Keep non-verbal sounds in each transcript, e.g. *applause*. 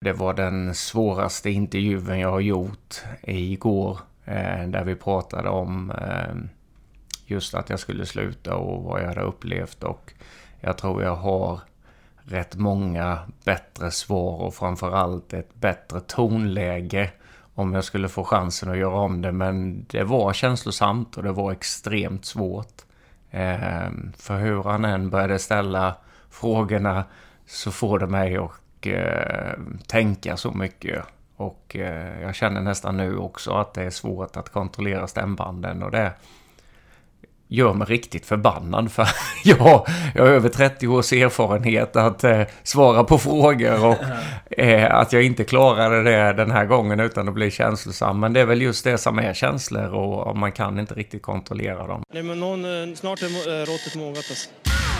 Det var den svåraste intervjun jag har gjort igår. Eh, där vi pratade om eh, just att jag skulle sluta och vad jag hade upplevt. Och jag tror jag har rätt många bättre svar och framförallt ett bättre tonläge om jag skulle få chansen att göra om det. Men det var känslosamt och det var extremt svårt. Eh, för hur han än började ställa frågorna så får det mig att eh, tänka så mycket. Och eh, jag känner nästan nu också att det är svårt att kontrollera stämbanden och det gör mig riktigt förbannad *laughs* för jag, jag har över 30 års erfarenhet att eh, svara på frågor och *laughs* eh, att jag inte klarade det den här gången utan att bli känslosam. Men det är väl just det som är känslor och, och man kan inte riktigt kontrollera dem. Nej, men någon, eh, snart är eh, råttet mogat alltså.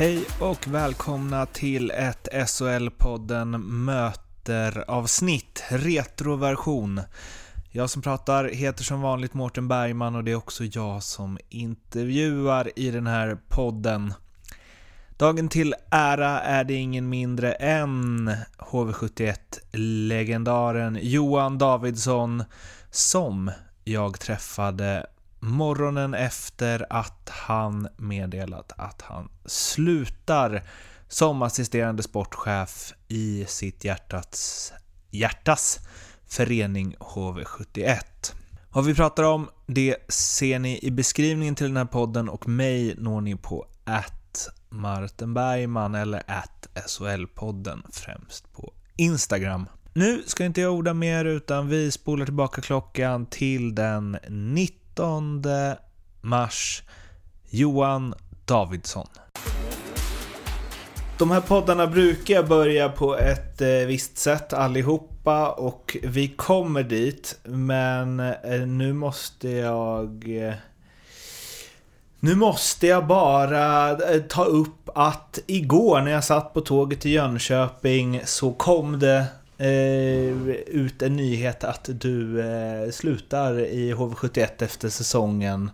Hej och välkomna till ett SHL-podden Möter-avsnitt, retroversion. Jag som pratar heter som vanligt Mårten Bergman och det är också jag som intervjuar i den här podden. Dagen till ära är det ingen mindre än HV71-legendaren Johan Davidsson som jag träffade morgonen efter att han meddelat att han slutar som assisterande sportchef i sitt hjärtats, hjärtas förening HV71. Vad vi pratar om, det ser ni i beskrivningen till den här podden och mig når ni på att Martin Bergman eller att SHL-podden främst på Instagram. Nu ska inte jag orda mer utan vi spolar tillbaka klockan till den 19 mars. Johan Davidsson. De här poddarna brukar börja på ett eh, visst sätt allihopa och vi kommer dit. Men eh, nu måste jag... Eh, nu måste jag bara ta upp att igår när jag satt på tåget till Jönköping så kom det Eh, ut en nyhet att du eh, slutar i HV71 efter säsongen.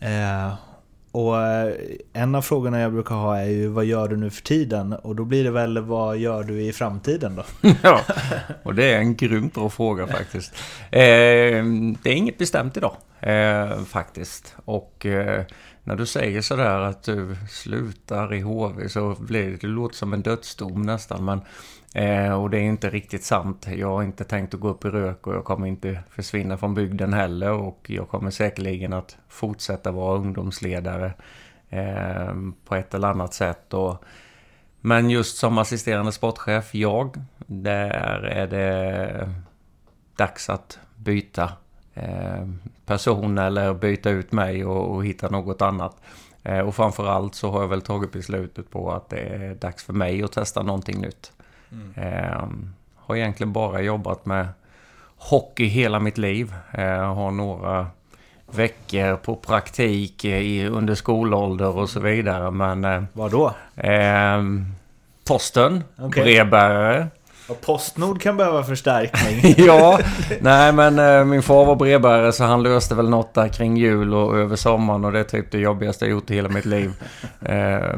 Eh, och eh, en av frågorna jag brukar ha är ju vad gör du nu för tiden? Och då blir det väl vad gör du i framtiden då? *laughs* ja, och det är en grymt bra fråga faktiskt. Eh, det är inget bestämt idag eh, faktiskt. Och eh, när du säger sådär att du slutar i HV så blir det, det låter som en dödsdom nästan. Men, eh, och det är inte riktigt sant. Jag har inte tänkt att gå upp i rök och jag kommer inte försvinna från bygden heller. Och jag kommer säkerligen att fortsätta vara ungdomsledare eh, på ett eller annat sätt. Och, men just som assisterande sportchef, jag, där är det dags att byta eh, person eller byta ut mig och, och hitta något annat. Eh, och framförallt så har jag väl tagit beslutet på att det är dags för mig att testa någonting nytt. Mm. Eh, har egentligen bara jobbat med hockey hela mitt liv. Eh, har några veckor på praktik i, under skolålder och så vidare. Men... Eh, Vad då? Eh, posten, Okej. brevbärare. Och Postnord kan behöva förstärkning. *laughs* ja, nej men eh, min far var brevbärare så han löste väl något där kring jul och över sommaren och det är typ det jobbigaste jag gjort i hela mitt liv. *laughs* Eh,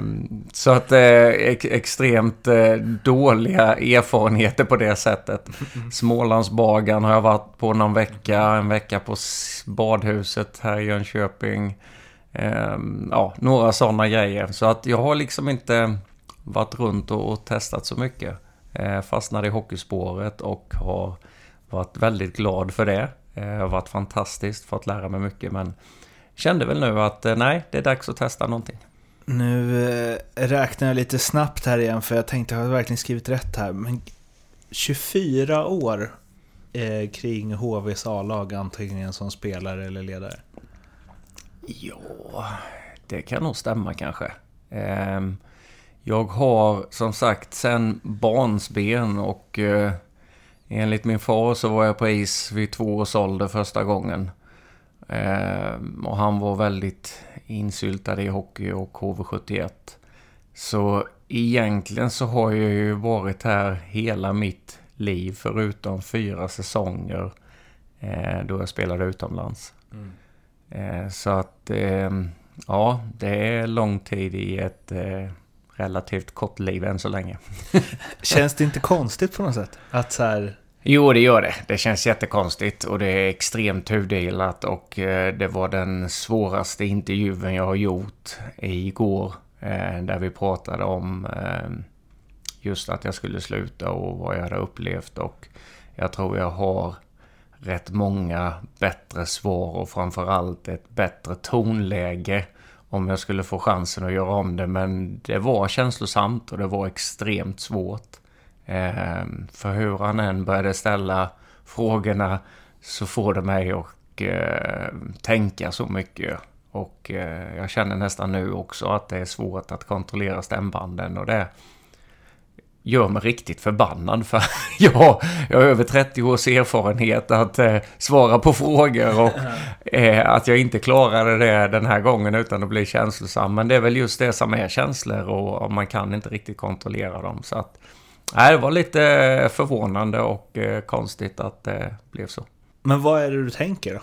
så att eh, ex extremt eh, dåliga erfarenheter på det sättet. *laughs* Smålandsbagan har jag varit på någon vecka, en vecka på badhuset här i Jönköping. Eh, ja, några sådana grejer. Så att jag har liksom inte varit runt och, och testat så mycket. Eh, fastnade i hockeyspåret och har varit väldigt glad för det. Eh, har varit fantastiskt, fått lära mig mycket men kände väl nu att eh, nej, det är dags att testa någonting. Nu räknar jag lite snabbt här igen för jag tänkte jag har verkligen skrivit rätt här. Men 24 år eh, kring HVs A-lag antingen som spelare eller ledare. Ja, det kan nog stämma kanske. Ehm, Jag har som sagt sen barnsben och eh, Enligt min far så var jag på is vid två års ålder första gången. Eh, och han var väldigt insyltad i hockey och HV71. Så egentligen så har jag ju varit här hela mitt liv förutom fyra säsonger eh, då jag spelade utomlands. Mm. Eh, så att eh, ja, det är lång tid i ett eh, relativt kort liv än så länge. *laughs* Känns det inte konstigt på något sätt? Att så här... Jo, det gör det. Det känns jättekonstigt och det är extremt tudelat och eh, det var den svåraste intervjun jag har gjort igår. Eh, där vi pratade om eh, just att jag skulle sluta och vad jag hade upplevt och jag tror jag har rätt många bättre svar och framförallt ett bättre tonläge om jag skulle få chansen att göra om det. Men det var känslosamt och det var extremt svårt. Eh, för hur han än började ställa frågorna så får det mig att eh, tänka så mycket. Och eh, jag känner nästan nu också att det är svårt att kontrollera stämbanden och det gör mig riktigt förbannad för *laughs* jag, jag har över 30 års erfarenhet att eh, svara på frågor och eh, att jag inte klarade det den här gången utan att bli känslosam. Men det är väl just det som är känslor och, och man kan inte riktigt kontrollera dem. Så att, nej, det var lite förvånande och eh, konstigt att det blev så. Men vad är det du tänker då?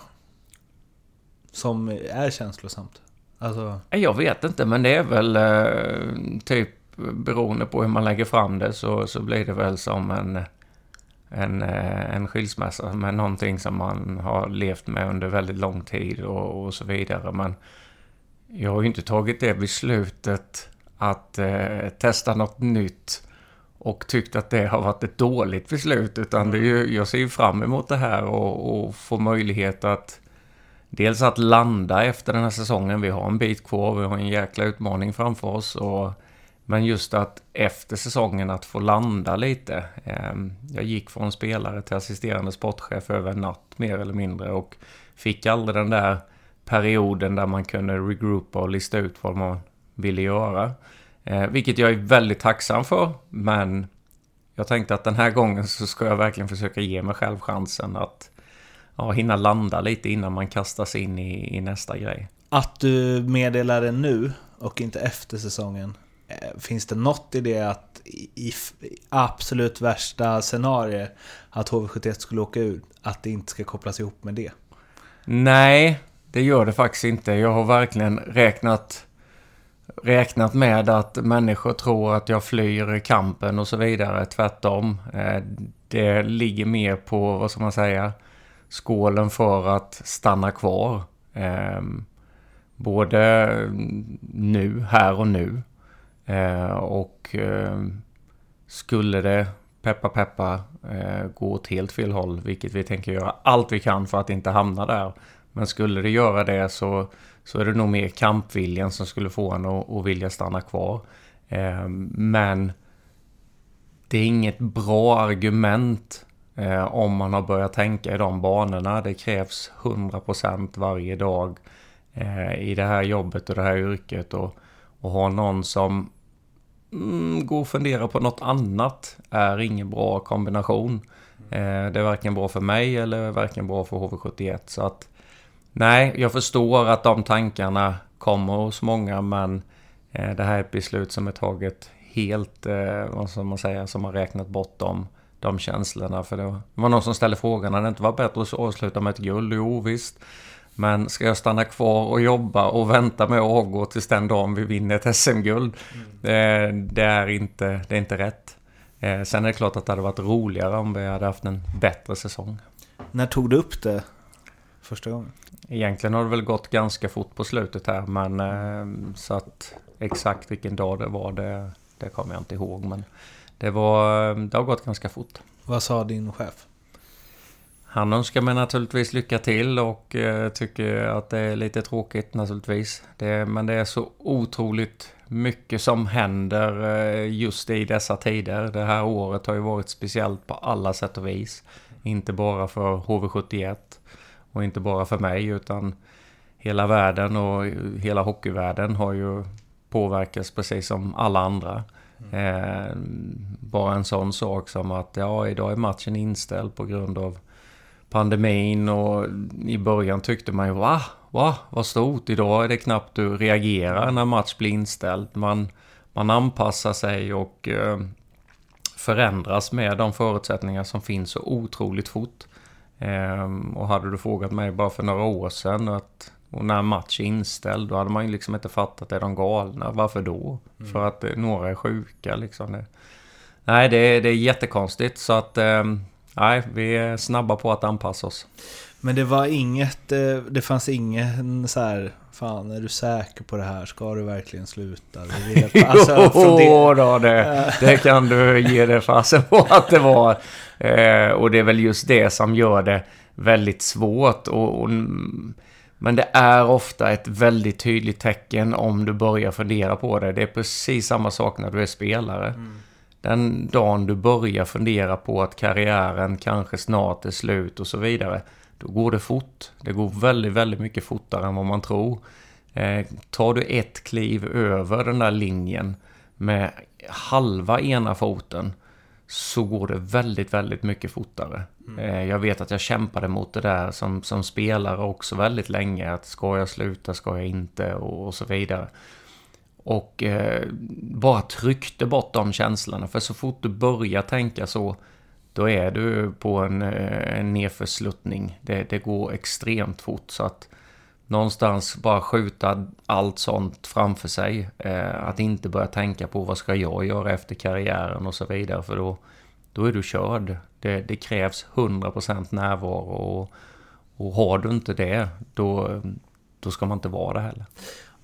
Som är känslosamt? Alltså... Jag vet inte, men det är väl eh, typ beroende på hur man lägger fram det så, så blir det väl som en, en, eh, en skilsmässa med någonting som man har levt med under väldigt lång tid och, och så vidare. Men jag har ju inte tagit det beslutet att eh, testa något nytt och tyckt att det har varit ett dåligt beslut. Utan det är ju, jag ser ju fram emot det här och, och få möjlighet att dels att landa efter den här säsongen. Vi har en bit kvar, vi har en jäkla utmaning framför oss. Och men just att efter säsongen att få landa lite. Ehm, jag gick från spelare till assisterande sportchef över en natt mer eller mindre och fick aldrig den där perioden där man kunde regroupa och lista ut vad man ville göra. Eh, vilket jag är väldigt tacksam för, men jag tänkte att den här gången så ska jag verkligen försöka ge mig själv chansen att ja, hinna landa lite innan man kastas in i, i nästa grej. Att du meddelar det nu och inte efter säsongen, Eh, finns det något i det att i absolut värsta scenario att HV71 skulle åka ut, att det inte ska kopplas ihop med det? Nej, det gör det faktiskt inte. Jag har verkligen räknat, räknat med att människor tror att jag flyr kampen och så vidare. Tvärtom. Eh, det ligger mer på, vad ska man säga, skålen för att stanna kvar. Ehm, både nu, här och nu. Eh, och eh, skulle det, peppa peppa, eh, gå åt helt fel håll, vilket vi tänker göra allt vi kan för att inte hamna där. Men skulle det göra det så, så är det nog mer kampviljan som skulle få en att, att vilja stanna kvar. Eh, men det är inget bra argument eh, om man har börjat tänka i de banorna. Det krävs 100% varje dag eh, i det här jobbet och det här yrket. Och, och ha någon som mm, gå och fundera på något annat är ingen bra kombination. Eh, det är varken bra för mig eller varken bra för HV71. Så att nej, jag förstår att de tankarna kommer hos många men eh, det här är ett beslut som är taget helt, eh, vad ska man säga, som har räknat bort dem de känslorna. För det var någon som ställde frågan, hade det inte varit bättre att avsluta med ett guld? Jo visst. Men ska jag stanna kvar och jobba och vänta med att avgå tills den dagen vi vinner ett SM-guld? Mm. Det, det, är inte, det är inte rätt. Eh, sen är det klart att det hade varit roligare om vi hade haft en bättre säsong. När tog du upp det första gången? Egentligen har det väl gått ganska fort på slutet här men eh, så att exakt vilken dag det var det, det kommer jag inte ihåg. Men det, var, det har gått ganska fort. Vad sa din chef? Han önskar mig naturligtvis lycka till och eh, tycker att det är lite tråkigt naturligtvis. Det, men det är så otroligt mycket som händer eh, just i dessa tider. Det här året har ju varit speciellt på alla sätt och vis. Inte bara för HV71 och inte bara för mig utan hela världen och hela hockeyvärlden har ju påverkats precis som alla andra. Eh, bara en sån sak som att ja, idag är matchen inställd på grund av pandemin och i början tyckte man ju va, va, vad stort. Idag är det knappt du reagerar när match blir inställd. Man, man anpassar sig och eh, förändras med de förutsättningar som finns så otroligt fort. Eh, och hade du frågat mig bara för några år sedan att och när match är inställd, då hade man ju liksom inte fattat, är de galna? Varför då? Mm. För att eh, några är sjuka liksom. Nej, det, är, det är jättekonstigt. Så att, eh, nej, vi är snabba på att anpassa oss. Men det var inget, eh, det fanns ingen så här, fan är du säker på det här? Ska du verkligen sluta? *laughs* alltså, jo, det... då, det, det kan du ge det fasen på att det var. Eh, och det är väl just det som gör det väldigt svårt. Och, och, men det är ofta ett väldigt tydligt tecken om du börjar fundera på det. Det är precis samma sak när du är spelare. Mm. Den dagen du börjar fundera på att karriären kanske snart är slut och så vidare. Då går det fort. Det går väldigt, väldigt mycket fortare än vad man tror. Eh, tar du ett kliv över den där linjen med halva ena foten så går det väldigt, väldigt mycket fortare. Mm. Eh, jag vet att jag kämpade mot det där som, som spelare också väldigt länge. Att ska jag sluta, ska jag inte och, och så vidare. Och eh, bara tryckte bort de känslorna. För så fort du börjar tänka så, då är du på en, eh, en nedförsluttning. Det, det går extremt fort. Så att någonstans bara skjuta allt sånt framför sig. Eh, att inte börja tänka på vad ska jag göra efter karriären och så vidare. För då, då är du körd. Det, det krävs 100% närvaro. Och, och har du inte det, då, då ska man inte vara det heller.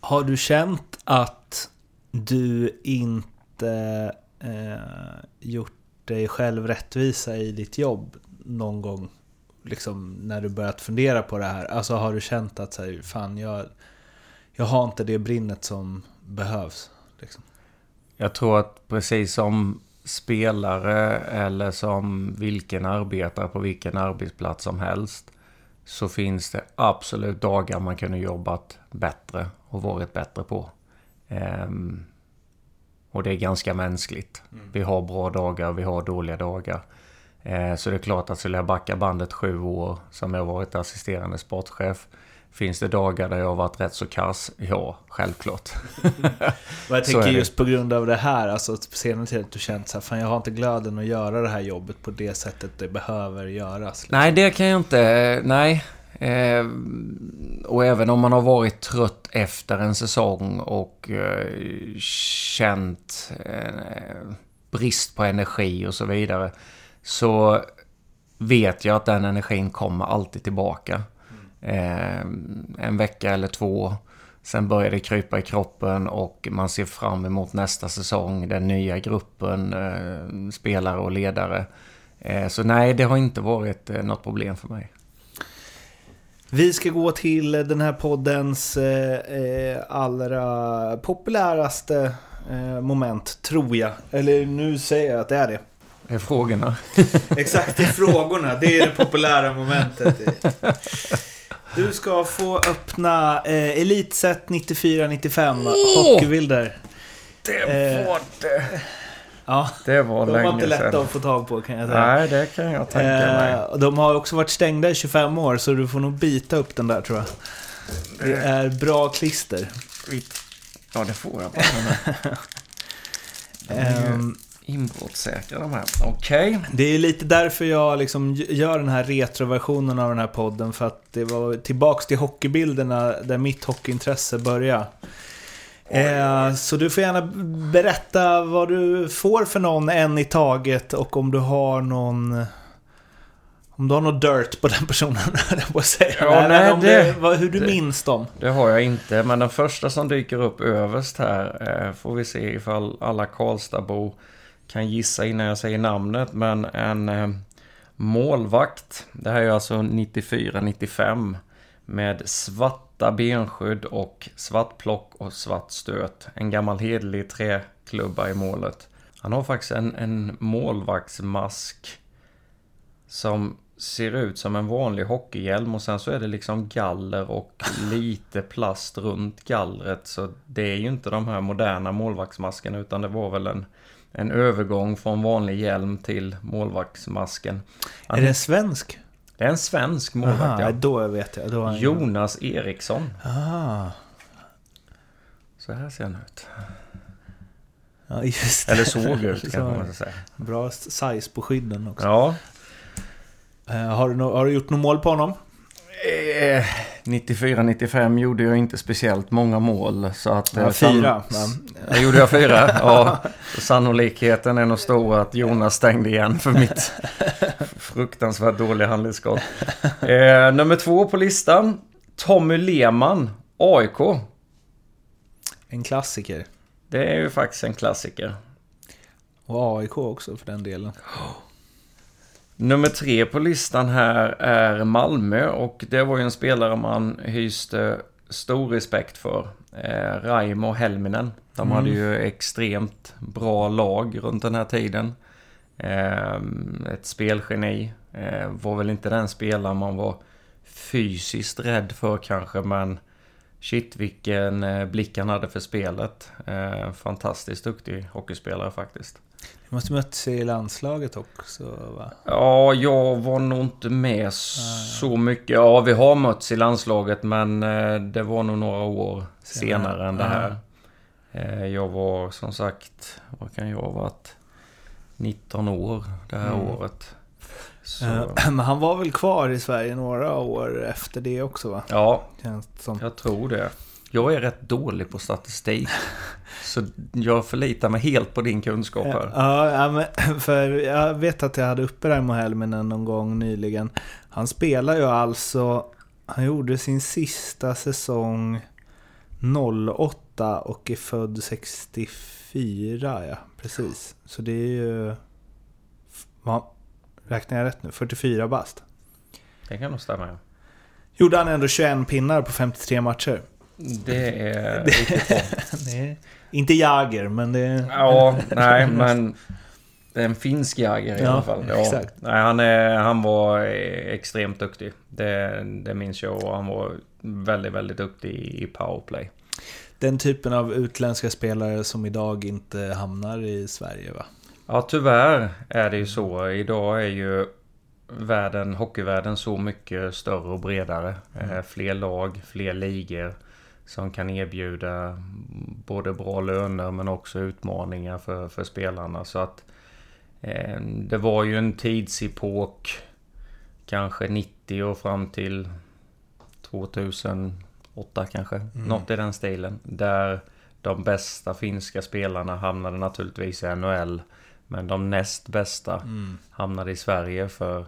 Har du känt att du inte eh, gjort dig själv rättvisa i ditt jobb någon gång? Liksom när du börjat fundera på det här. Alltså har du känt att så här, fan jag, jag har inte det brinnet som behövs? Liksom. Jag tror att precis som spelare eller som vilken arbetare på vilken arbetsplats som helst så finns det absolut dagar man kunde jobbat bättre och varit bättre på. Um, och det är ganska mänskligt. Mm. Vi har bra dagar, vi har dåliga dagar. Uh, så det är klart att skulle jag backa bandet sju år som jag varit assisterande sportchef Finns det dagar där jag har varit rätt så kass? Ja, självklart. *laughs* jag tänker just på grund av det här, alltså på senare tid, att du känt så här, fan jag har inte glöden att göra det här jobbet på det sättet det behöver göras. Liksom. Nej, det kan jag inte, nej. Eh, och även om man har varit trött efter en säsong och eh, känt eh, brist på energi och så vidare. Så vet jag att den energin kommer alltid tillbaka. Eh, en vecka eller två. Sen börjar det krypa i kroppen och man ser fram emot nästa säsong. Den nya gruppen, eh, spelare och ledare. Eh, så nej, det har inte varit eh, något problem för mig. Vi ska gå till den här poddens allra populäraste moment, tror jag. Eller nu säger jag att det är det. Det är frågorna. *laughs* Exakt, det är frågorna. Det är det populära momentet. Du ska få öppna eh, Elitset 94-95 oh! Hockeybilder. Det eh, var det. Ja, det var de länge var inte lätta sedan. att få tag på kan jag säga. Nej, det kan jag tänka mig. Eh, de har också varit stängda i 25 år, så du får nog bita upp den där tror jag. Det är bra klister. Ja, det får jag bara. *laughs* um, Inbrottssäkra de här. Okej. Okay. Det är lite därför jag liksom gör den här retroversionen av den här podden. För att det var tillbaks till hockeybilderna där mitt hockeyintresse började. Eh, så du får gärna berätta vad du får för någon en i taget och om du har någon... Om du har något dirt på den personen, *laughs* på att säga. Ja, nej, det, det, hur du det, minns dem. Det har jag inte, men den första som dyker upp överst här eh, får vi se ifall alla Karlstadbor kan gissa innan jag säger namnet, men en eh, målvakt. Det här är alltså 94-95 med svarta benskydd och svart plock och svart stöt. En gammal hederlig träklubba i målet. Han har faktiskt en, en målvaktsmask som ser ut som en vanlig hockeyhjälm och sen så är det liksom galler och lite plast runt gallret. Så det är ju inte de här moderna målvaktsmaskerna utan det var väl en, en övergång från vanlig hjälm till målvaktsmasken. Är det en svensk? Det är en svensk målvakt Aha, ja. då vet jag. Då Jonas Eriksson. Ah, Så här ser han ut. ja, just det. Eller såg ut *laughs* kanske man ska säga. Bra size på skydden också. Ja. Eh, har, du har du gjort något mål på honom? Eh, 94-95 gjorde jag inte speciellt många mål. Så att, eh, Ja, san- fyra. Ja, gjorde jag fyra? *laughs* Ja. Sannolikheten är nog stor att Jonas stängde igen för mitt fruktansvärt dåliga handledsskott. Eh, nummer två på listan. Tommy Lehmann, AIK. En klassiker. Det är ju faktiskt en klassiker. Och AIK också för den delen. Nummer tre på listan här är Malmö och det var ju en spelare man hyste stor respekt för. Eh, Raimo Helminen. De hade ju extremt bra lag runt den här tiden. Eh, ett spelgeni. Eh, var väl inte den spelare man var fysiskt rädd för kanske men shit vilken eh, blick han hade för spelet. Eh, fantastiskt duktig hockeyspelare faktiskt. Du måste mötts i landslaget också va? Ja, jag var nog inte med så mycket. Ja, vi har mötts i landslaget men eh, det var nog några år Senare. senare än det här. Eh, Jag var som sagt, vad kan jag ha varit? 19 år det här Mm. året. Så, Eh, *clears throat* Men han var väl kvar i Sverige några år efter det också va? ja, Känns det som. jag tror det. Jag är rätt dålig på statistik. *laughs* så jag förlitar mig helt på din kunskap här. Ja, ja, *clears throat* för jag vet att jag hade uppe Raimo Helminen någon gång nyligen. Han spelar ju alltså, han gjorde sin sista säsong 08 och är född 64, ja precis. Så det är ju, vad, räknar jag rätt nu? 44 bast. Det kan nog stämma. ja. Gjorde han ändå 21 pinnar på 53 matcher. Det är *laughs* riktigt bra. *laughs* Är, inte Jager, men det. Ja, nej, men... Det är en finsk Jäger i Ja, alla fall. Ja. exakt. Nej, han, är, han var extremt duktig. Det, det minns jag. Och han var väldigt, väldigt duktig i powerplay. Den typen av utländska spelare som idag inte hamnar i Sverige va? Ja, tyvärr är det ju så. Idag är ju världen, hockeyvärlden så mycket större och bredare. Eh, fler lag, fler ligor som kan erbjuda både bra löner men också utmaningar för, för spelarna. Så att eh, det var ju en tidsepok, kanske 90 och fram till 2008 kanske. Något i den stilen. Där de bästa finska spelarna hamnade naturligtvis i NHL. Men de näst bästa hamnade i Sverige för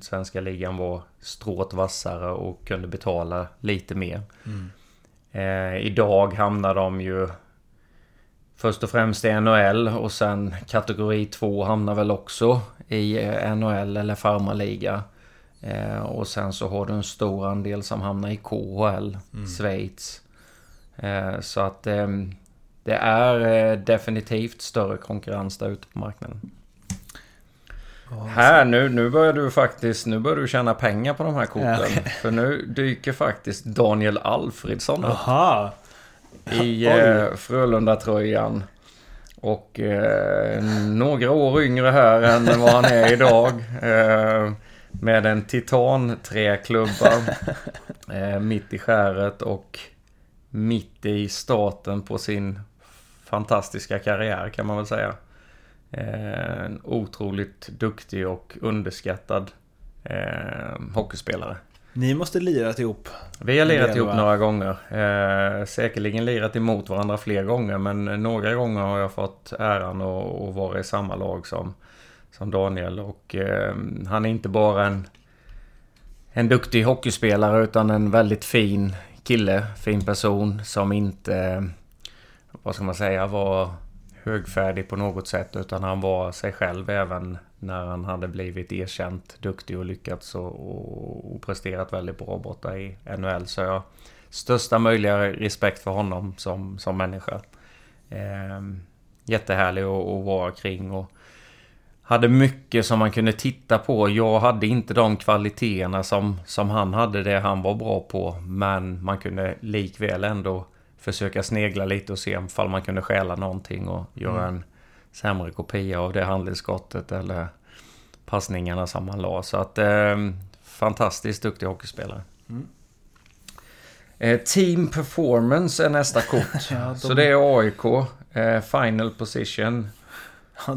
svenska ligan var strået vassare och kunde betala lite mer. Eh, idag hamnar de ju först och främst i NHL och sen kategori 2 hamnar väl också i eh, NHL eller farmarliga. Eh, och sen så har du en stor andel som hamnar i KHL, Schweiz. Eh, så att eh, det är eh, definitivt större konkurrens där ute på marknaden. Här nu, nu börjar du faktiskt, nu börjar du tjäna pengar på de här korten. Ja. *laughs* För nu dyker faktiskt Daniel Alfredsson upp Aha! i eh, Frölunda-tröjan. Och eh, några år yngre här än vad han är idag. *laughs* Eh, med en titanträklubba *laughs* eh, mitt i skäret och mitt i starten på sin fantastiska karriär kan man väl säga. Eh, en otroligt duktig och underskattad eh, hockeyspelare. Ni måste lirat ihop. Vi har lirat ihop några gånger. Eh, säkerligen lirat emot varandra fler gånger men några gånger har jag fått äran att, att vara i samma lag som, som Daniel. Och eh, han är inte bara en, en duktig hockeyspelare utan en väldigt fin kille, fin person som inte, vad ska man säga, var högfärdig på något sätt utan han var sig själv även när han hade blivit erkänt duktig och lyckats och, och, och presterat väldigt bra borta i NHL. Så jag har största möjliga respekt för honom som, som människa. Eh, jättehärlig att, att vara kring och hade mycket som man kunde titta på. Jag hade inte de kvaliteterna som, som han hade, det han var bra på. Men man kunde likväl ändå försöka snegla lite och se om man kunde stjäla någonting och göra en sämre kopia av det handledsskottet eller passningarna som han la. Så att eh, fantastiskt duktig hockeyspelare. Eh, team Performance är nästa kort. *laughs* Ja, de- Så det är AIK. Eh, final Position. Ja,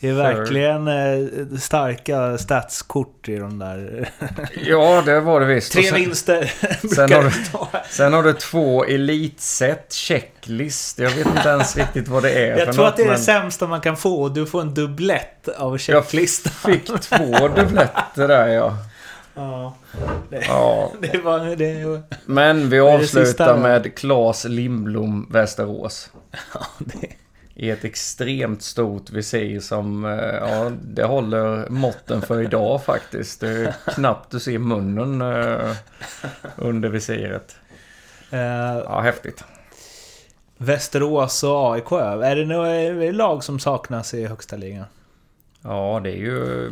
Det är verkligen eh, starka statskort i de där. *laughs* Ja, det var det visst. Tre sen- vinster *laughs* sen har det du-. Sen har du två elitset checklist. Jag vet inte ens riktigt vad det är för Jag tror något, att det är det men sämsta man kan få. Du får en dubblett av checklistan. fick *laughs* två dubbletter där ja. Ja, ja. det var... Det, Men vi det avslutar med Claes Lindblom, Västerås. det, I ett extremt stort visir som, eh, ja, det håller måtten för idag faktiskt. Det är knappt du ser munnen eh, under visiret. eh, Ja, häftigt. Västerås och AIK. Är det några lag som saknas i högsta ligan? Ja, det är ju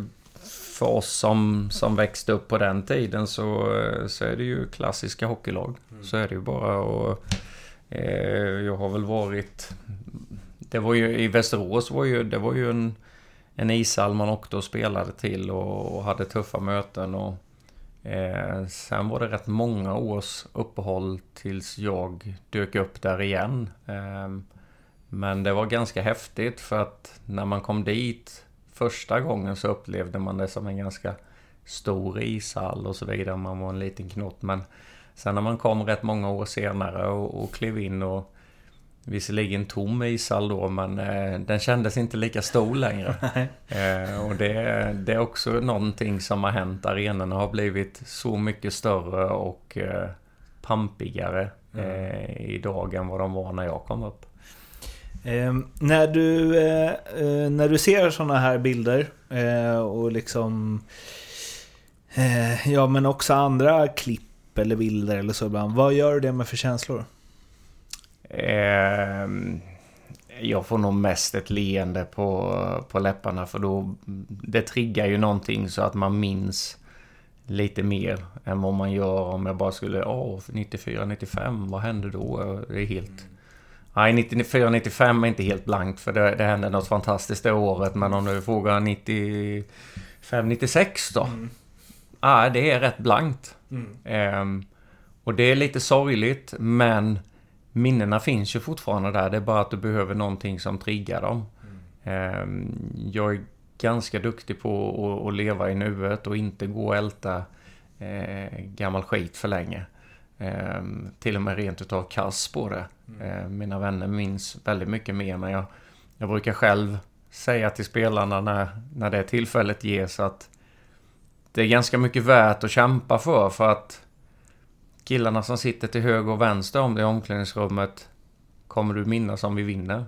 för oss som, som växte upp på den tiden så, så är det ju klassiska hockeylag. Så är det ju bara och eh, Jag har väl varit... Det var ju i Västerås var ju, det var ju en, en ishall man åkte och spelade till och, och hade tuffa möten och eh, Sen var det rätt många års uppehåll tills jag dök upp där igen. Eh, men det var ganska häftigt för att när man kom dit första gången så upplevde man det som en ganska stor ishall och så vidare. Man var en liten knott. Men sen när man kom rätt många år senare och, och klev in och visserligen tom ishall då men eh, den kändes inte lika stor längre. *laughs* eh, och det, det är också någonting som har hänt. Arenorna har blivit så mycket större och eh, pampigare eh, idag än vad de var när jag kom upp. Eh, när, du, eh, eh, när du ser sådana här bilder och liksom... Ja, men också andra klipp eller bilder eller så ibland. Vad gör det med för känslor? Ehm, jag får nog mest ett leende på, på läpparna för då det triggar ju någonting så att man minns lite mer än vad man gör om jag bara skulle, åh, 94, 95, vad hände då? Det är helt... Nej, 94, 95 är inte helt blankt för det, det hände något fantastiskt det året. Men om du frågar 95, 96 då? Ja, det är rätt blankt. Ehm, och det är lite sorgligt, men minnena finns ju fortfarande där. Det är bara att du behöver någonting som triggar dem. Ehm, jag är ganska duktig på att, leva i nuet och inte gå och älta eh, gammal skit för länge. Ehm, till och med rent utav kass på det. Ehm, mina vänner minns väldigt mycket mer när jag... Jag brukar själv säga till spelarna när, när det tillfället ges att det är ganska mycket värt att kämpa för för att killarna som sitter till höger och vänster om det i omklädningsrummet kommer du minnas om vi vinner.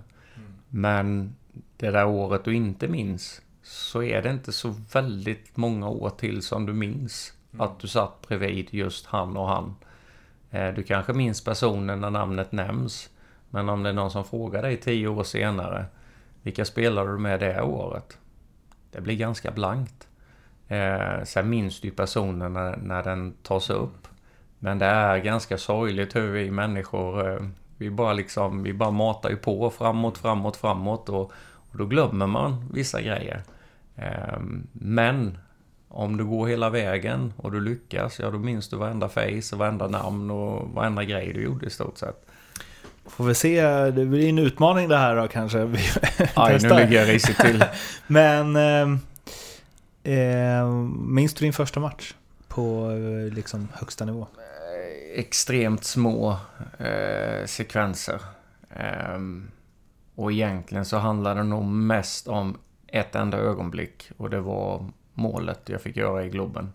Men det där året du inte minns så är det inte så väldigt många år till som du minns att du satt bredvid just han och han. Eh, Du kanske minns personen när namnet nämns. Men om det är någon som frågar dig tio år senare vilka spelade du med det året? Det blir ganska blankt. Eh, sen minns du personen när, när den tas upp. Men det är ganska sorgligt hur vi människor, eh, vi bara liksom, vi bara matar ju på framåt, framåt, framåt och, och då glömmer man vissa grejer. Eh, men om du går hela vägen och du lyckas, ja då minns du varenda face och varenda namn och varenda grej du gjorde i stort sett. Får vi se, det blir en utmaning det här då kanske. Vi *laughs* Aj, nu ligger jag risigt till. *laughs* Men... Eh, eh, minns du din första match? På eh, liksom högsta nivå? Extremt små eh, sekvenser. Ehm, och egentligen så handlar det nog mest om ett enda ögonblick och det var målet jag fick göra i Globen.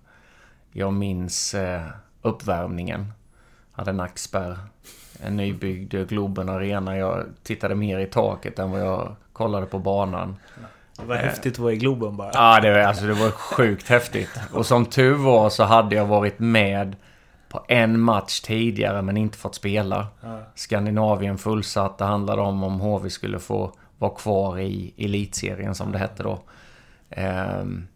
Jag minns eh, uppvärmningen. Hade nackspärr. En nybyggd Globen Arena. Jag tittade mer i taket än vad jag kollade på banan. Det var häftigt att vara i Globen bara. Ja, det, var- alltså, det var sjukt häftigt. Och som tur var så hade jag varit med på en match tidigare men inte fått spela. Skandinavien fullsatt. Det handlade om om HV skulle få vara kvar i elitserien som det hette då. Ehm,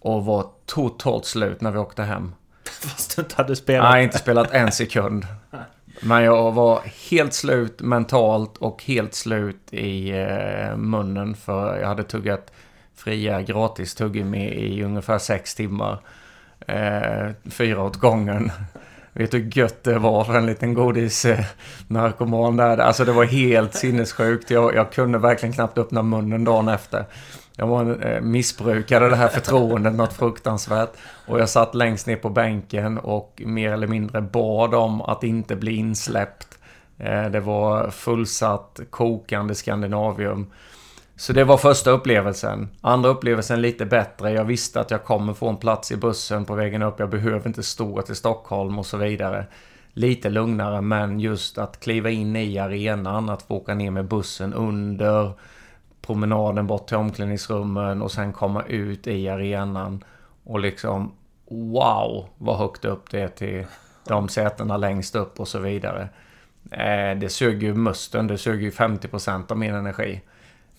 och var totalt slut när vi åkte hem. *laughs* Fast du inte hade spelat. Nej, inte spelat en sekund. *laughs* Men jag var helt slut mentalt och helt slut i eh, munnen för jag hade tuggat fria gratis tuggummi i ungefär sex timmar. Eh, fyra åt gången. Vet du hur gött det var för en liten godisnarkoman där? Alltså det var helt sinnessjukt. Jag, jag kunde verkligen knappt öppna munnen dagen efter. Jag var, eh, missbrukade det här förtroendet något fruktansvärt. Och jag satt längst ner på bänken och mer eller mindre bad om att inte bli insläppt. Eh, det var fullsatt, kokande Skandinavium. Så det var första upplevelsen. Andra upplevelsen lite bättre. Jag visste att jag kommer få en plats i bussen på vägen upp. Jag behöver inte stå till Stockholm och så vidare. Lite lugnare, men just att kliva in i arenan, att få åka ner med bussen under promenaden bort till omklädningsrummen och sen komma ut i arenan och liksom wow vad högt upp det är till de sätena längst upp och så vidare. Eh, det sög ju musten, det sög ju 50% av min energi.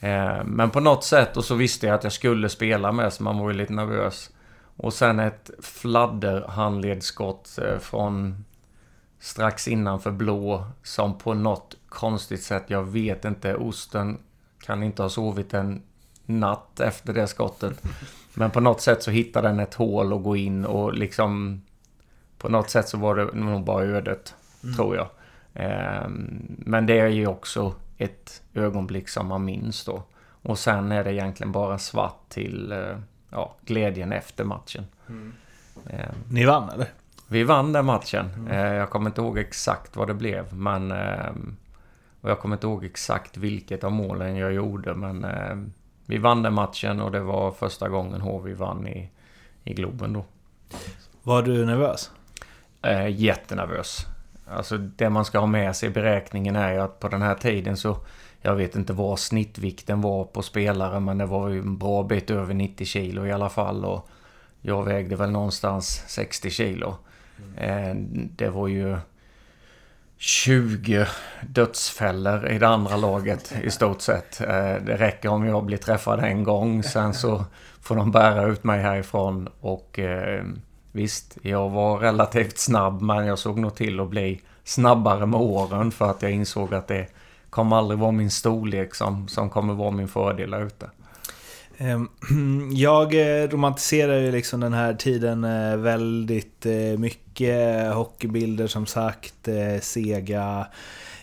Eh, men på något sätt och så visste jag att jag skulle spela med så man var ju lite nervös. Och sen ett fladderhandledsskott eh, från strax innanför blå som på något konstigt sätt, jag vet inte, osten kan inte ha sovit en natt efter det skottet. Men på något sätt så hittade den ett hål att gå in och liksom... På något sätt så var det nog bara ödet, mm. tror jag. Ehm, men det är ju också ett ögonblick som man minns då. Och sen är det egentligen bara svart till eh, ja, glädjen efter matchen. Mm. Ehm, Ni vann eller? Vi vann den matchen. Mm. Eh, jag kommer inte ihåg exakt vad det blev, men ehm, och jag kommer inte ihåg exakt vilket av målen jag gjorde, men eh, vi vann den matchen och det var första gången HV vann i, i Globen då. Var du nervös? Eh, jättenervös. Alltså det man ska ha med sig i beräkningen är ju att på den här tiden så... Jag vet inte vad snittvikten var på spelare men det var ju en bra bit över 90 kilo i alla fall. Och jag vägde väl någonstans 60 kilo. Mm. Det var ju 20 dödsfällor i det andra laget i stort sett. Eh, det räcker om jag blir träffad en gång. Sen så får de bära ut mig härifrån. Och eh, visst, jag var relativt snabb men jag såg nog till att bli snabbare med åren för att jag insåg att det kommer aldrig vara min storlek som, som kommer vara min fördel där ute. Ehm, *clears throat* jag eh, romantiserar ju liksom den här tiden eh, väldigt eh, mycket. Hockeybilder som sagt, Sega,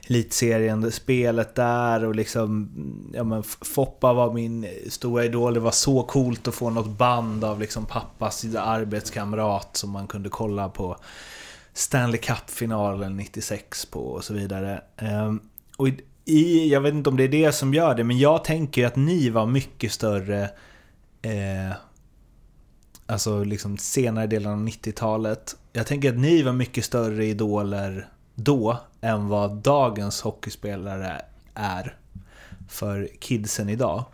Elitserien, spelet där och liksom... Ja men Foppa var min stora idol. Det var så coolt att få något band av liksom pappas arbetskamrat som man kunde kolla på Stanley Cup-finalen 96 på och så vidare. Ehm, och i, jag vet inte om det är det som gör det, men jag tänker att ni var mycket större eh, Alltså liksom senare delen av 90-talet. Jag tänker att ni var mycket större idoler då än vad dagens hockeyspelare är för kidsen idag.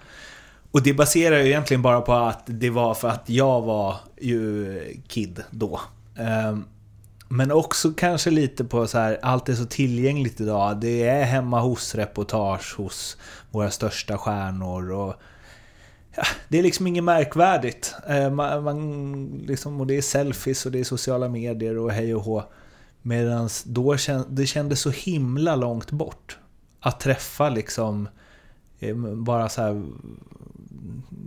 Och det baserar ju egentligen bara på att det var för att jag var ju kid då. Ehm, men också kanske lite på så här, allt är så tillgängligt idag. Det är hemma hos-reportage hos våra största stjärnor. Och, ja, det är liksom inget märkvärdigt. Ehm, man, man, liksom, och det är selfies och det är sociala medier och hej och hå. Medan då känd, det kändes så himla långt bort. Att träffa liksom eh, bara så här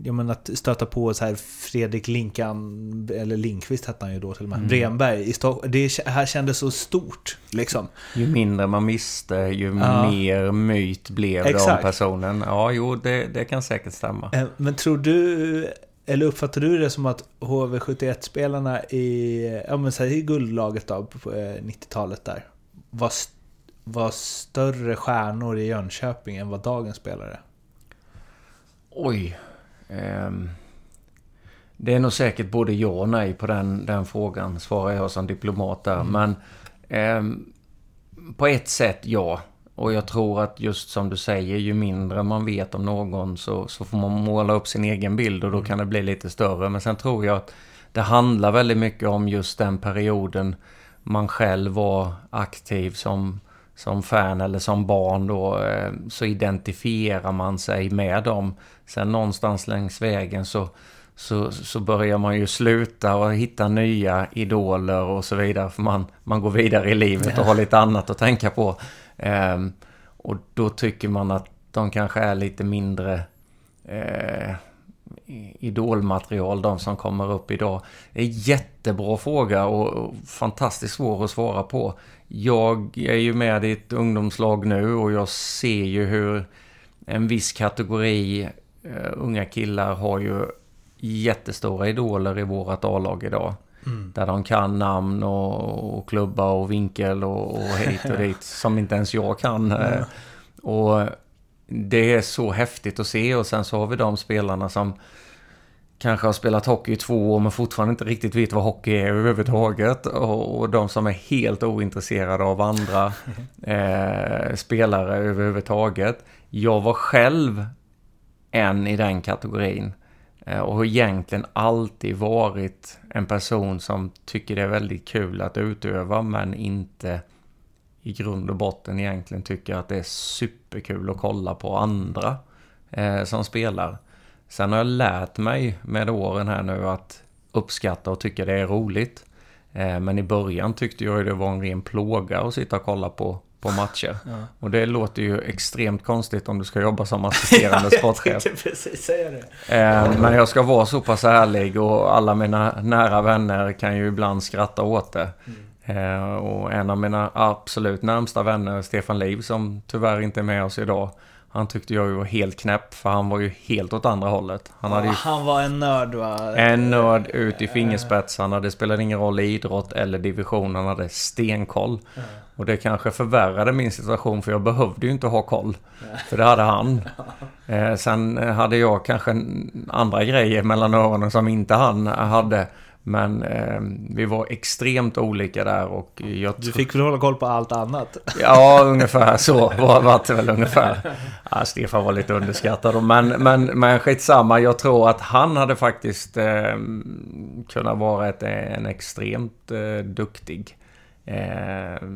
ja, men att stöta på så här Fredrik Linkan, eller Linkvist hette han ju då till och med, mm. Bremberg i Stockholm. Det här kändes så stort liksom. Ju mindre man visste, ju ja. mer myt blev det om personen. Ja, jo, det, det kan säkert stämma. Eh, men tror du, eller uppfattar du det som att HV71-spelarna i, ja men säg guldlaget då, på 90-talet eh, där, var, var större stjärnor i Jönköping än vad dagens spelare? Oj. Um, det är nog säkert både ja och nej på den, den frågan, svarar jag som diplomat där. Mm. Men um, på ett sätt ja. Och jag tror att just som du säger, ju mindre man vet om någon så, så får man måla upp sin egen bild och då mm. kan det bli lite större. Men sen tror jag att det handlar väldigt mycket om just den perioden man själv var aktiv som, som fan eller som barn då eh, så identifierar man sig med dem. Sen någonstans längs vägen så, så, så börjar man ju sluta och hitta nya idoler och så vidare. För man, man går vidare i livet och har lite annat att tänka på. Ehm, och då tycker man att de kanske är lite mindre eh, idolmaterial, de som kommer upp idag. Det är en jättebra fråga och, fantastiskt svår att svara på. Jag är ju med i ett ungdomslag nu och jag ser ju hur en viss kategori uh, unga killar har ju jättestora idoler i vårat A-lag idag. Mm. Där de kan namn och, och klubba och vinkel och, och hit och dit *laughs* som inte ens jag kan. Mm. Och det är så häftigt att se och sen så har vi de spelarna som kanske har spelat hockey i två år men fortfarande inte riktigt vet vad hockey är överhuvudtaget. Och, och de som är helt ointresserade av andra *laughs* eh, spelare överhuvudtaget. Jag var själv en i den kategorin. Eh, och har egentligen alltid varit en person som tycker det är väldigt kul att utöva men inte i grund och botten egentligen tycker att det är superkul att kolla på andra eh, som spelar. Sen har jag lärt mig med åren här nu att uppskatta och tycka det är roligt. Eh, men i början tyckte jag det var en ren plåga att sitta och kolla på, på matcher. Ja. Och det låter ju extremt konstigt om du ska jobba som assisterande *laughs* sportchef. Jag precis säga det. Eh, men jag ska vara så pass ärlig och alla mina nära vänner kan ju ibland skratta åt det. Mm. Eh, och en av mina absolut närmsta vänner, Stefan Liv, som tyvärr inte är med oss idag. Han tyckte jag var helt knäpp, för han var ju helt åt andra hållet. Han, hade ju han var en nörd va? En nörd ut i fingerspets. Han hade spelat ingen roll i idrott eller division. Han hade stenkoll. Och det kanske förvärrade min situation, för jag behövde ju inte ha koll. För det hade han. Eh, sen hade jag kanske andra grejer mellan öronen som inte han hade. Men eh, vi var extremt olika där och jag Du fick väl hålla koll på allt annat? Ja, ungefär så var, var det väl ungefär. Ja, Stefan var lite underskattad men, men, men skitsamma. Jag tror att han hade faktiskt eh, kunnat vara ett, en extremt eh, duktig eh,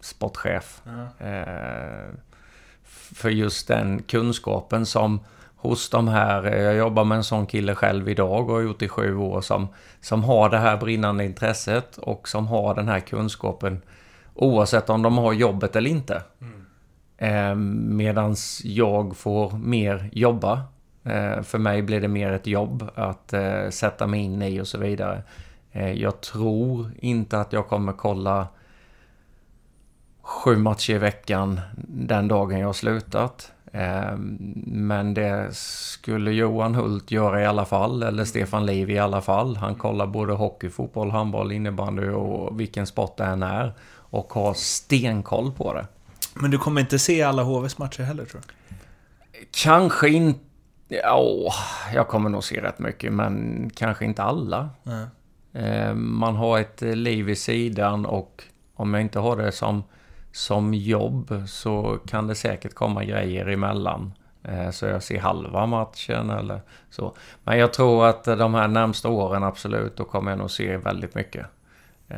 sportchef. Eh, för just den kunskapen som hos de här, jag jobbar med en sån kille själv idag och har gjort i sju år som, som har det här brinnande intresset och som har den här kunskapen oavsett om de har jobbet eller inte. Mm. Eh, jag får mer jobba. Eh, för mig blir det mer ett jobb att eh, sätta mig in i och så vidare. Eh, jag tror inte att jag kommer kolla sju matcher i veckan den dagen jag har slutat. Ehm, men det skulle Johan Hult göra i alla fall, eller Stefan Liv i alla fall. Han kollar både hockey, fotboll, handboll, innebandy och vilken sport det än är. Och har stenkoll på det. Men du kommer inte se alla HVs matcher heller tror du? Kanske inte... Ja, jag kommer nog se rätt mycket, men kanske inte alla. Mm. Man har ett liv i sidan och om jag inte har det som som jobb så kan det säkert komma grejer emellan. Eh, så jag ser halva matchen eller så. Men jag tror att de här närmsta åren absolut, då kommer jag nog se väldigt mycket. Eh,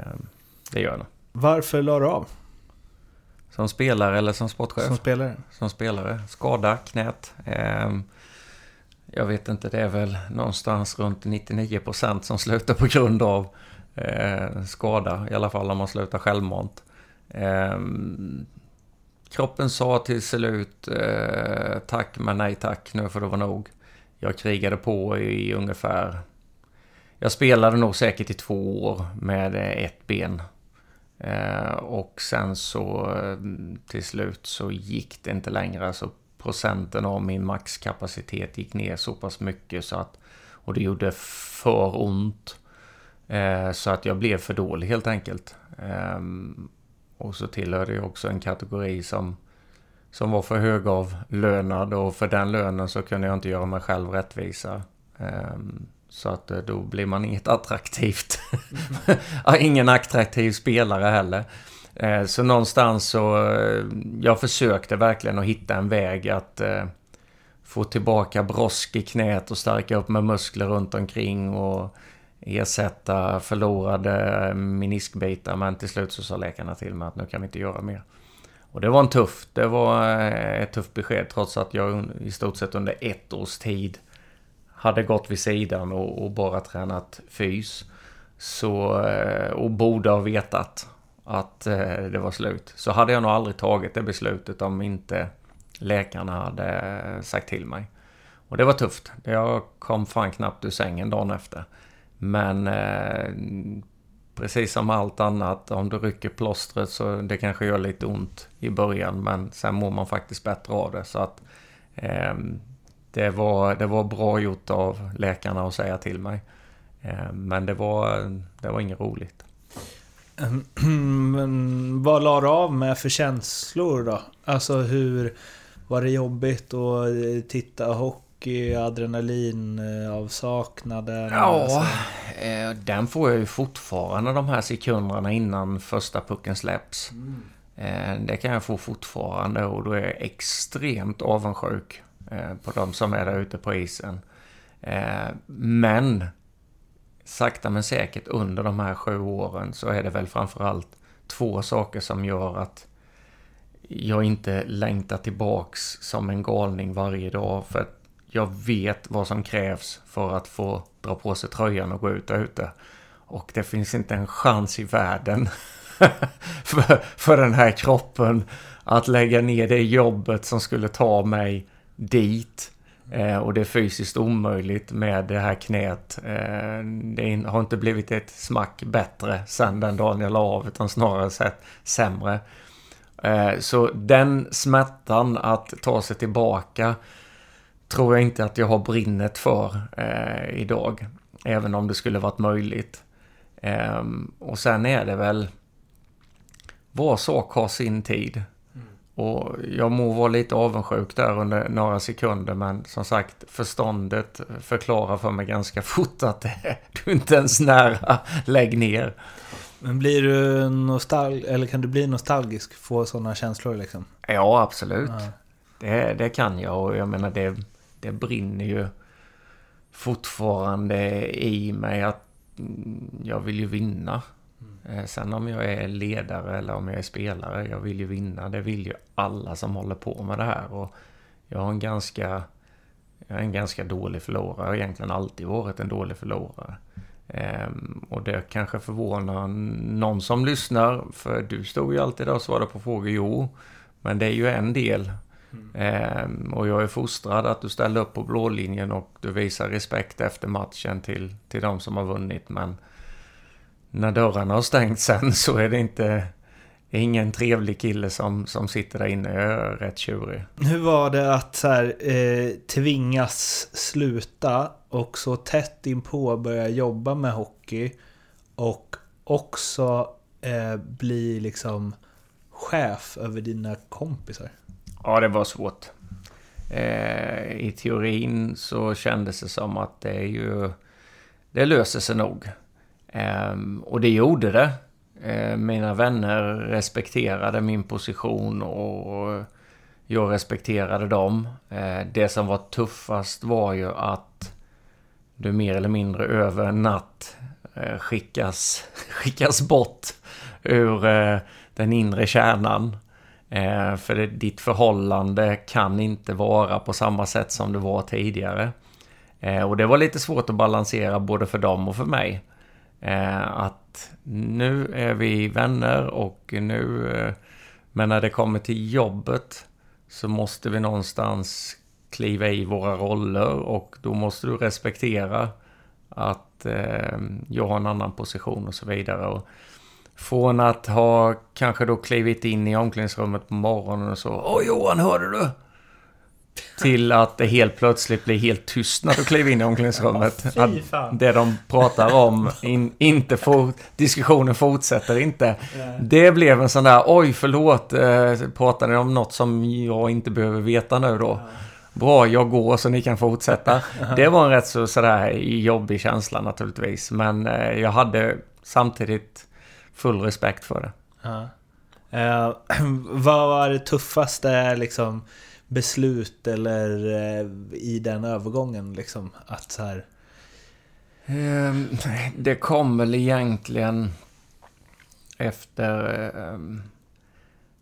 det gör jag nog. Varför la du av? Som spelare eller som sportchef? Som spelare. Som spelare. Skada, knät. Eh, jag vet inte, det är väl någonstans runt 99% som slutar på grund av skada. I alla fall om man slutar självmant. Eh, kroppen sa till slut eh, tack men nej tack, nu får det vara nog. Jag krigade på i ungefär... Jag spelade nog säkert i två år med ett ben. Eh, och sen så eh, till slut så gick det inte längre. Så procenten av min maxkapacitet gick ner så pass mycket så att... Och det gjorde för ont. Eh, så att jag blev för dålig helt enkelt. Ehm, och så tillhörde jag också en kategori som, som var för högavlönad och för den lönen så kunde jag inte göra mig själv rättvisa. Um, så att eh, då blir man inget *laughs* attraktivt. Ingen attraktiv spelare heller. Uh, så någonstans så, uh, jag försökte verkligen att hitta en väg att uh, få tillbaka brosk i knät och stärka upp med muskler runt omkring och ersätta förlorade meniskbitar men till slut så sa läkarna till mig att nu kan vi inte göra mer. Och det var en tuff, det var eh, ett tufft besked trots att jag i stort sett under ett års tid hade gått vid sidan och, och bara tränat fys. Så, eh, och borde ha vetat att eh, det var slut. Så hade jag nog aldrig tagit det beslutet om inte läkarna hade sagt till mig. Och det var tufft. Jag kom fan knappt ur sängen dagen efter. Men eh, precis som allt annat, om du rycker plåstret så det kanske gör lite ont i början men sen mår man faktiskt bättre av det. Så att eh, det, var, det var bra gjort av läkarna att säga till mig. Eh, men det var, det var inget roligt. Ehm, *clears throat* men vad la du av med för känslor då? Alltså hur... Var det jobbigt att titta hockey, adrenalinavsaknaden? Ja, alltså. eh, den får jag ju fortfarande de här sekunderna innan första pucken släpps. Mm. Eh, det kan jag få fortfarande och då är jag extremt avundsjuk eh, på de som är där ute på isen. Men sakta men säkert under de här sju åren så är det väl framförallt två saker som gör att jag inte längtar tillbaks som en galning varje dag. För att jag vet vad som krävs för att få dra på sig tröjan och gå ut där ute. Och det finns inte en chans i världen *laughs* för, för den här kroppen att lägga ner det jobbet som skulle ta mig dit. Eh, och det är fysiskt omöjligt med det här knät. Eh, det har inte blivit ett smack bättre sen den dagen jag la av utan snarare sett sämre. Eh, så den smärtan att ta sig tillbaka tror jag inte att jag har brinnet för eh, idag. Även om det skulle varit möjligt. Eh, och sen är det väl... Var sak har sin tid. Mm. Och jag må vara lite avundsjuk där under några sekunder men som sagt förståndet förklarar för mig ganska *laughs* fort att du inte ens nära lägg ner. Men blir du nostal eller kan du bli nostalgisk? Få sådana känslor liksom? Ja, absolut. Ja. Det, det kan jag och jag menar det, det brinner ju fortfarande i mig att jag vill ju vinna. Mm. Sen om jag är ledare eller om jag är spelare, jag vill ju vinna. Det vill ju alla som håller på med det här. Och jag har en ganska, jag är en ganska dålig förlorare. Jag har egentligen alltid varit en dålig förlorare. Ehm, och det kanske förvånar någon som lyssnar, för du stod ju alltid där och svarade på frågor. Jo, men det är ju en del. Mm. Eh, och jag är fostrad att du ställer upp på blålinjen och du visar respekt efter matchen till, till de som har vunnit. Men när dörrarna har stängt sen så är det inte ingen trevlig kille som, som sitter där inne. Jag är rätt tjurig. Hur var det att så här, eh, tvingas sluta och så tätt inpå börja jobba med hockey och också eh, bli liksom chef över dina kompisar? Ja, det var svårt. Eh, I teorin så kändes det som att det är ju... Det löser sig nog. Eh, och det gjorde det. Eh, mina vänner respekterade min position och jag respekterade dem. Eh, det som var tuffast var ju att du mer eller mindre över en natt eh, skickas, *laughs* skickas bort ur eh, den inre kärnan. Eh, för ditt förhållande kan inte vara på samma sätt som det var tidigare. Eh, och det var lite svårt att balansera både för dem och för mig. Eh, att nu är vi vänner och nu... Eh, men när det kommer till jobbet så måste vi någonstans kliva i våra roller och då måste du respektera att eh, jag har en annan position och så vidare. Och från att ha kanske då klivit in i omklädningsrummet på morgonen och så Åh Johan, hörde du? Till att det helt plötsligt blir helt tyst när du kliver in i omklädningsrummet. att det de pratar om, in, inte får, diskussionen fortsätter inte. Det blev en sån där, oj förlåt, eh, pratar ni om något som jag inte behöver veta nu då? Bra, jag går så ni kan fortsätta. Det var en rätt så sådär jobbig känsla naturligtvis. Men eh, jag hade samtidigt full respekt för det. Ja. Uh, *clears throat* vad var det tuffaste liksom beslut eller eh, i den övergången liksom? Att så här... Ehm, det kom väl egentligen efter... Ehm,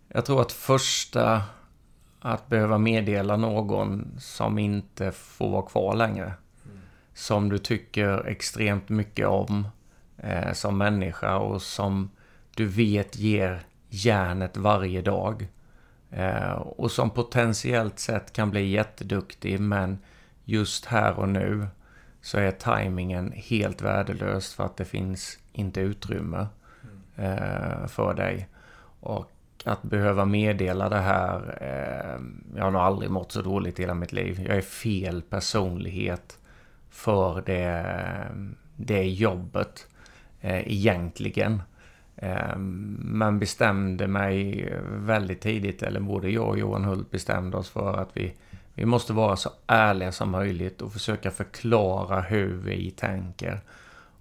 Jag tror att första att behöva meddela någon som inte får vara kvar längre. Som du tycker extremt mycket om eh, som människa och som du vet ger järnet varje dag. Eh, och som potentiellt sett kan bli jätteduktig men just här och nu så är tajmingen helt värdelös för att det finns inte utrymme eh, för dig. Och att behöva meddela det här, eh, jag har nog aldrig mått så dåligt i hela mitt liv. Jag är fel personlighet för det, eh, det jobbet eh, egentligen. Eh, men bestämde mig väldigt tidigt, eller både jag och Johan Hult bestämde oss för att vi, vi måste vara så ärliga som möjligt och försöka förklara hur vi tänker.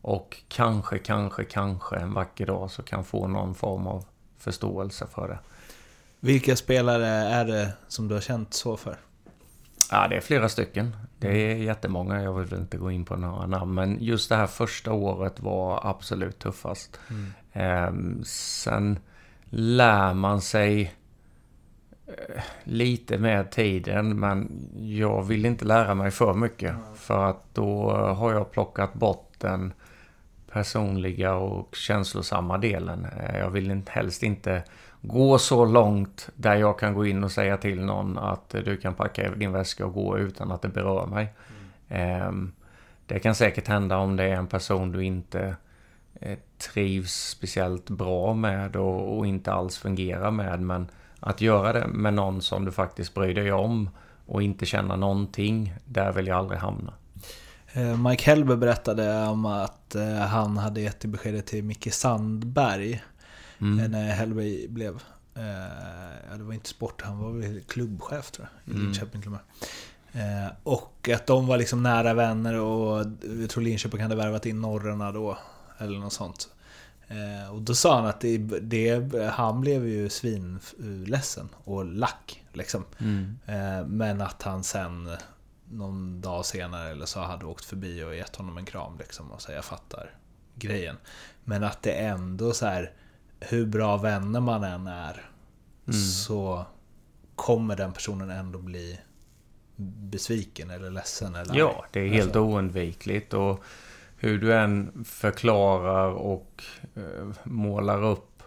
Och kanske, kanske, kanske en vacker dag så kan få någon form av förståelse för det. Vilka spelare är det som du har känt så för? Ja, det är flera stycken. Det är jättemånga. Jag vill inte gå in på några namn. Men just det här första året var absolut tuffast. Mm. Eh, sen lär man sig eh, lite med tiden. Men jag vill inte lära mig för mycket. Mm. För att då har jag plockat bort den personliga och känslosamma delen. Eh, jag vill helst inte gå så långt där jag kan gå in och säga till någon att du kan packa din väska och gå utan att det berör mig. Mm. Det kan säkert hända om det är en person du inte eh, trivs speciellt bra med och, och inte alls fungerar med. Men att göra det med någon som du faktiskt bryr dig om och inte känna någonting, där vill jag aldrig hamna. Eh, Mike Hellberg berättade om att eh, han hade gett beskedet till Micke Sandberg mm. Eh, när Hellberg blev, ja det var inte sport, han var väl klubbchef tror jag, i mm. Linköping till och med. Och att de var liksom nära vänner och jag tror Linköping hade värvat in norrarna då, eller något sånt. Och då sa han att det, det, han blev ju svinledsen och lack. Liksom. Mm. Men att han sen någon dag senare eller så hade åkt förbi och gett honom en kram liksom och sagt jag fattar grejen. Men att det ändå så här, hur bra vänner man än är mm. så kommer den personen ändå bli besviken eller ledsen. Eller ja, det är helt alltså. oundvikligt. Och hur du än förklarar och eh, målar upp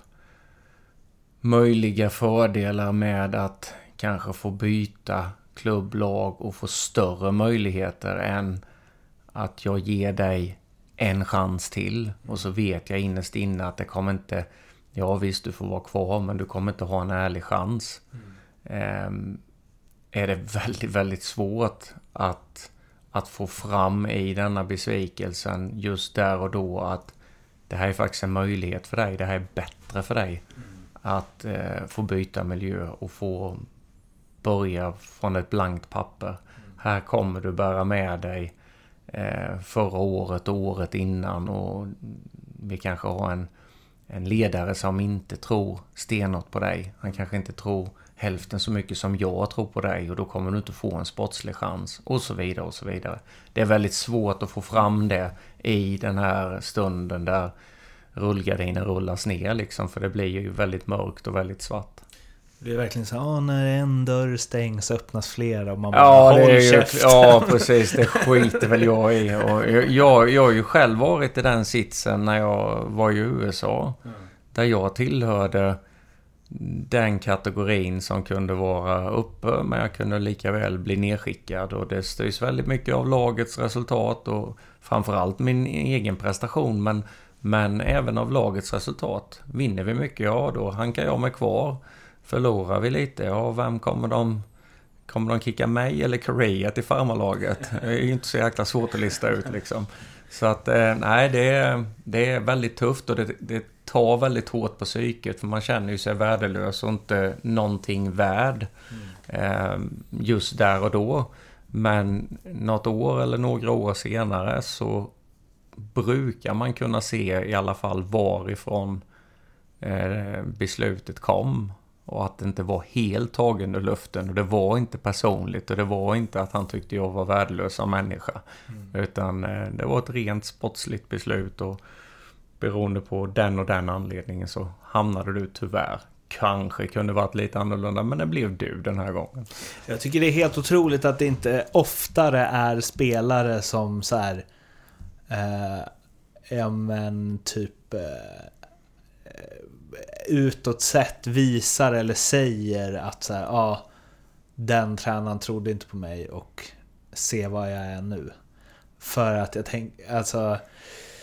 möjliga fördelar med att kanske få byta klubblag och få större möjligheter än att jag ger dig en chans till. Och så vet jag innerst inne att det kommer inte... Ja visst, du får vara kvar, men du kommer inte ha en ärlig chans. Mm. Eh, är det väldigt, väldigt svårt att, att få fram i denna besvikelsen just där och då att det här är faktiskt en möjlighet för dig. Det här är bättre för dig. Mm. Att eh, få byta miljö och få börja från ett blankt papper. Mm. Här kommer du bära med dig eh, förra året och året innan och vi kanske har en, en ledare som inte tror stenhårt på dig. Han kanske inte tror hälften så mycket som jag tror på dig och då kommer du inte få en sportslig chans och så vidare och så vidare. Det är väldigt svårt att få fram det i den här stunden där rullgardinen rullas ner liksom för det blir ju väldigt mörkt och väldigt svart. Det är verkligen så åh, när en dörr stängs öppnas flera och man bara ja, det är ju, Ja, *laughs* precis. Det skiter väl jag i. Och jag, jag har ju själv varit i den sitsen när jag var i USA. Mm. Där jag tillhörde den kategorin som kunde vara uppe men jag kunde lika väl bli nedskickad och det styrs väldigt mycket av lagets resultat och framförallt min egen prestation men, men även av lagets resultat. Vinner vi mycket, ja då hankar jag mig kvar. Förlorar vi lite, ja vem kommer de... Kommer de kicka mig eller Korea till farmarlaget? Det är ju inte så jäkla svårt att lista ut liksom. Så att eh, nej, det är, det är väldigt tufft och det, det tar väldigt hårt på psyket för man känner ju sig värdelös och inte någonting värd mm. just där och då. Men något år eller några år senare så brukar man kunna se i alla fall varifrån eh, beslutet kom. Och att det inte var helt tagen ur luften och det var inte personligt och det var inte att han tyckte jag var värdelös som människa. Mm. Utan eh, det var ett rent sportsligt beslut och beroende på den och den anledningen så hamnade du tyvärr kanske kunde varit lite annorlunda, men det blev du den här gången. Jag tycker det är helt otroligt att det inte oftare är spelare som så här... Eh, ja men typ... Eh, utåt sett visar eller säger att så här, ah, den tränaren trodde inte på mig och se vad jag är nu. För att jag tänker, alltså...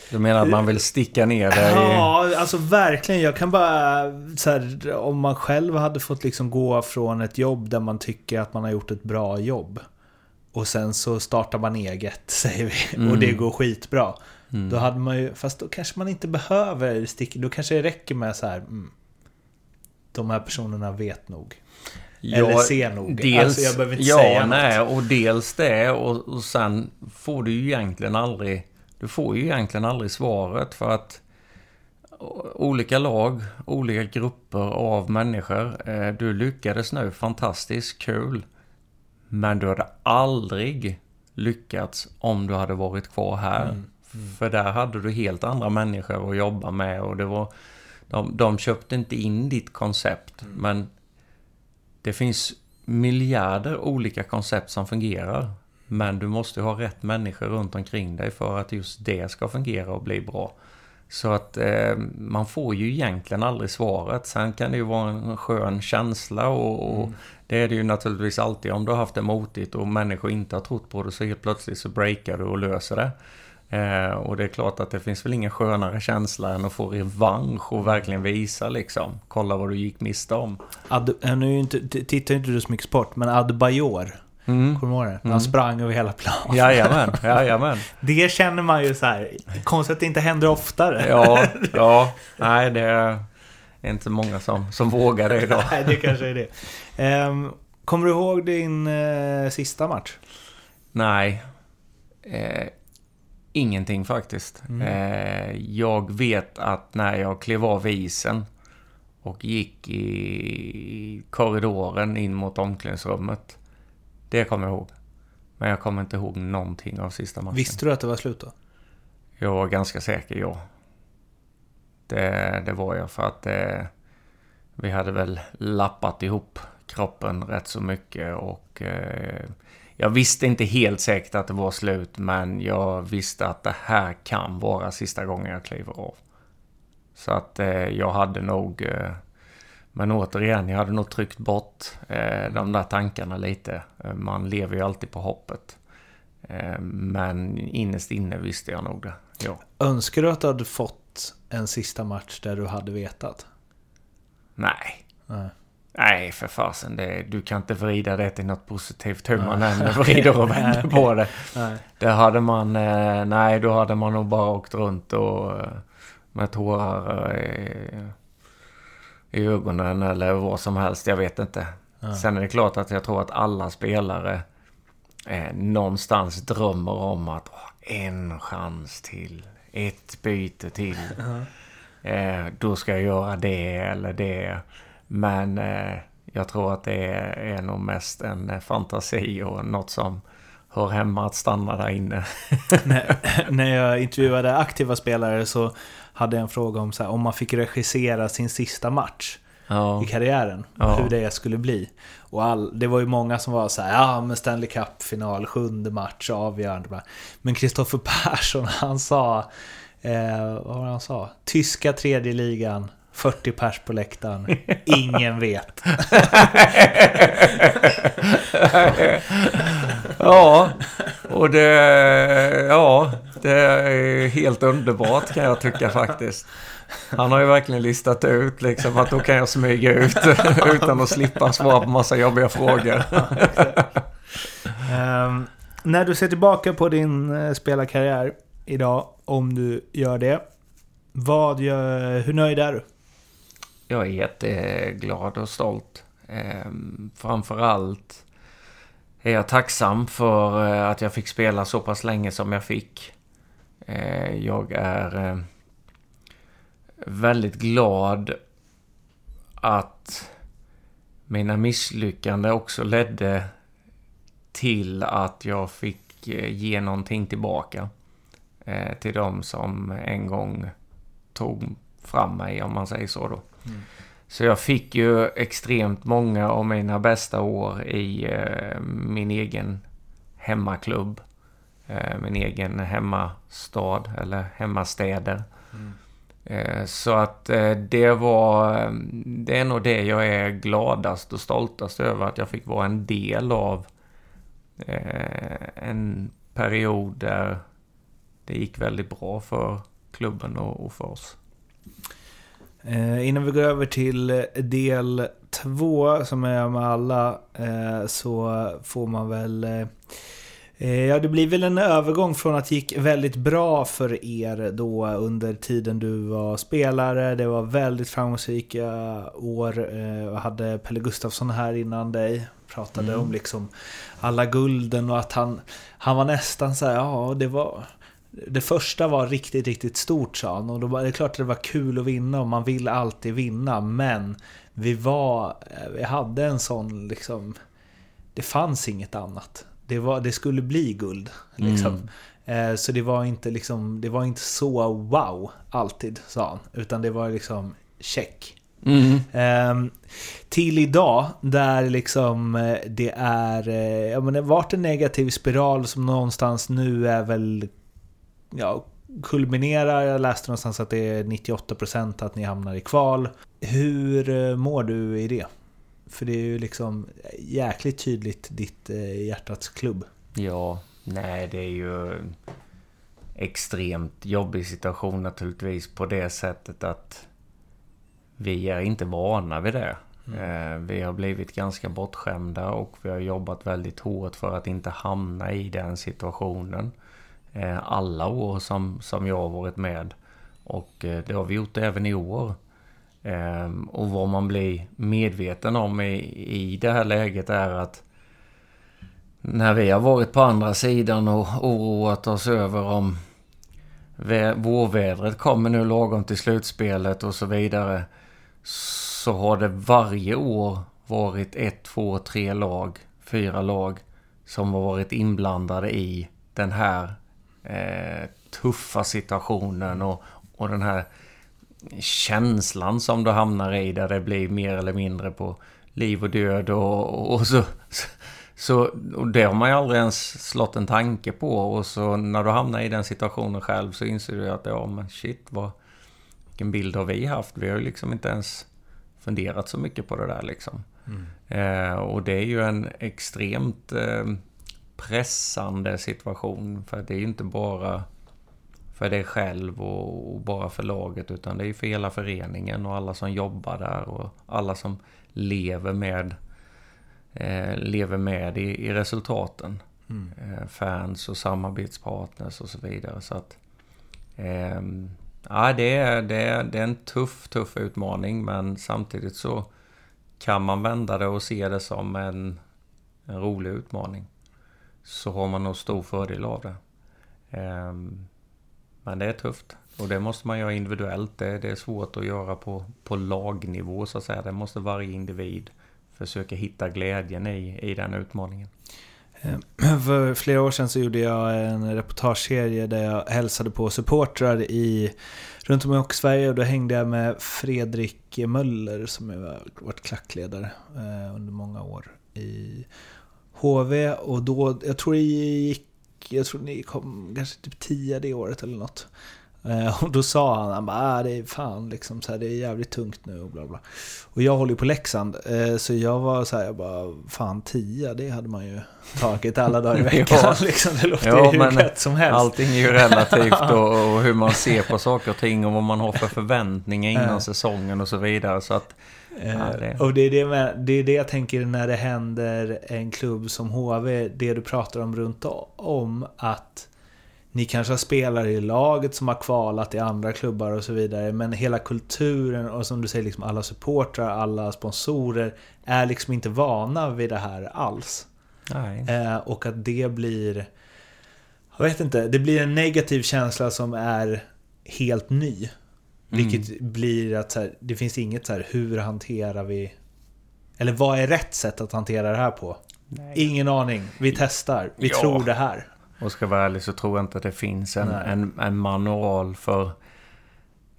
Du menar att man vill sticka ner dig? Ja, alltså verkligen. Jag kan bara... Så här, om man själv hade fått liksom gå från ett jobb där man tycker att man har gjort ett bra jobb. Och sen så startar man eget, *laughs* säger vi. Mm. Och det går skitbra. Mm. Då hade man ju... Fast då kanske man inte behöver sticka... Då kanske det räcker med så här... Mm, de här personerna vet nog. Ja, Eller ser nog. Dels, alltså jag behöver inte ja, säga nej, något. och dels det och, och sen får du ju egentligen aldrig... Du får ju egentligen aldrig svaret för att olika lag, olika grupper av människor. Eh, du lyckades nu, fantastiskt, kul. Men du hade aldrig lyckats om du hade varit kvar här. Mm. Mm. För där hade du helt andra människor att jobba med och det var... De, de köpte inte in ditt koncept, mm. men det finns miljarder olika koncept som fungerar. Men du måste ha rätt människor runt omkring dig för att just det ska fungera och bli bra. Så att eh, man får ju egentligen aldrig svaret. Sen kan det ju vara en skön känsla och, och mm. det är det ju naturligtvis alltid om du har haft det motigt och människor inte har trott på det så helt plötsligt så breakar du och löser det. Eh, och det är klart att det finns väl ingen skönare känsla än att få revansch och verkligen visa liksom. Kolla vad du gick miste om. Ad, eh, nu inte, tittar inte du så mycket sport, men Adebayor. Mm. Kommer du ihåg det? Han mm. sprang över hela planen. Jajamän, jajamän. *laughs* det känner man ju så här. Konstigt att det inte händer oftare. ja, *laughs* ja. Nej, det är inte många som, som vågar det idag. Nej, det kanske är det. Um, kommer du ihåg din uh, sista match? Nej. Ingenting faktiskt. Mm. Eh, jag vet att när jag klev av isen och gick i korridoren in mot omklädningsrummet. Det kommer jag ihåg. Men jag kommer inte ihåg någonting av sista matchen. Visste du att det var slut då? Jag var ganska säker, ja. Det, det var jag för att eh, vi hade väl lappat ihop kroppen rätt så mycket och eh, jag visste inte helt säkert att det var slut, men jag visste att det här kan vara sista gången jag kliver av. Så att eh, jag hade nog... Eh, men återigen, jag hade nog tryckt bort eh, de där tankarna lite. Eh, man lever ju alltid på hoppet. Eh, men innerst inne visste jag nog det, ja. Önskar du att du hade fått en sista match där du hade vetat? Nej. Nej. Nej, för fasen. Det, du kan inte vrida det till något positivt hur man än vrider och vänder på det. Nej. Det hade man... Eh, nej, då hade man nog bara åkt runt och eh, med tårar i, i ögonen eller vad som helst. Jag vet inte. Ja. Sen är det klart att jag tror att alla spelare eh, någonstans drömmer om att åh, en chans till. Ett byte till. -huh. eh, då ska jag göra det eller det. Men eh, jag tror att det är, är nog mest en eh, fantasi och något som hör hemma att stanna där inne. *laughs* när, när jag intervjuade aktiva spelare så hade jag en fråga om så här, om man fick regissera sin sista match ja. i karriären. Ja. Hur det skulle bli. Och all, det var ju många som var så här, ja men Stanley Cup-final, sjunde match, avgörande. Men Kristoffer *laughs* Persson, han sa, eh, vad var det han sa? Tyska tredje ligan, 40 pers på läktaren. *laughs* Ingen vet. *laughs* ja, och det, ja, det är helt underbart kan jag tycka faktiskt. Han har ju verkligen listat ut liksom att då kan jag smyga ut *laughs* utan att slippa svara på massa jobbiga frågor. um, när du ser tillbaka på din uh, spelarkarriär idag, om du gör det. Vad gör, hur nöjd är du? Jag är jätteglad och stolt. Ehm, framförallt är jag tacksam för eh, att jag fick spela så pass länge som jag fick. Eh, jag är eh, väldigt glad att mina misslyckanden också ledde till att jag fick ge någonting tillbaka till de som en gång tog fram mig, om man säger så då. Mm. Så jag fick ju extremt många av mina bästa år i eh, min egen hemmaklubb. Eh, min egen hemmastad eller hemmastäder. Eh, så att eh, det var... eh, Det är nog det jag är gladast och stoltast över. Att jag fick vara en del av eh, en period där det gick väldigt bra för klubben och, och för oss. Eh, innan vi går över till del två som är med alla eh, så får man väl... Eh, eh, ja, det blir väl en övergång från att det gick väldigt bra för er då under tiden du var spelare. Det var väldigt framgångsrika år. Eh, jag hade Pelle Gustafsson här innan dig. Pratade om liksom alla gulden och att han, han var nästan så här, ja det var... Det första var riktigt, riktigt stort sa han. Och då var det klart att det var kul att vinna och man vill alltid vinna. Men vi var, eh, vi hade en sån liksom... Det fanns inget annat. Det, var, det skulle bli guld. Liksom. Eh, Så det var inte liksom, det var inte så wow alltid, sa han. Utan det var liksom check. Ehm, till idag, där liksom eh, det är... eh, Ja men det har varit en negativ spiral som någonstans nu är väl... Ja, kulminerar. Jag läste någonstans att det är 98% att ni hamnar i kval. Hur eh, mår du i det? För det är ju liksom jäkligt tydligt ditt eh, hjärtats klubb. Ja, nej det är ju extremt jobbig situation naturligtvis på det sättet att vi är inte vana vid det. Eh, Vi har blivit ganska bortskämda och vi har jobbat väldigt hårt för att inte hamna i den situationen. Eh, alla år som, som jag har varit med. Och eh, det har vi gjort även i år. Ehm, och vad man blir medveten om i, i det här läget är att när vi har varit på andra sidan och oroat oss över om vårvädret kommer nu lagom till slutspelet och så vidare. Så har det varje år varit ett, två, tre lag, fyra lag som har varit inblandade i den här eh, tuffa situationen och, och den här känslan som du hamnar i där det blir mer eller mindre på liv och död och, och så, så och det har man ju aldrig ens slått en tanke på och så när du hamnar i den situationen själv så inser du att ja men shit vad vilken bild har vi haft? Vi har ju liksom inte ens funderat så mycket på det där liksom. Eh, och det är ju en extremt eh, pressande situation för det är ju inte bara för dig själv och, och bara för laget utan det är ju för hela föreningen och alla som jobbar där och alla som lever med eh, lever med i, i resultaten. Eh, fans och samarbetspartners och så vidare. Så att, ehm, ja, det, är, det, är, det är en tuff, tuff utmaning men samtidigt så kan man vända det och se det som en, en rolig utmaning. Så har man nog stor fördel av det. Ehm, men det är tufft. Och det måste man göra individuellt. Det, det är svårt att göra på, på lagnivå så att säga. Det måste varje individ försöka hitta glädjen i, i den utmaningen. Ehm, *clears throat* för flera år sedan så gjorde jag en reportageserie där jag hälsade på supportrar i, runt om i Sverige och då hängde jag med Fredrik Möller som har varit klackledare eh, under många år i HV och då, jag tror det gick, jag tror ni kom kanske typ 10 det året eller något. Eh, Och då sa han, han bara, ah, det är fan liksom så här, det är jävligt tungt nu och bla bla. Och jag håller ju på Leksand, eh, så jag var så här, jag bara, fan 10 det hade man ju tagit alla dagar i *laughs* veckan. Ja. liksom, det låter Ja, ju hur gött som helst. Allting är ju relativt och, *laughs* och hur man ser på saker och ting och vad man har för förväntningar innan Ja. säsongen och så vidare. Så att, ja, det, Eh, Och det är det, med, det är det jag tänker när det händer en klubb som HV, det du pratar om runt om, att ni kanske har spelare i laget som har kvalat i andra klubbar och så vidare, men hela kulturen och som du säger, liksom alla supportrar, alla sponsorer är liksom inte vana vid det här alls. Eh, och att det blir... Jag vet inte, det blir en negativ känsla som är helt ny. Vilket blir att så här, det finns inget så här, hur hanterar vi... Eller vad är rätt sätt att hantera det här på? Ingen aning. Vi testar. Vi Ja. tror det här. Och ska vara ärlig så tror jag inte att det finns en, Nej. en, en manual för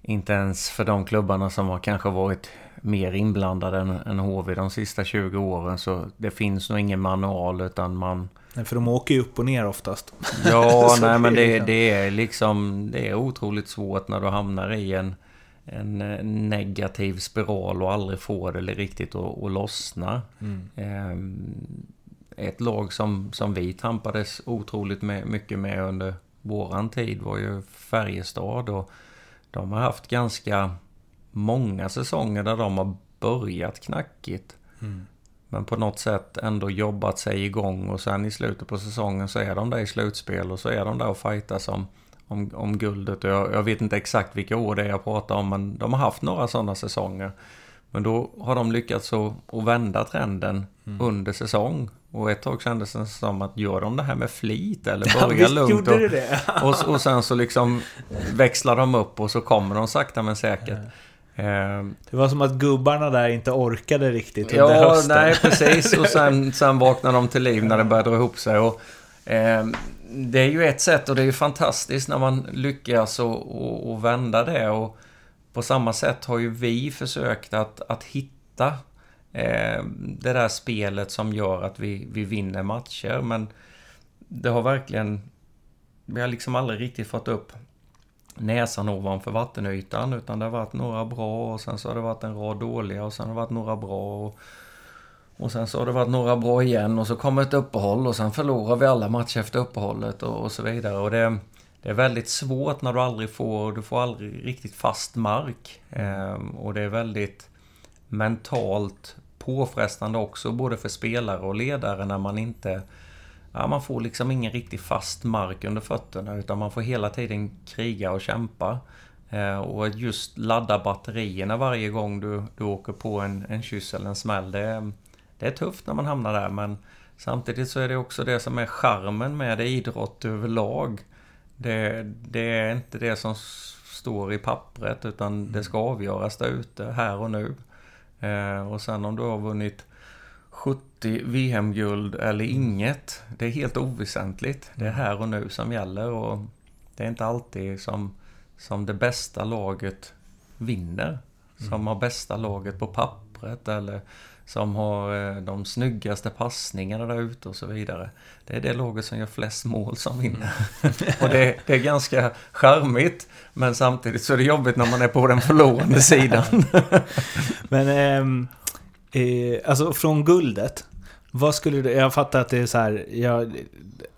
inte ens för de klubbarna som har kanske varit mer inblandade än, än HV de sista 20 åren. Så det finns nog ingen manual utan man... Nej, för de åker ju upp och ner oftast. Ja, *laughs* nej men det, liksom- det är liksom... Det är otroligt svårt när du hamnar i en, en eh, negativ spiral och aldrig får det riktigt att, att lossna. Mm. Ehm, ett lag som, som vi tampades otroligt med, mycket med under våran tid var ju Färjestad och de har haft ganska många säsonger där de har börjat knackigt. Mm. Men på något sätt ändå jobbat sig igång och sen i slutet på säsongen så är de där i slutspel och så är de där och fightas om, om, om guldet. Jag, jag vet inte exakt vilka år det är jag pratar om men de har haft några sådana säsonger. Men då har de lyckats att, att vända trenden under säsong. Och ett tag kändes det som att gör de det här med flit eller *laughs* börjar visst lugnt och, det *laughs* och, och sen så liksom växlar de upp och så kommer de sakta men säkert. Ehm, Det var som att gubbarna där inte orkade riktigt under Ja, hösten. nej precis. Och *laughs* sen, sen vaknar de till liv när det börjar dra ihop sig. Och, eh, det är ju ett sätt och det är ju fantastiskt när man lyckas och, och, och vända det. Och på samma sätt har ju vi försökt att, att hitta eh, det där spelet som gör att vi, vi vinner matcher. Men det har verkligen... Vi har liksom aldrig riktigt fått upp näsan ovanför vattenytan utan det har varit några bra och sen så har det varit en rad dåliga och sen har det varit några bra och, och sen så har det varit några bra igen och så kommer ett uppehåll och sen förlorar vi alla matcher efter uppehållet och, och så vidare. Och det, det är väldigt svårt när du aldrig får, du får aldrig riktigt fast mark. Mm. och det är väldigt mentalt påfrestande också både för spelare och ledare när man inte Ja, man får liksom ingen riktigt fast mark under fötterna utan man får hela tiden kriga och kämpa. Ehm, och att just ladda batterierna varje gång du, du åker på en, en kyss eller en smäll. Det, är- det är tufft när man hamnar där men samtidigt så är det också det som är charmen med idrott överlag. Det, det är inte det som står i pappret utan det ska avgöras där ute här och nu. Eh, och sen om du har vunnit 70 VM-guld eller inget. Det är helt oväsentligt. Det är här och nu som gäller och det är inte alltid som, som det bästa laget vinner. Som har bästa laget på pappret eller som har eh, de snyggaste passningarna där ute och så vidare. Det är det laget som gör flest mål som vinner. och det, det är ganska charmigt men samtidigt så är det jobbigt när man är på den förlorande sidan. *laughs* Men ehm, eh, alltså från guldet. Vad skulle du, jag fattar att det är så här, ja,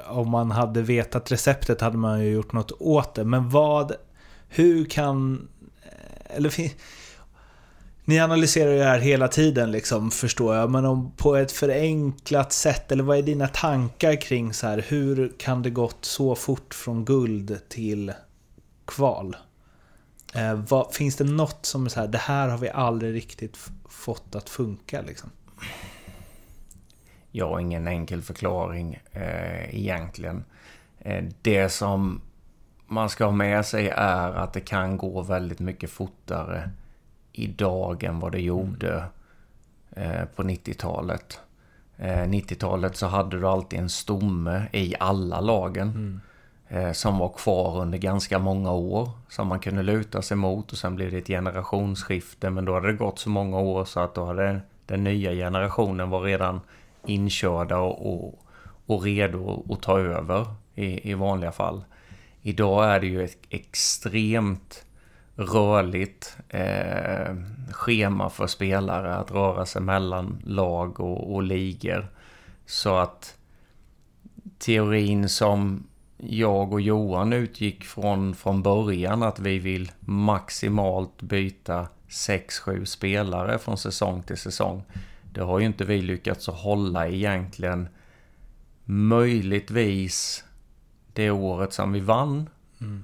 om man hade vetat receptet hade man ju gjort något åt det. Men vad, hur kan, eller ni analyserar ju det här hela tiden liksom, förstår jag. Men om på ett förenklat sätt, eller vad är dina tankar kring så här, hur kan det gått så fort från guld till kval? Eh, vad, finns det något som är så här, det här har vi aldrig riktigt fått att funka liksom? Jag har ingen enkel förklaring eh, egentligen. Eh, det som man ska ha med sig är att det kan gå väldigt mycket fortare idag än vad det gjorde eh, på 90-talet. Eh, 90-talet så hade du alltid en stomme i alla lagen. Eh, som var kvar under ganska många år. Som man kunde luta sig mot och sen blev det ett generationsskifte. Men då hade det gått så många år så att då hade den nya generationen var redan inkörda och, och, och redo att ta över i, i vanliga fall. Idag är det ju ett extremt rörligt eh, schema för spelare att röra sig mellan lag och, och ligor. Så att teorin som jag och Johan utgick från från början att vi vill maximalt byta 6-7 spelare från säsong till säsong. Det har ju inte vi lyckats att hålla egentligen. Möjligtvis det året som vi vann. Mm.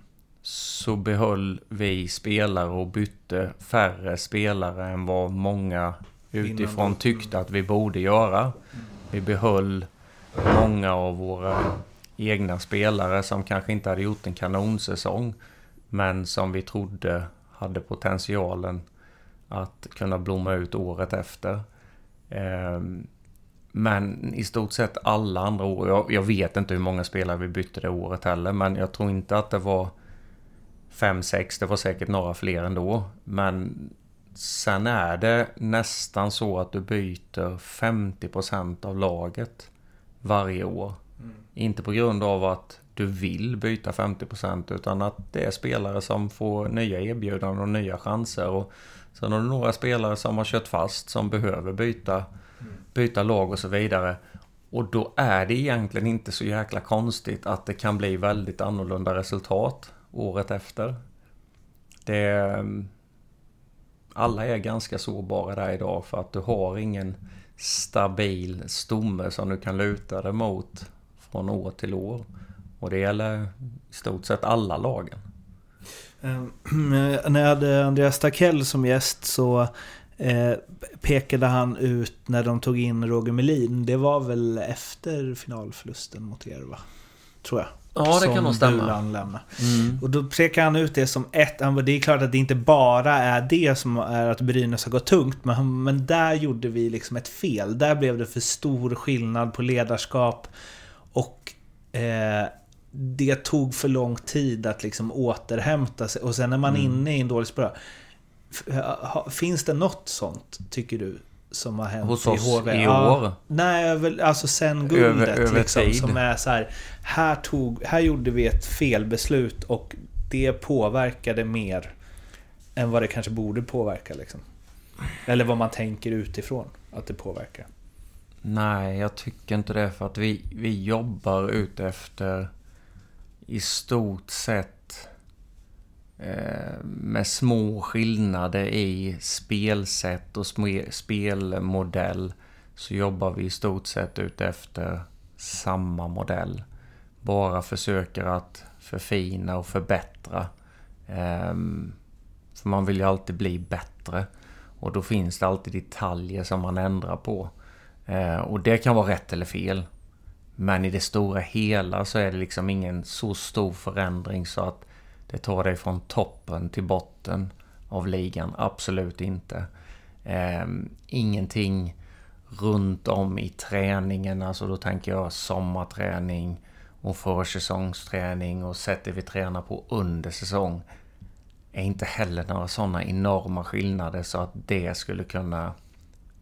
Så behöll vi spelare och bytte färre spelare än vad många utifrån tyckte att vi borde göra. Vi behöll många av våra egna spelare som kanske inte hade gjort en kanonsäsong. Men som vi trodde hade potentialen att kunna blomma ut året efter. Ehm, Men i stort sett alla andra år, jag, jag vet inte hur många spelare vi bytte det året heller, men jag tror inte att det var fem, sex, det var säkert några fler ändå. Men sen är det nästan så att du byter 50% av laget varje år. Inte på grund av att du vill byta 50% utan att det är spelare som får nya erbjudanden och nya chanser. Och sen har du några spelare som har kört fast som behöver byta, byta lag och så vidare. Och då är det egentligen inte så jäkla konstigt att det kan bli väldigt annorlunda resultat året efter. Det... Ehm, alla är ganska sårbara där idag för att du har ingen stabil stomme som du kan luta dig mot från år till år. Och det gäller i stort sett alla lagen. Ehm, *clears throat* när jag hade Andreas Takell som gäst så eh, pekade han ut när de tog in Roger Melin. Det var väl efter finalförlusten mot er va? Tror jag. Ja, det kan nog stämma. Mm. Och då pekar han ut det som ett, det är klart att det inte bara är det som är att Brynäs har gått tungt, men, men där gjorde vi liksom ett fel. Där blev det för stor skillnad på ledarskap och eh, det tog för lång tid att liksom återhämta sig. Och sen när man är mm. inne i en dålig spiral. Finns det något sånt, tycker du, som har hänt Hos oss i HV? i år? Ja, nej, alltså sen guldet. Över, över liksom, tid. Som är så här, här, tog, här gjorde vi ett felbeslut och det påverkade mer än vad det kanske borde påverka. Liksom. Eller vad man tänker utifrån att det påverkar. Nej, jag tycker inte det. För att vi, vi jobbar ut efter i stort sett Eh, med små skillnader i spelsätt och spelmodell så jobbar vi i stort sett ut efter samma modell. Bara försöker att förfina och förbättra. Ehm, för man vill ju alltid bli bättre. Och då finns det alltid detaljer som man ändrar på. Eh, och det kan vara rätt eller fel. Men i det stora hela så är det liksom ingen så stor förändring så att det tar dig från toppen till botten av ligan. Absolut inte. Eh, ingenting runt om i träningen. Alltså då tänker jag sommarträning och försäsongsträning och sättet vi tränar på under säsong. Är inte heller några sådana enorma skillnader så att det skulle kunna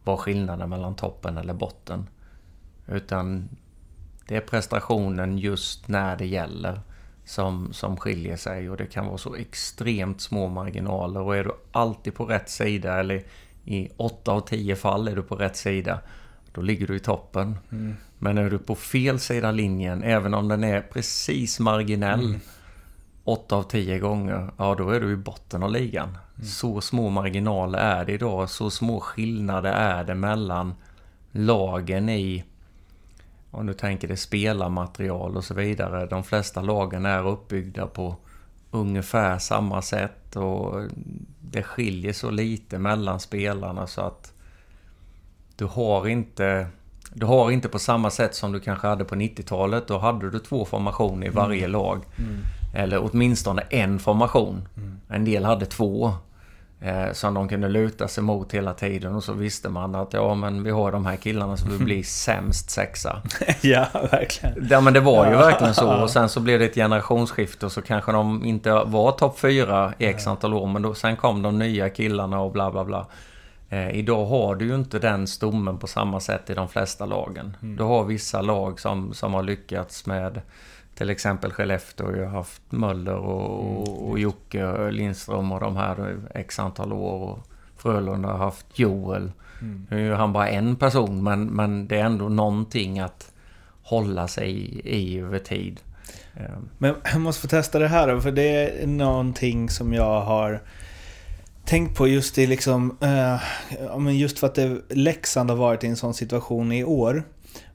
vara skillnaden mellan toppen eller botten. Utan det är prestationen just när det gäller som, som skiljer sig och det kan vara så extremt små marginaler och är du alltid på rätt sida eller i 8 av 10 fall är du på rätt sida då ligger du i toppen. Mm. Men är du på fel sida linjen, även om den är precis marginell mm. 8 av 10 gånger, ja då är du i botten av ligan. Mm. Så små marginaler är det idag, så små skillnader är det mellan lagen i om du tänker dig spelarmaterial och så vidare. De flesta lagen är uppbyggda på ungefär samma sätt och det skiljer så lite mellan spelarna så att du har inte du har inte på samma sätt som du kanske hade på 90-talet. Då hade du två formationer i varje mm. lag. Mm. Eller åtminstone en formation. Mm. En del hade två. Eh, som de kunde luta sig mot hela tiden och så visste man att ja men vi har de här killarna som vill *laughs* bli sämst sexa. *laughs* ja, verkligen. Ja men det var ju verkligen så och sen så blev det ett generationsskifte och så kanske de inte var topp fyra i x antal år men då, sen kom de nya killarna och bla bla bla. Eh, idag har du ju inte den stommen på samma sätt i de flesta lagen. Mm. Du har vissa lag som, som har lyckats med till exempel Skellefteå har ju haft Möller och, och, och Jocke Lindström och de här x antal år. Och Frölunda har haft Joel. Mm. Nu är ju han bara en person men, men det är ändå någonting att hålla sig i, i över tid. Ehm. Men *clears throat* jag måste få testa det här då, för det är någonting som jag har tänkt på just i liksom... Eh, just för att det, Leksand har varit i en sån situation i år.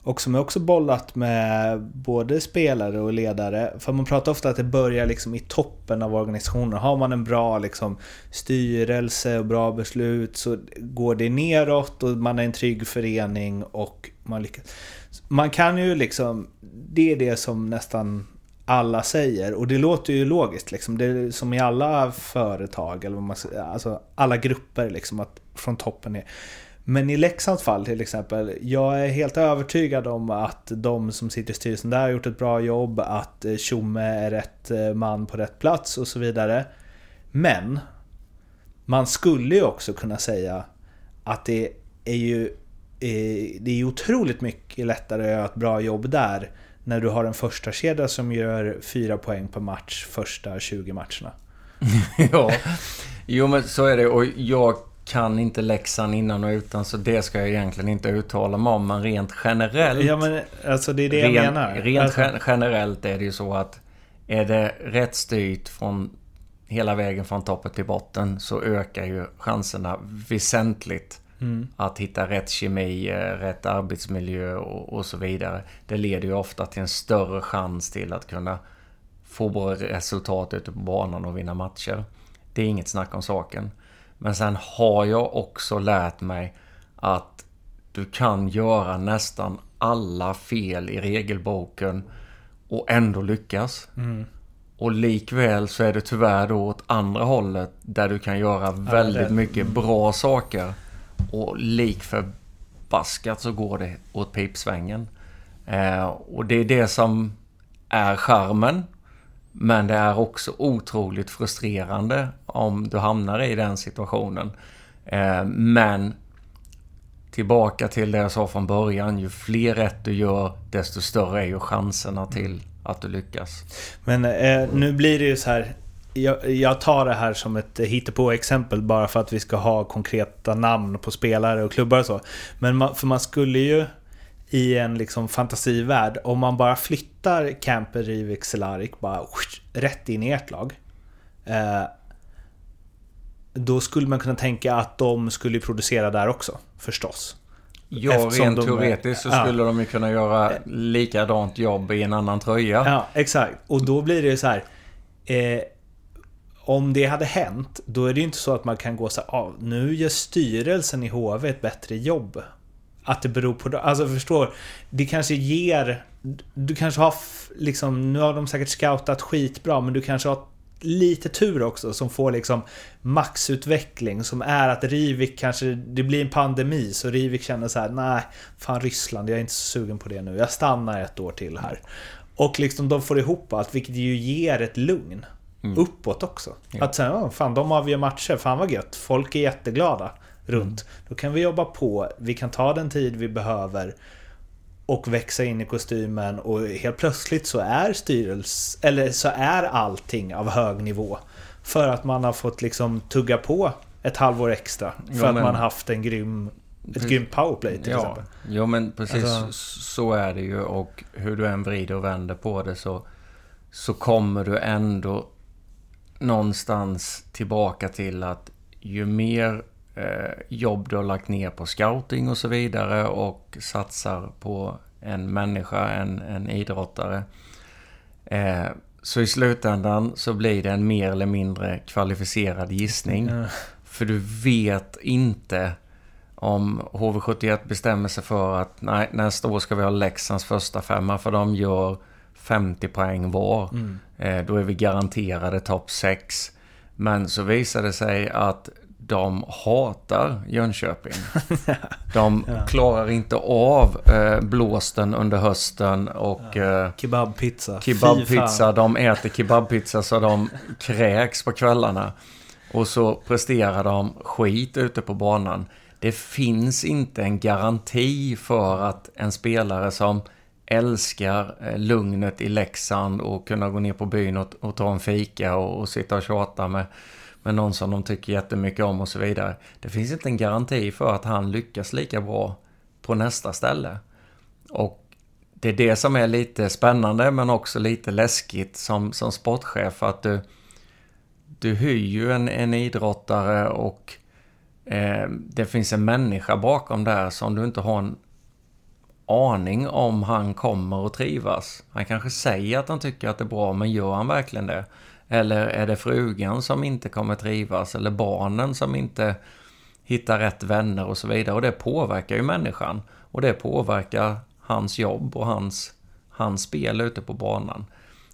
Och som jag också bollat med både spelare och ledare. För man pratar ofta att det börjar liksom i toppen av organisationen. Har man en bra liksom styrelse och bra beslut så går det neråt och man är en trygg förening och man lyckas. Man kan ju liksom... Det är det som nästan alla säger. Och det låter ju logiskt liksom. Det är som i alla företag eller vad man alltså alla grupper liksom att från toppen är. Men i Leksands fall till exempel, jag är helt övertygad om att de som sitter i styrelsen där har gjort ett bra jobb, att eh, Tjomme är rätt eh, man på rätt plats och så vidare. Men man skulle ju också kunna säga att det är ju eh, det är otroligt mycket lättare att göra ett bra jobb där när du har en första kedja som gör fyra poäng per match första 20 matcherna. *laughs* ja, jo men så är det och jag kan inte läxan innan och utan så det ska jag egentligen inte uttala mig om. Men rent generellt... Ja men alltså det är det rent, jag menar. Rent alltså. generellt är det ju så att är det rätt styrt från hela vägen från toppen till botten så ökar ju chanserna väsentligt Mm. att hitta rätt kemi, eh, rätt arbetsmiljö och, och, så vidare. Det leder ju ofta till en större chans till att kunna få bra resultat ute på banan och vinna matcher. Det är inget snack om saken. Men sen har jag också lärt mig att du kan göra nästan alla fel i regelboken och ändå lyckas. Mm. Och likväl så är det tyvärr då åt andra hållet där du kan göra väldigt mycket bra saker. Och lik förbaskat så går det åt pipsvängen. Eh, och det är det som är charmen. Men det är också otroligt frustrerande om du hamnar i den situationen. Eh, men tillbaka till det jag sa från början. Ju fler rätt du gör, desto större är ju chanserna till att du lyckas. Men eh, nu blir det ju så här. Jag, jag tar det här som ett hittepå-exempel bara för att vi ska ha konkreta namn på spelare och klubbar och så. Men man, för man skulle ju i en liksom fantasivärld, om man bara flyttar Camper, Rivik, Cehlárik bara rätt in i ert lag. Eh, då skulle man kunna tänka att de skulle producera där också, förstås. Ja, Eftersom rent de- teoretiskt så ja. skulle de ju kunna göra likadant jobb i en annan tröja. Ja, exakt. Och då blir det ju så här. Eh, om det hade hänt, då är det ju inte så att man kan gå så här, ah, nu gör styrelsen i HV ett bättre jobb. Att det beror på... Alltså förstår, det kanske ger... Du kanske har liksom, nu har de säkert scoutat skitbra, men du kanske har lite tur också som får liksom maxutveckling som är att Rivik kanske, det blir en pandemi så Rivik känner så här: nej, fan Ryssland, jag är inte så sugen på det nu, jag stannar ett år till här. Och liksom de får ihop allt, vilket ju ger ett lugn. Uppåt också. Att säga, "Ja, fan de avgör matcher, fan vad gött. Folk är jätteglada runt. Då kan vi jobba på, vi kan ta den tid vi behöver och växa in i kostymen och helt plötsligt så är styrels eller så är allting av hög nivå. För att man har fått liksom tugga på ett halvår extra. För Ja, att man haft en grym, ett grymt powerplay till Ja, exempel. jo men precis Alltså- så är det ju och hur du än vrider och vänder på det så, så kommer du ändå någonstans tillbaka till att ju mer jobb du har lagt ner på scouting och så vidare och satsar på en människa, en, en idrottare. Eh, så i slutändan så blir det en mer eller mindre kvalificerad gissning. För du vet inte om HV71 bestämmer sig för att nej, nästa år ska vi ha Leksands första femma för de gör 50 poäng var. Eh, då är vi garanterade topp 6. Men så visar det sig att de hatar Jönköping. *laughs* De klarar inte av eh, blåsten under hösten och eh, Kebabpizza. Kebabpizza. De äter kebabpizza så de kräks på kvällarna. Och så presterar de skit ute på banan. Det finns inte en garanti för att en spelare som älskar eh, lugnet i Leksand och kunna gå ner på byn och, och ta en fika och, och sitta och tjata med, med någon som de tycker jättemycket om och så vidare. Det finns inte en garanti för att han lyckas lika bra på nästa ställe. Och det är det som är lite spännande men också lite läskigt som, som sportchef. Att du, du hyr ju en, en idrottare och eh, det finns en människa bakom där som du inte har en aning om han kommer att trivas. Han kanske säger att han tycker att det är bra, men gör han verkligen det? Eller är det frugan som inte kommer trivas? Eller barnen som inte hittar rätt vänner och så vidare? Och det påverkar ju människan. Och det påverkar hans jobb och hans, hans spel ute på banan.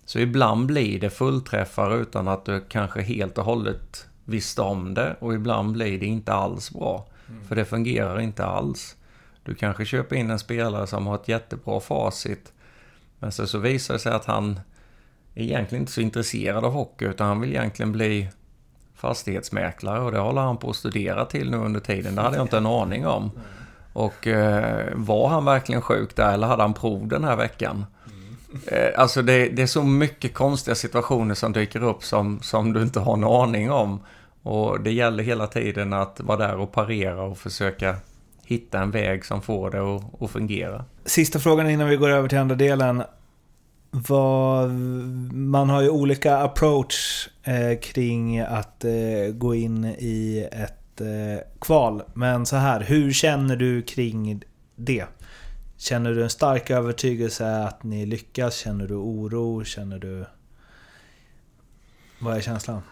Så ibland blir det fullträffar utan att du kanske helt och hållet visste om det. Och ibland blir det inte alls bra. För det fungerar inte alls. Du kanske köper in en spelare som har ett jättebra facit. Men så, så visar det sig att han är egentligen inte så intresserad av hockey utan han vill egentligen bli fastighetsmäklare och det håller han på att studera till nu under tiden. Det hade jag inte en aning om. Och eh, var han verkligen sjuk där eller hade han prov den här veckan? Eh, alltså det, det, är så mycket konstiga situationer som dyker upp som, som du inte har en aning om. Och det gäller hela tiden att vara där och parera och försöka hitta en väg som får det att, att fungera. Sista frågan innan vi går över till andra delen. Vad, man har ju olika approach eh, kring att eh, gå in i ett eh, kval. Men så här, hur känner du kring det? Känner du en stark övertygelse att ni lyckas? Känner du oro? Känner du... Vad är känslan?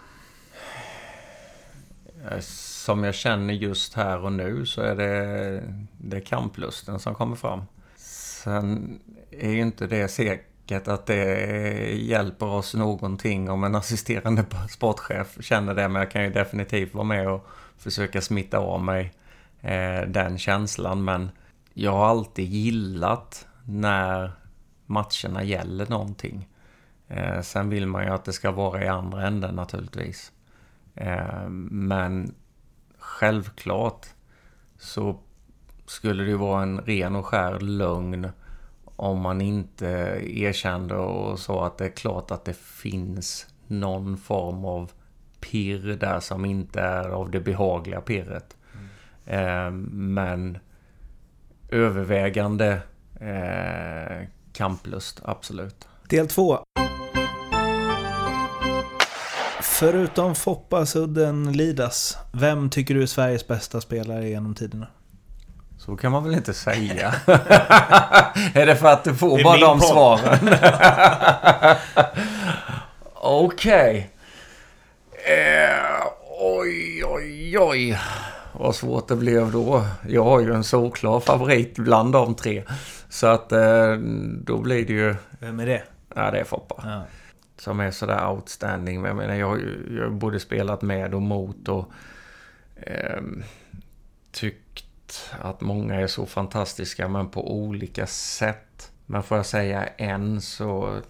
Eh, som jag känner just här och nu så är det, det är kamplusten som kommer fram. Sen är ju inte det snacket att det hjälper oss någonting om en assisterande sportchef känner det. Men jag kan ju definitivt vara med och försöka smitta av mig eh, den känslan. Men jag har alltid gillat när matcherna gäller någonting. Eh, sen vill man ju att det ska vara i andra änden naturligtvis. Eh, men självklart så skulle det ju vara en ren och skär lögn om man inte erkände och sa att det är klart att det finns någon form av pirr där som inte är av det behagliga pirret. Mm. Men övervägande eh, kamplust, absolut. Del två. Förutom Foppa, Sudden, Lidas, vem tycker du är Sveriges bästa spelare genom tiderna? Så kan man väl inte säga? *laughs* är det för att du får bara de podd. svaren? *laughs* Okej. Okay. Eh, oj, oj, oj. Vad svårt det blev då. Jag har ju en solklar favorit bland de tre. Så att eh, då blir det ju... Vem är det? Ja, det är Foppa. Ja. Som är sådär outstanding. Men jag menar, jag har ju både spelat med och mot och eh, tyckt att många är så fantastiska men på olika sätt. Men får jag säga en så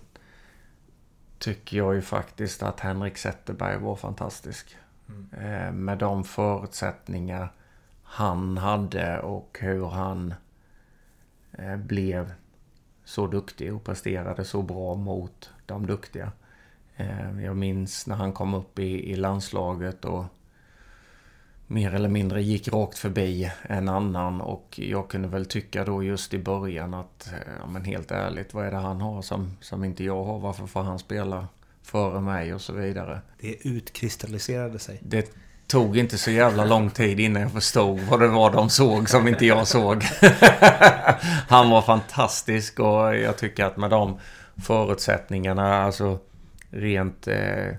tycker jag ju faktiskt att Henrik Zetterberg var fantastisk. Mm. Med de förutsättningar han hade och hur han eh, blev så duktig och presterade så bra mot de duktiga. Eh, jag minns när han kom upp i, i landslaget och mer eller mindre gick rakt förbi en annan och jag kunde väl tycka då just i början att, ja men helt ärligt, vad är det han har som, som inte jag har? Varför får han spela före mig och så vidare. Det utkristalliserade sig. Det tog inte så jävla lång tid innan jag förstod vad det var de såg som inte jag såg. *laughs* Han var fantastisk och jag tycker att med de förutsättningarna, alltså rent eh,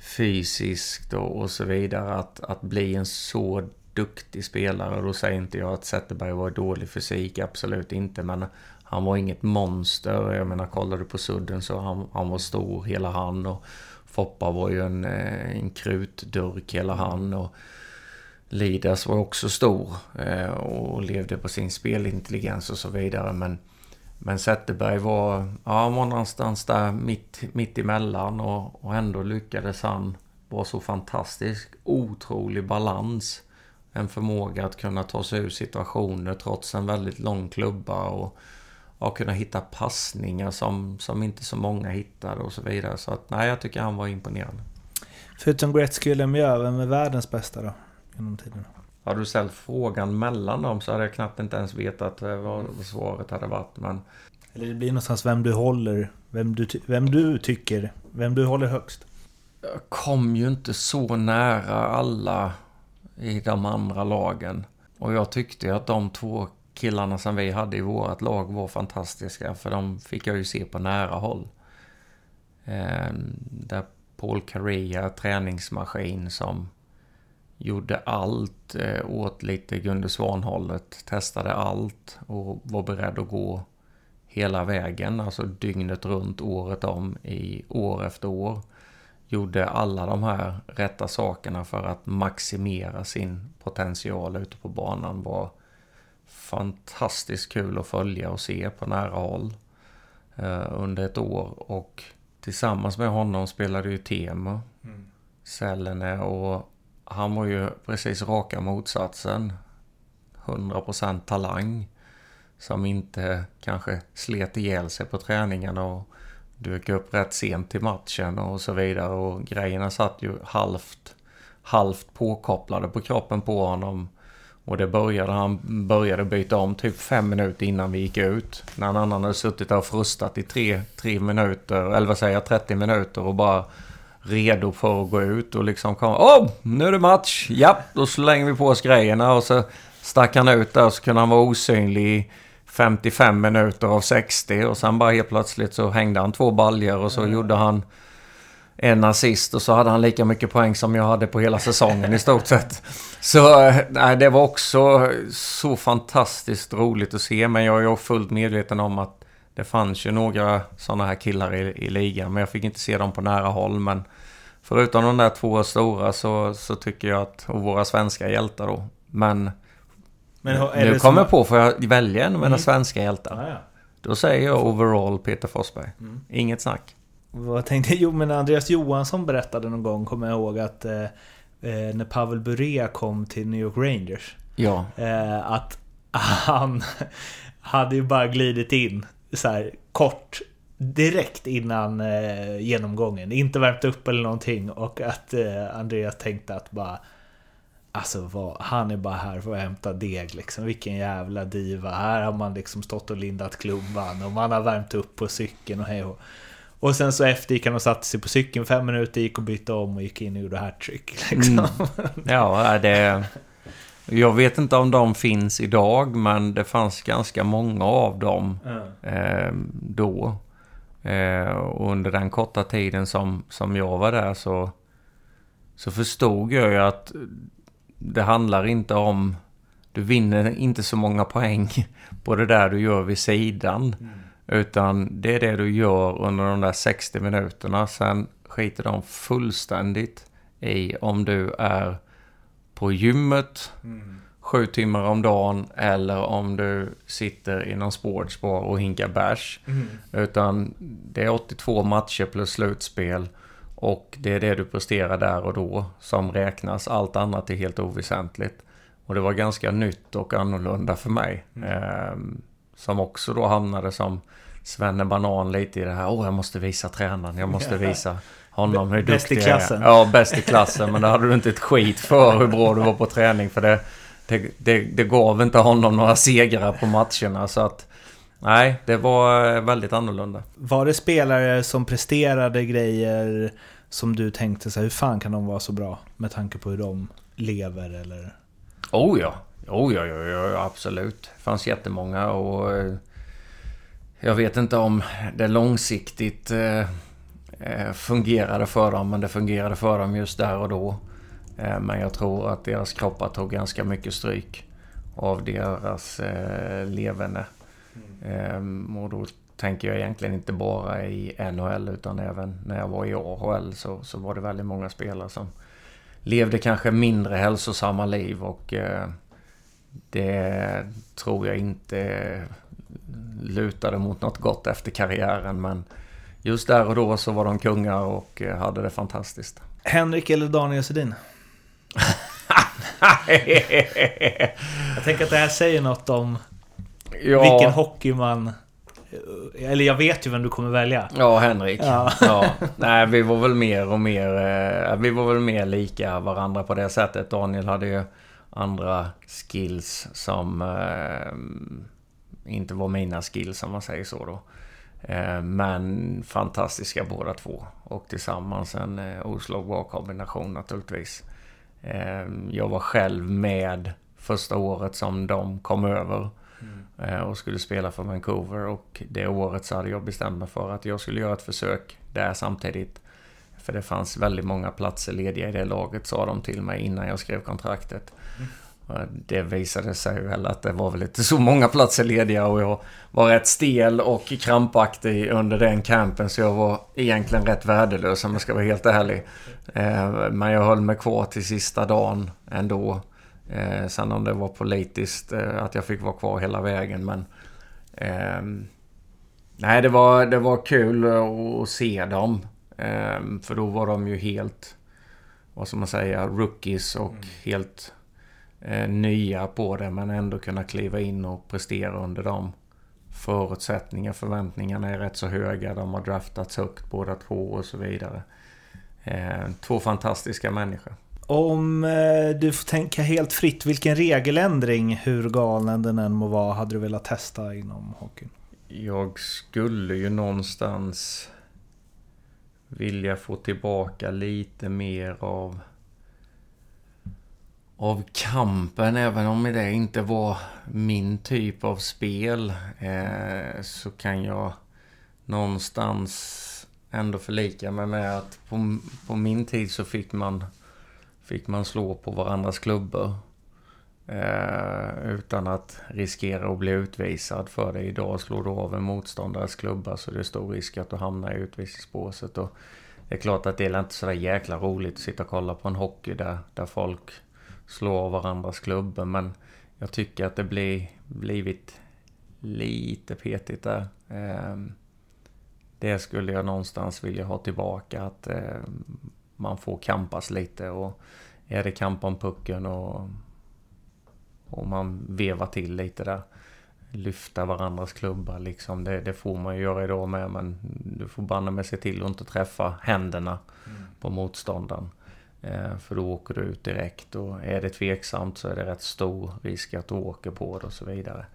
fysiskt och, och, så vidare, att, att bli en så duktig spelare. Då säger inte jag att Zetterberg var dålig fysik, absolut inte. Men han var inget monster. Jag menar, kollar du på Sudden så han, han var stor hela han. Och Foppa var ju en, eh, en krutdurk hela han. Och Lidas var också stor eh, och levde på sin spelintelligens och så vidare. Men, men Zetterberg var, ja, var någonstans där mitt, mitt emellan och, och ändå lyckades han vara så fantastisk. Otrolig balans. En förmåga att kunna ta sig ur situationer trots en väldigt lång klubba. och och kunna hitta passningar som, som inte så många hittade och så vidare. Så att, nej, jag tycker han var imponerande. Förutom Gretzky och Lemieux, vem är världens bästa då? Genom tiden? Har du ställt frågan mellan dem så hade jag knappt inte ens vetat eh, vad svaret hade varit. Men... Eller det blir någonstans vem du håller, vem du, vem du tycker, vem du håller högst. Jag kom ju inte så nära alla i de andra lagen. Och jag tyckte att de två killarna som vi hade i vårt lag var fantastiska. För de fick jag ju se på nära håll. Eh, där Paul Carrea, träningsmaskin som gjorde allt eh, åt lite Gunde Svan-hållet. Testade allt och var beredd att gå hela vägen. Alltså dygnet runt, året om, i år efter år. gjorde alla de här rätta sakerna för att maximera sin potential ute på banan var fantastiskt kul att följa och se på nära håll eh, under ett år. Och tillsammans med honom spelade ju Temo, mm. Sellene och han var ju precis raka motsatsen. 100% talang. Som inte kanske slet ihjäl sig på träningen och dök upp rätt sent till matchen och så vidare. Och grejerna satt ju halvt, halvt påkopplade på kroppen på honom. Och det började, han började byta om typ fem minuter innan vi gick ut. När en annan hade suttit där och frustat i tre, tre minuter, eller vad säger jag, 30 minuter och bara redo för att gå ut och liksom komma. Åh, oh, nu är det match! Ja, då slänger vi på oss grejerna och så stack han ut där så kunde han vara osynlig i 55 minuter av 60 och sen bara helt plötsligt så hängde han två baljer och så mm. gjorde han en assist och så hade han lika mycket poäng som jag hade på hela säsongen i stort sett. Så nej, det var också så fantastiskt roligt att se men jag är ju fullt medveten om att det fanns ju några sådana här killar i, i ligan, men jag fick inte se dem på nära håll. Men förutom de där två stora så, så tycker jag att, och våra svenska hjältar då. Men, men nu kommer jag på, får jag välja en av mina mm. svenska hjältar? Ah, ja. Då säger jag overall Peter Forsberg. Mm. Inget snack. Vad tänkte Jo, men Andreas Johansson berättade någon gång, kommer jag ihåg, att eh, eh när Pavel Bure kom till New York Rangers. Ja. Eh, att han *laughs* hade ju bara glidit in så här, kort direkt innan eh, genomgången. Inte värmt upp eller någonting och att eh, Andreas tänkte att bara Alltså vad, han är bara här för att hämta deg liksom. Vilken jävla diva. Här har man liksom stått och lindat klubban och man har värmt upp på cykeln och hej och. Och sen så efter gick han och satte sig på cykeln fem minuter, gick och bytte om och gick in och gjorde hattrick. Liksom. Mm. Ja, det... *laughs* Jag vet inte om de finns idag, men det fanns ganska många av dem mm. då. Eh, och under den korta tiden som, som jag var där så, så förstod jag ju att det handlar inte om... Du vinner inte så många poäng *laughs* på det där du gör vid sidan. Mm. Utan det är det du gör under de där 60 minuterna. Sen skiter de fullständigt i om du är på gymmet mm. sju timmar om dagen eller om du sitter i någon sportsbar och hinkar bärs. Mm. Utan det är 82 matcher plus slutspel och det är det du presterar där och då som räknas. Allt annat är helt oväsentligt. Och det var ganska nytt och annorlunda för mig. Mm. Eh, som också då hamnade som Svenne Banan lite i det här. Åh, oh, jag måste visa tränaren. Jag måste *laughs* visa honom hur duktig. Bäst i klassen. Ja, bäst i klassen. Men det hade du inte ett skit för hur bra du var på träning. För det, det, det, det gav inte honom några segrar på matcherna. Så att... Nej, det var eh, väldigt annorlunda. Var det spelare som presterade grejer som du tänkte så här, hur fan kan de vara så bra? Med tanke på hur de lever eller? Oh ja, oh ja, ja, ja absolut. Det fanns jättemånga och eh, jag vet inte om det långsiktigt Eh, Eh, fungerade för dem, men det fungerade för dem just där och då. Eh, men jag tror att deras kroppar tog ganska mycket stryk av deras eh, levande. Mm. Eh, och då tänker jag egentligen inte bara i NHL utan även när jag var i AHL så, så var det väldigt många spelare som levde kanske mindre hälsosamma liv och det tror jag inte lutade mot något gott efter karriären men just där och då så var de kungar och eh, hade det fantastiskt. Henrik eller Daniel Sedin? *laughs* jag tänker att det här säger något om ja. vilken hockey man... Eller jag vet ju vem du kommer välja. Ja, Henrik. Ja. ja. Nej, vi var väl mer och mer... Eh, vi var väl mer lika varandra på det sättet. Daniel hade ju andra skills som eh, inte var mina skills om man säger så då. Eh, men fantastiska båda två. Och tillsammans en eh, oslagbar kombination naturligtvis. Eh, jag var själv med första året som de kom över. Mm. Och skulle spela för Vancouver. Och det året så hade jag bestämt mig för att jag skulle göra ett försök där samtidigt. För det fanns väldigt många platser lediga i det laget sa de till mig innan jag skrev kontraktet. Mm. Det visade sig väl att det var väl inte så många platser lediga och jag var rätt stel och krampaktig under den campen så jag var egentligen rätt värdelös om jag ska vara helt ärlig. Eh, men jag höll mig kvar till sista dagen ändå. Eh, sen om det var politiskt att jag fick vara kvar hela vägen men... Ehm, nej, det var, det var kul att se dem. Ehm, för då var de ju helt, vad ska man säga, rookies och mm. helt eh, nya på det. Men ändå kunna kliva in och prestera under de förutsättningar. Förväntningarna är rätt så höga. De har draftats högt båda två och så vidare. Ehm, två fantastiska människor. Om eh, du får tänka helt fritt, vilken regeländring, hur galen den än må vara, hade du velat testa inom hockeyn? Jag skulle ju någonstans vilja få tillbaka lite mer av av kampen, även om det inte var min typ av spel, eh, så kan jag någonstans ändå förlika mig med att på, på min tid så fick man, fick man slå på varandras klubbor. Eh, utan att riskera att bli utvisad för det. Idag slår du av en motståndares klubba så det är stor risk att du hamnar i utvisningsbåset. Och det är klart att det är inte sådär jäkla roligt att sitta och kolla på en hockey där, där folk slår av varandras klubbor. Men jag tycker att det blir blivit lite petigt där. Eh, det skulle jag någonstans vilja ha tillbaka. Att eh, man får kampas lite och är det kamp om pucken och och man vevar till lite där. Lyfta varandras klubbar liksom. Det, det får man ju göra idag med. Men du får banne med se till att inte träffa händerna mm. på motståndaren. Eh, för då åker du ut direkt. Och är det tveksamt så är det rätt stor risk att du åker på det och så vidare.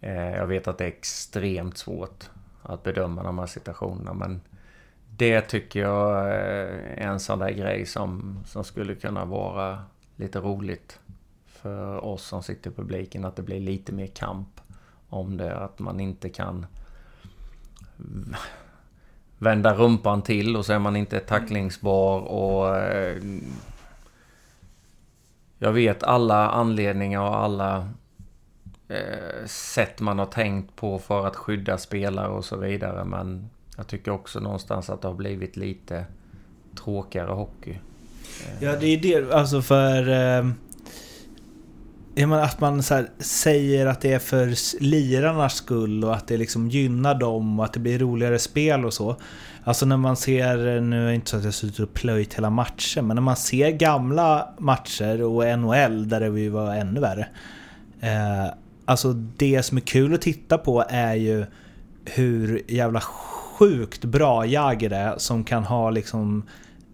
Eh, jag vet att det är extremt svårt att bedöma de här situationerna. Men det tycker jag eh, är en sån där grej som, som skulle kunna vara lite roligt för oss som sitter i publiken att det blir lite mer kamp om det. Att man inte kan vända rumpan till och så är man inte tacklingsbar och... Eh, jag vet alla anledningar och alla eh, sätt man har tänkt på för att skydda spelare och så vidare. Men jag tycker också någonstans att det har blivit lite tråkigare hockey. Ja, det är det. Alltså för... Eh Ja, men att man så säger att det är för lirarnas skull och att det liksom gynnar dem och att det blir roligare spel och så. Alltså när man ser, nu är det inte så att jag suttit och plöjt hela matchen, men när man ser gamla matcher och NHL där det var ännu värre. Eh, alltså det som är kul att titta på är ju hur jävla sjukt bra Jagger är som kan ha liksom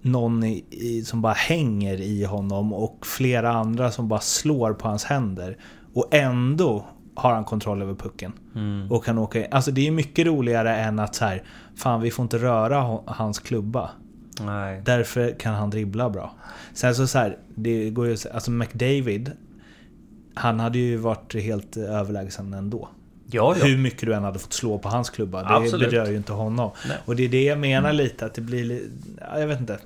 någon i, i, som bara hänger i honom och flera andra som bara slår på hans händer. Och ändå har han kontroll över pucken. Mm. Och kan åka Alltså det är mycket roligare än att så här, fan vi får inte röra hans klubba. Nej. Därför kan han dribbla bra. Sen så, så här, det går ju, alltså McDavid, han hade ju varit helt överlägsen ändå. Ja, ja. Hur mycket du än hade fått slå på hans klubba. Det Absolut. berör ju inte honom. Nej. Och det är det jag menar mm. lite, att det blir... Jag vet inte.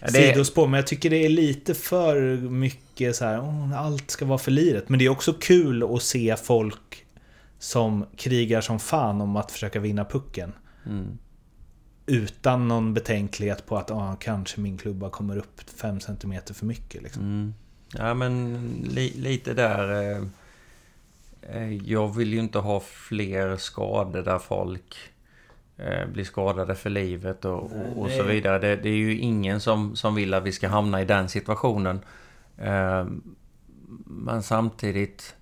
Ja, det... Sidospår, men jag tycker det är lite för mycket så här, oh, allt ska vara för liret. Men det är också kul att se folk som krigar som fan om att försöka vinna pucken. Mm. Utan någon betänklighet på att oh, kanske min klubba kommer upp 5 cm för mycket. Liksom. Mm. Ja men li lite där... Eh, jag vill ju inte ha fler skador där folk eh, blir skadade för livet och, och, så vidare. Det, det, är ju ingen som, som vill att vi ska hamna i den situationen. Eh, men samtidigt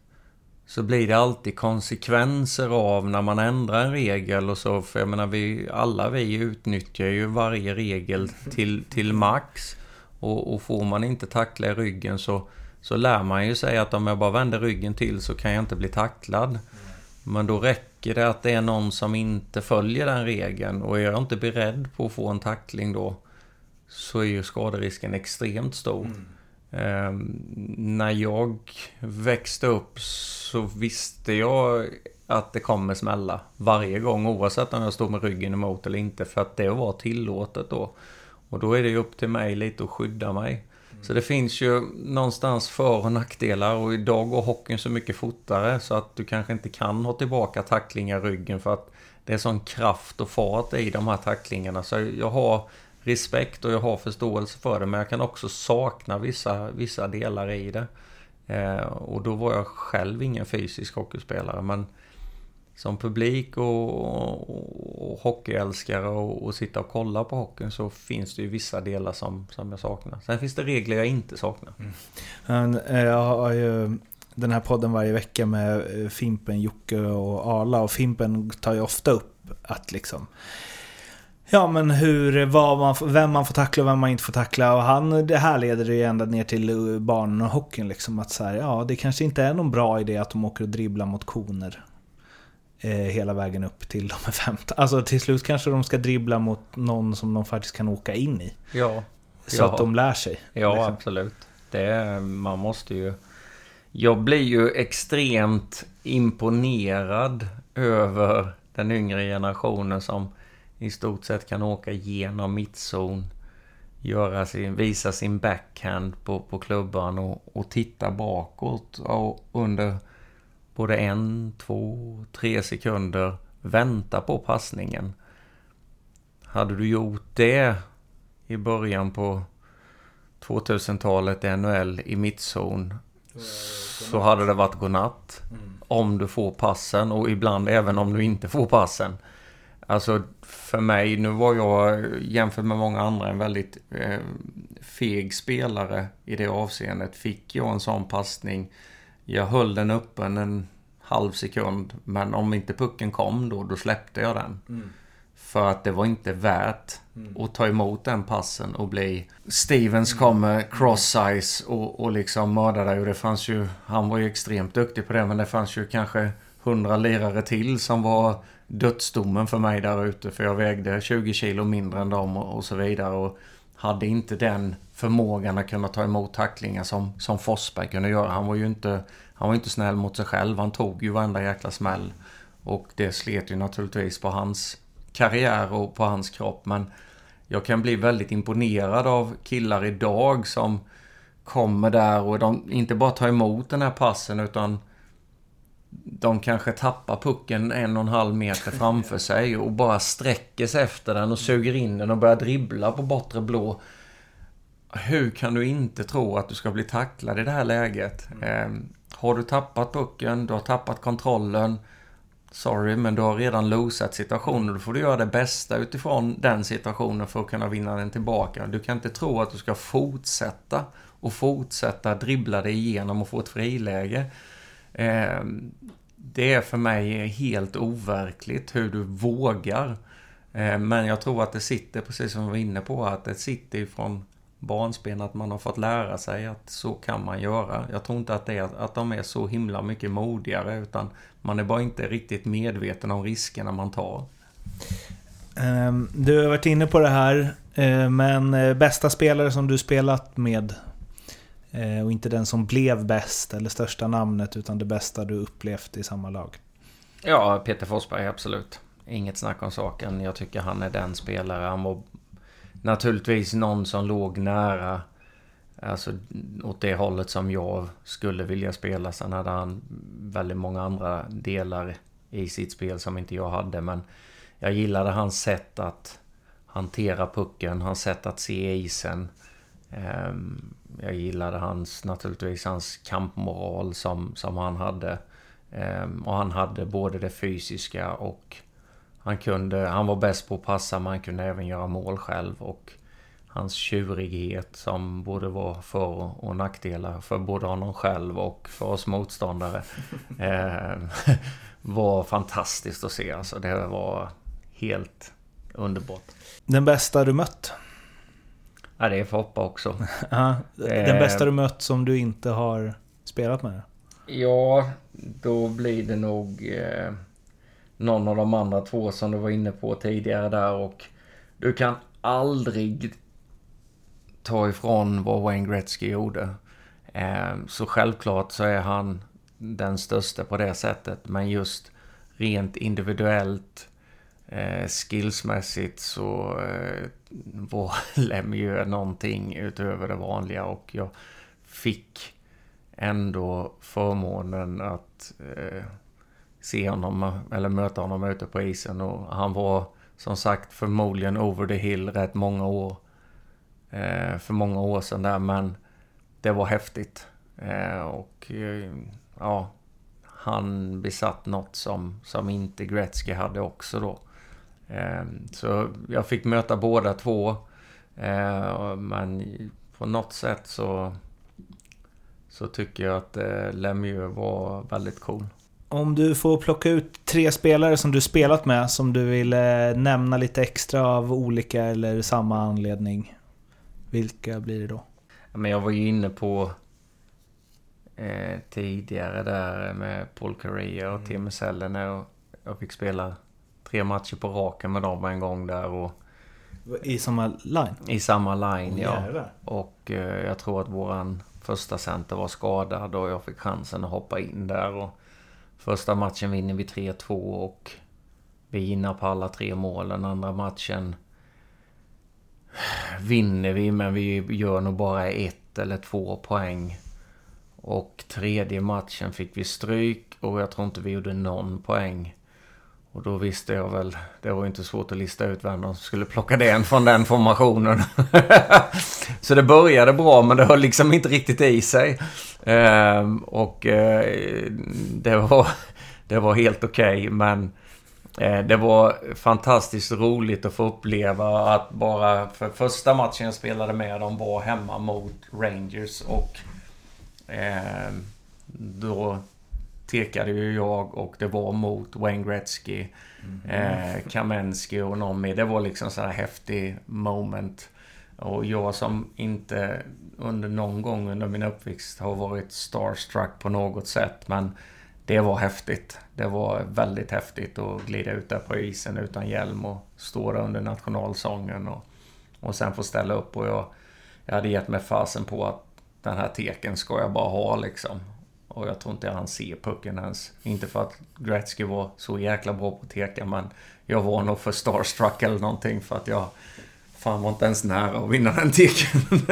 så blir det alltid konsekvenser av när man ändrar en regel och så. För jag menar, vi, alla vi utnyttjar ju varje regel till, till max. Och, och får man inte tackla i ryggen så så lär man ju sig att om jag bara vänder ryggen till så kan jag inte bli tacklad. Men då räcker det att det är någon som inte följer den regeln och är jag inte beredd på att få en tackling då så är ju skaderisken extremt stor. Mm. Eh, när jag växte upp så visste jag att det kommer smälla varje gång oavsett om jag stod med ryggen emot eller inte för att det var tillåtet då. Och då är det ju upp till mig lite att skydda mig. Så det finns ju någonstans för och nackdelar och idag går hockeyn så mycket fortare så att du kanske inte kan ha tillbaka tacklingar i ryggen för att det är sån kraft och fart i de här tacklingarna. Så jag har respekt och jag har förståelse för det men jag kan också sakna vissa, vissa delar i det. Eh, och då var jag själv ingen fysisk hockeyspelare men som publik och, och hockeyälskare och, och sitta och kolla på hockeyn så finns det ju vissa delar som, som jag saknar. Sen finns det regler jag inte saknar. Mm. Eh, jag har ju den här podden varje vecka med eh, Fimpen, Jocke och Arla och Fimpen tar ju ofta upp att liksom Ja men hur, vad man, vem man får tackla och vem man inte får tackla. Och han, det här leder ju ända ner till eh, barnhockeyn liksom. Att så här, ja det kanske inte är någon bra idé att de åker och dribblar mot koner hela vägen upp till de är 15. Alltså till slut kanske de ska dribbla mot någon som de faktiskt kan åka in i. Ja. Så ja. att de lär sig. Ja, liksom. absolut. Det, man måste ju... Jag blir ju extremt imponerad över den yngre generationen som i stort sett kan åka igenom mittzon, göra sin, visa sin backhand på, på klubban och, och titta bakåt och under både en, två, tre sekunder vänta på passningen. Hade du gjort det i början på 2000-talet i NHL i mittzon så hade det varit godnatt. Mm. Om du får passen och ibland även om du inte får passen. Alltså för mig, nu var jag jämfört med många andra en väldigt eh, feg spelare i det avseendet. Fick jag en sån passning, jag höll den öppen en halv sekund. Men om inte pucken kom då, då släppte jag den. Mm. För att det var inte värt mm. att ta emot den passen och bli... Stevens kommer cross-size och, och liksom mörda dig. Och det fanns ju... Han var ju extremt duktig på det men det fanns ju kanske hundra lirare till som var dödsdomen för mig där ute. För jag vägde 20 kilo mindre än dem och, och så vidare. Och hade inte den förmågan att kunna ta emot tacklingar som, som Forsberg kunde göra. Han var ju inte, han var inte snäll mot sig själv. Han tog ju varenda jäkla smäll. Och det slet ju naturligtvis på hans karriär och på hans kropp. Men jag kan bli väldigt imponerad av killar idag som kommer där och de inte bara tar emot den här passen utan de kanske tappar pucken en och en halv meter framför sig och bara sträcker sig efter den och suger in den och börjar dribbla på bortre blå. Hur kan du inte tro att du ska bli tacklad i det här läget? Eh, har du tappat pucken, du har tappat kontrollen. Sorry, men du har redan losat situationen. Då får du göra det bästa utifrån den situationen för att kunna vinna den tillbaka. Du kan inte tro att du ska fortsätta och fortsätta dribbla dig igenom och få ett friläge. Eh, det är för mig helt overkligt hur du vågar. Eh, men jag tror att det sitter, precis som vi var inne på, att det sitter ifrån barnsben att man har fått lära sig att så kan man göra. Jag tror inte att, det är, att de är så himla mycket modigare utan man är bara inte riktigt medveten om riskerna man tar. Ehm, du har varit inne på det här, eh, men eh, bästa spelare som du spelat med Eh, och inte den som blev bäst eller största namnet utan det bästa du upplevt i samma lag. Ja, Peter Forsberg absolut. Inget snack om saken. Jag tycker han är den spelare. Han var naturligtvis någon som låg nära. Alltså åt det hållet som jag skulle vilja spela. Sen hade han väldigt många andra delar i sitt spel som inte jag hade. Men jag gillade hans sätt att hantera pucken, hans sätt att se isen. Ehm, jag gillade hans, naturligtvis hans kampmoral som, som han hade. Ehm, och han hade både det fysiska och han kunde, han var bäst på att passa men han kunde även göra mål själv. Och hans tjurighet som både var för och nackdelar för både honom själv och för oss motståndare. *laughs* eh, *laughs* var fantastiskt att se. Alltså det var helt underbart. Den bästa du mött? Ja, det är Foppa också. *laughs* ja, den bästa du mött som du inte har spelat med? Ja, då blir det nog eh, någon av de andra två som du var inne på tidigare där och du kan aldrig ta ifrån vad Wayne Gretzky gjorde. Ehm, så självklart så är han den största på det sättet, men just rent individuellt eh, skillsmässigt så eh, var *laughs* var Lemieux någonting utöver det vanliga och jag fick ändå förmånen att eh, se honom eller möta honom ute på isen och han var som sagt förmodligen over the hill rätt många år. Eh, för många år sedan där men det var häftigt. Eh, och eh, ja, han besatt något som, som inte Gretzky hade också då. Eh, så jag fick möta båda två. Eh, men på något sätt så, så tycker jag att eh, Lemieux var väldigt cool. Om du får plocka ut tre spelare som du spelat med som du vill nämna lite extra av olika eller samma anledning. Vilka blir det då? Men jag var ju inne på eh, tidigare där med Paul Correa och mm. Tim Sellen. Och jag fick spela tre matcher på raken med dem en gång där. Och, I samma line? I samma line, ja. Och eh, jag tror att våran första center var skadad och jag fick chansen att hoppa in där. Och första matchen vinner vi 3-2 och vi hinner på alla tre målen. Andra matchen vinner vi men vi gör nog bara ett eller två poäng. Och tredje matchen fick vi stryk och jag tror inte vi gjorde någon poäng. Och då visste jag väl, det var inte svårt att lista ut vem de skulle plocka den från den formationen. *laughs* så det började bra men det höll liksom inte riktigt i sig. Ehm, och eh, det, var, det var helt okej okay, men eh, det var fantastiskt roligt att få uppleva att bara för första matchen jag spelade med dem var hemma mot Rangers och eh, då tekade ju jag och det var mot Wayne Gretzky, mm. eh, Kamensky och Nomi. Det var liksom så här häftig moment. Och jag som inte under någon gång under min uppväxt har varit starstruck på något sätt. Men det var häftigt. Det var väldigt häftigt att glida ut där på isen utan hjälm och stå där under nationalsången. Och, och sen få ställa upp och jag, jag hade gett mig fasen på att den här teken ska jag bara ha liksom. Och jag tror inte han ser pucken ens. Inte för att Gretzky var så jäkla bra på teka, men jag var nog för starstruck eller någonting för att jag fan var inte ens nära att vinna den teken. *laughs*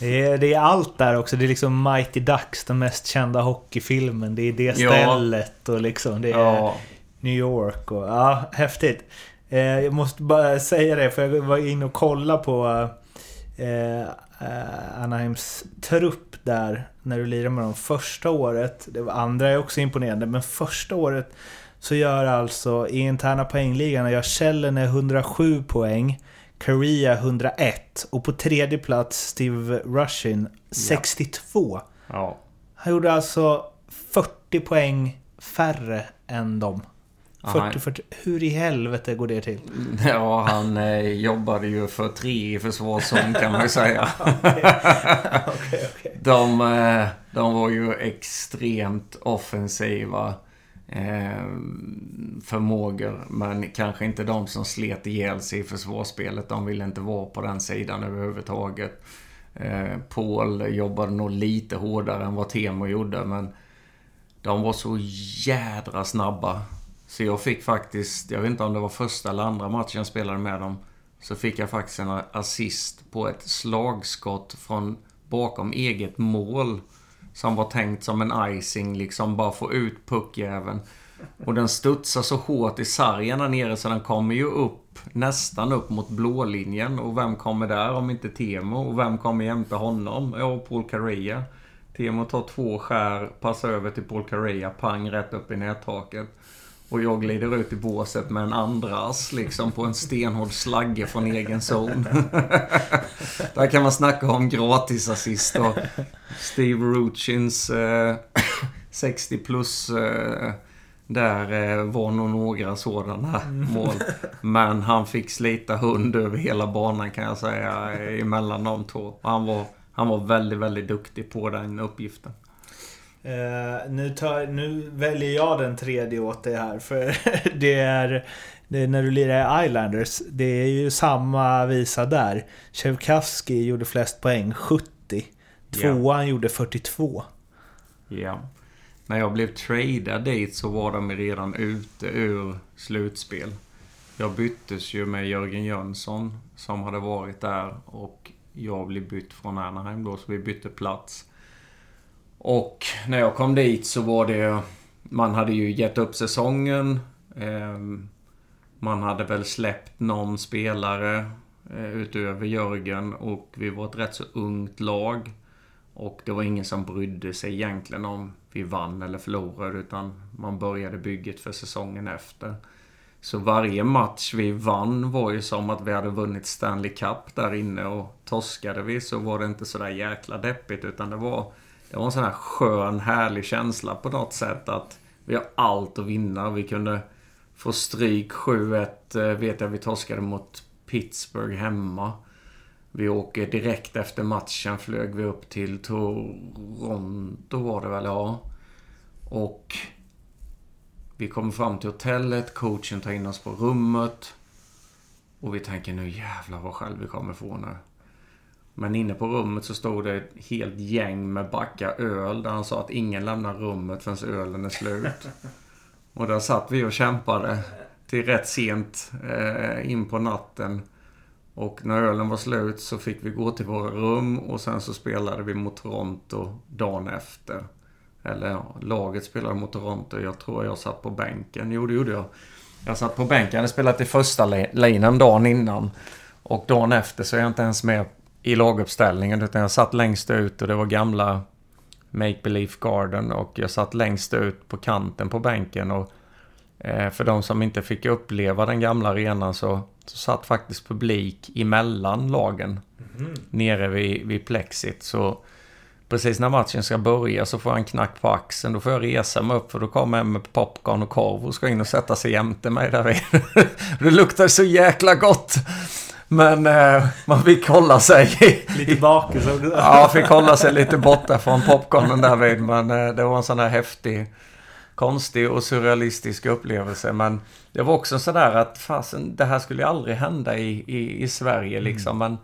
det, är, det är allt där också. Det är liksom Mighty Ducks, den mest kända hockeyfilmen. Det är det stället ja. och liksom det är ja. New York och ja, häftigt. Eh, jag måste bara säga det, för jag var inne och kollade på eh, eh, Anaheims trupp där när du lirar med dem första året. Det var andra är också imponerande, men första året så gör alltså i interna poängligan gör Källen 107 poäng. Korea 101 och på tredje plats Steve Rushin 62. Ja. Han gjorde alltså 40 poäng färre än dem. 40, 40. Hur i helvete går det till? *laughs* Ja, han eh, jobbade ju för tre i försvarszon kan man ju *laughs* säga. okay. Okay, okay. De, eh, de var ju extremt offensiva eh, förmågor. Men kanske inte de som slet ihjäl sig i försvarsspelet. De ville inte vara på den sidan överhuvudtaget. Eh, Paul jobbade nog lite hårdare än vad Temo gjorde. Men de var så jädra snabba. Så jag fick faktiskt, jag vet inte om det var första eller andra matchen jag spelade med dem. Så fick jag faktiskt en assist på ett slagskott från bakom eget mål. Som var tänkt som en icing, liksom bara få ut puckjäveln. Och den studsar så hårt i sargen där nere så den kommer ju upp nästan upp mot blålinjen. Och vem kommer där om inte Temo? Och vem kommer jämte honom? Ja, Paul Carrea. Temo tar två skär, passar över till Paul Carrea, pang rätt upp i nättaket. Och jag glider ut i båset med en andras liksom på en stenhård slagge från egen zon. *laughs* Där kan man snacka om gratisassist och Steve Ruchins eh, 60 plus eh, där eh, var nog några sådana mål. Men han fick slita hund över hela banan kan jag säga emellan de två. Han var, han var väldigt, väldigt duktig på den uppgiften. Uh, nu, tar, nu väljer jag den tredje åt dig här. För *laughs* det är, det är när du lirar i Islanders. Det är ju samma visa där. Tjevkavski gjorde flest poäng, 70. Tvåan yeah. gjorde 42. Ja. När jag blev tradad dit så var de redan ute ur slutspel. Jag byttes ju med Jörgen Jönsson som hade varit där och jag blev bytt från Anaheim då, så vi bytte plats. Och när jag kom dit så var det... Man hade ju gett upp säsongen. Ehm, man hade väl släppt någon spelare eh, utöver Jörgen och vi var ett rätt så ungt lag. Och det var ingen som brydde sig egentligen om vi vann eller förlorade utan man började bygget för säsongen efter. Så varje match vi vann var ju som att vi hade vunnit Stanley Cup där inne och torskade vi så var det inte sådär jäkla deppigt utan det var det var en sån här skön, härlig känsla på något sätt att vi har allt att vinna. Vi kunde få stryk 7-1 eh, vet jag vi torskade mot Pittsburgh hemma. Vi åker direkt efter matchen flög vi upp till Toronto var det väl, ja. Och vi kommer fram till hotellet, coachen tar in oss på rummet. Och vi tänker nu jävlar vad själv vi kommer få nu. Men inne på rummet så stod det ett helt gäng med backar öl där han sa att ingen lämnar rummet förrän ölen är slut. *laughs* Och där satt vi och kämpade till rätt sent eh, in på natten. Och när ölen var slut så fick vi gå till våra rum och sen så spelade vi mot Toronto dagen efter. Eller ja, laget spelade mot Toronto. Jag tror jag satt på bänken. Jo, det gjorde jag. Jag satt på bänken. Jag hade spelat i första linen dagen innan. Och dagen efter så är jag inte ens med i laguppställningen. Utan jag satt längst ut och det var gamla Make Believe Garden. Och jag satt längst ut på kanten på bänken. Och eh, för de som inte fick uppleva den gamla arenan så, så satt faktiskt publik emellan lagen. Mm. Nere vid, vid plexit. Så precis när matchen ska börja så får jag en knack på axeln. Då får jag resa mig upp för då kommer en med popcorn och korv och ska in och sätta sig jämte mig där vid. *laughs* det luktar så jäkla gott. Men eh, man fick hålla sig... lite bakis? ja, fick hålla sig lite borta från popcornen där vid. Men eh, det var en sån här häftig, konstig och surrealistisk upplevelse. Men det var också sådär att fasen, det här skulle aldrig hända i, i, i Sverige mm. liksom. Men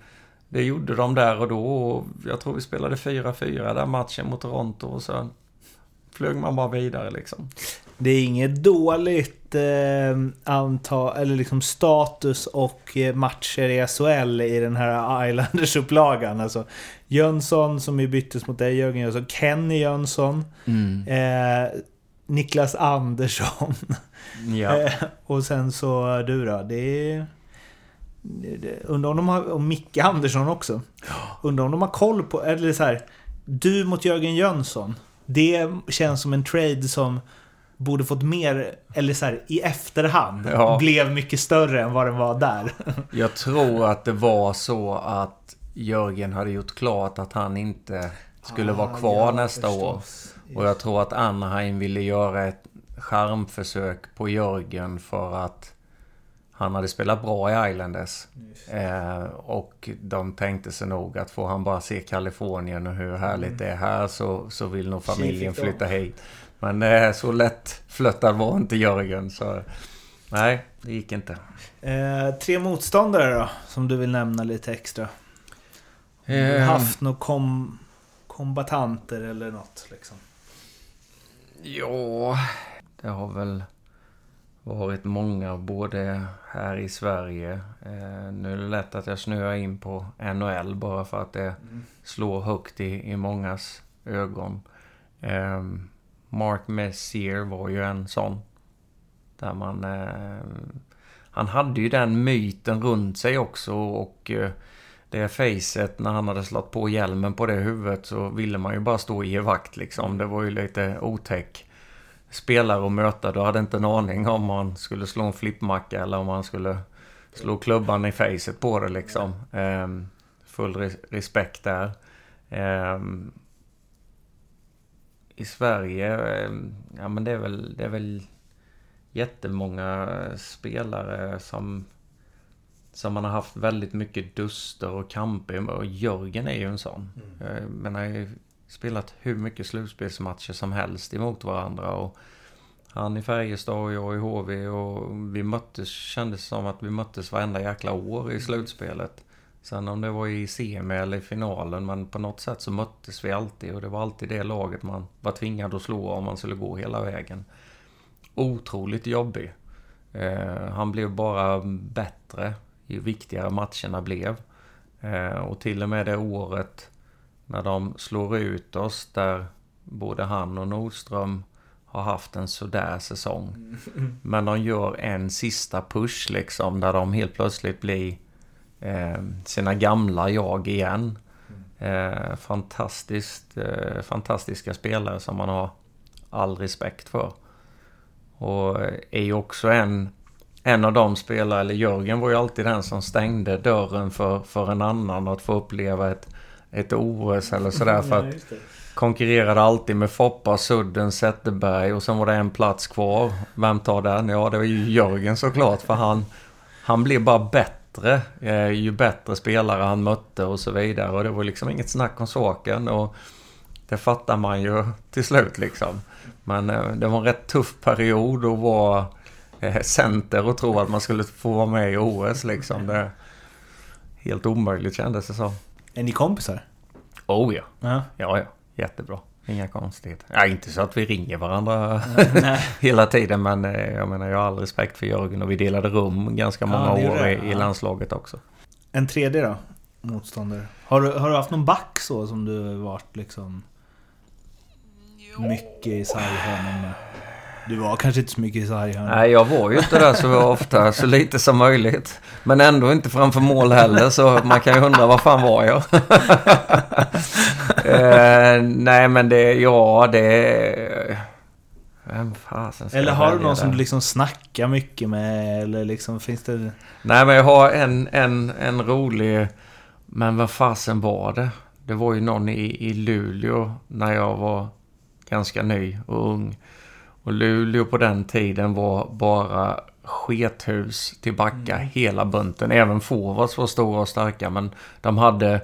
det gjorde de där och då. Och jag tror vi spelade 4-4 där matchen mot Toronto och så flög man bara vidare liksom. Det är inget dåligt eh, antal, eller liksom status och eh, matcher i SHL i den här Islanders-upplagan. Alltså Jönsson som ju byttes mot dig Jörgen Jönsson, Kenny Jönsson, mm. eh, Niklas Andersson. *laughs* Ja. Eh, och sen så du då. Det är... Undrar om de har... Och Micke Andersson också. Undrar om de har koll på... Eller så här. Du mot Jörgen Jönsson. Det känns som en trade som borde fått mer, eller så här, i efterhand, ja. blev mycket större än vad den var där. *laughs* Jag tror att det var så att Jörgen hade gjort klart att han inte skulle ah, vara kvar ja, nästa förstås. år. Och jag tror att Anaheim ville göra ett charmförsök på Jörgen för att han hade spelat bra i Islanders. Eh, och de tänkte sig nog att får han bara se Kalifornien och hur härligt mm. det är här så, så vill nog familjen flytta hit. Men eh, så lätt flyttad var inte Jörgen så... Nej, det gick inte. Eh, tre motståndare då, som du vill nämna lite extra? Eh, haft några kom, kombatanter eller något liksom? Ja, det har väl varit många både här i Sverige. Eh, nu är det lätt att jag snöar in på NHL bara för att det mm. slår högt i, i mångas ögon. Eh, Mark Messier var ju en sån. Där man... Eh, han hade ju den myten runt sig också och eh, det facet när han hade slått på hjälmen på det huvudet så ville man ju bara stå i vakt liksom. Det var ju lite otäck spelare att möta. Du hade inte en aning om man skulle slå en flippmacka eller om man skulle slå klubban i facet på det liksom. Eh, full respekt där. Eh, i Sverige, eh, ja men det är väl, det är väl jättemånga spelare som som man har haft väldigt mycket duster och kamper. Och Jörgen är ju en sån. Mm. Jag menar, spelat hur mycket slutspelsmatcher som helst emot varandra. Och han i Färjestad och jag i HV och vi möttes, kändes som att vi möttes varenda jäkla år i slutspelet. Sen om det var i semi eller i finalen, men på något sätt så möttes vi alltid och det var alltid det laget man var tvingad att slå om man skulle gå hela vägen. Otroligt jobbig. Eh, han blev bara bättre ju viktigare matcherna blev. Eh, och till och med det året när de slår ut oss där både han och Nordström har haft en sådär säsong. *laughs* Men de gör en sista push liksom där de helt plötsligt blir eh, sina gamla jag igen. Eh, fantastiskt, eh, fantastiska spelare som man har all respekt för. Och är ju också en, en av de spelare, eller Jörgen var ju alltid den som stängde dörren för, för en annan att få uppleva ett, ett OS eller sådär. För att konkurrerade alltid med Foppa, Sudden, Zetterberg och sen var det en plats kvar. Vem tar den? Ja, det var ju Jörgen såklart för han, han blev bara bättre. Eh, ju bättre spelare han mötte och så vidare. Och det var liksom inget snack om saken. Och det fattar man ju till slut liksom. Men eh, det var en rätt tuff period att vara eh, center och tro att man skulle få vara med i OS liksom. Det, helt omöjligt kändes det som. Är ni kompisar? Oh ja. Ja. Ja, ja. Jättebra. Inga konstigheter. Ja, inte så att vi ringer varandra *laughs* hela tiden, men eh, jag menar jag har all respekt för Jörgen och vi delade rum ganska många gjorde år det, i, ja. landslaget också. En tredje då? Motståndare. Har du, har du haft någon back så som du varit liksom... Mycket i sarghörnan med? Du var kanske inte så mycket i sarghörnan? Nej, jag var ju inte där så ofta, så lite som möjligt. Men ändå inte framför mål heller, så man kan ju undra vad fan var jag? *laughs* eh, nej, men det, ja, det... Vem fasen ska Eller har du någon som där? du liksom snackar mycket med? Eller liksom finns det... Nej, men jag har en, en, en rolig... Men vad fasen var det? Det var ju någon i, i Luleå när jag var ganska ny och ung. Och Luleå på den tiden var bara skethus till backa hela bunten. Även forwards var stora och starka men de hade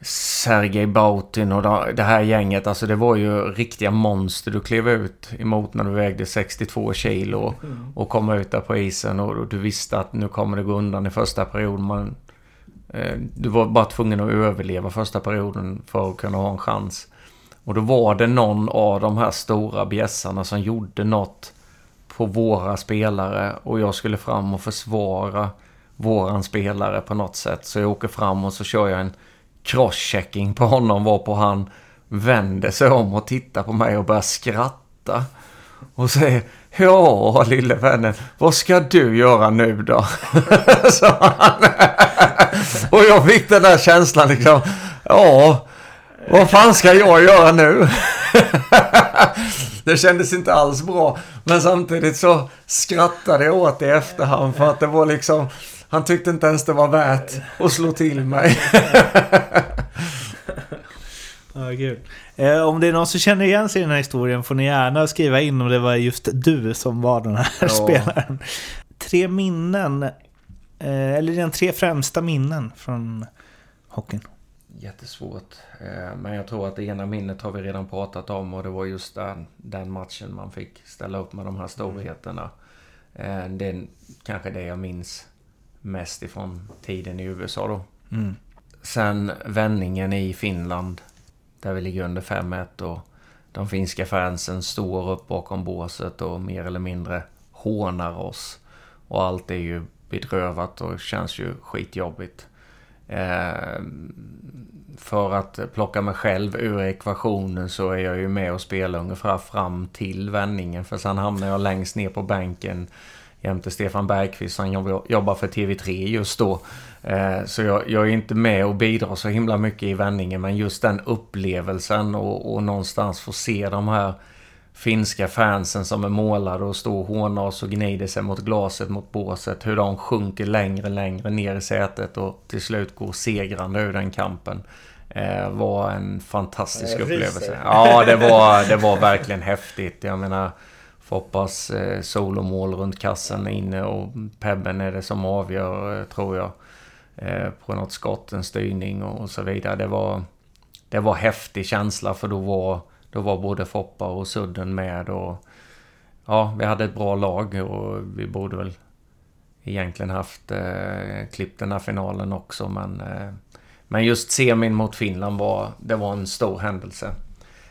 Sergej Bautin och de- det här gänget. Alltså det var ju riktiga monster du klev ut emot när du vägde 62 kilo. Och kom ut där på isen och du visste att nu kommer det gå undan i första perioden. Man, eh, du var bara tvungen att överleva första perioden för att kunna ha en chans. Och då var det någon av de här stora bjässarna som gjorde något på våra spelare och jag skulle fram och försvara våran spelare på något sätt. Så jag åker fram och så kör jag en crosschecking på honom varpå han vänder sig om och tittar på mig och börjar skratta. Och säger Ja, lille vännen, vad ska du göra nu då? *laughs* *laughs* Och jag fick den där känslan liksom. Ja, vad fan ska jag göra nu? *laughs* Det kändes inte alls bra. Men samtidigt så skrattade jag åt det i efterhand för att det var liksom... Han tyckte inte ens det var värt att slå till mig. *laughs* Ja, kul. Eh, om det är någon som känner igen sig i den här historien får ni gärna skriva in om det var just du som var den här Ja. spelaren. Tre minnen, eh, eller dina tre främsta minnen från hockeyn. Jättesvårt. Eh, Men jag tror att det ena minnet har vi redan pratat om och det var just den, den matchen man fick ställa upp med de här storheterna. Eh, Det är kanske det jag minns mest ifrån tiden i USA då. Mm. Sen vändningen i Finland. Där vi ligger under 5-1 och de finska fansen står upp bakom båset och mer eller mindre hånar oss. Och allt är ju bedrövat och känns ju skitjobbigt. Eh, för att plocka mig själv ur ekvationen så är jag ju med och spelar ungefär fram till vändningen. För sen hamnar jag längst ner på bänken jämte Stefan Bergqvist som jobbar för TV3 just då. Eh, så jag, jag är inte med och bidrar så himla mycket i vändningen men just den upplevelsen och, och någonstans få se de här finska fansen som är målade och står och hånar oss och gnider sig mot glaset mot båset. Hur de sjunker längre längre ner i sätet och till slut går segrande ur den kampen. Eh, var en fantastisk upplevelse. Ja, det var, det var verkligen häftigt. Jag menar Foppas eh, solomål runt kassen inne och Pebben är det som avgör eh, tror jag. Eh, på något skott, en styrning och så vidare. Det var, det var häftig känsla för då var, då var både Foppa och Sudden med och ja, vi hade ett bra lag och vi borde väl egentligen haft eh, klippt den här finalen också men eh, men just semin mot Finland var, det var en stor händelse.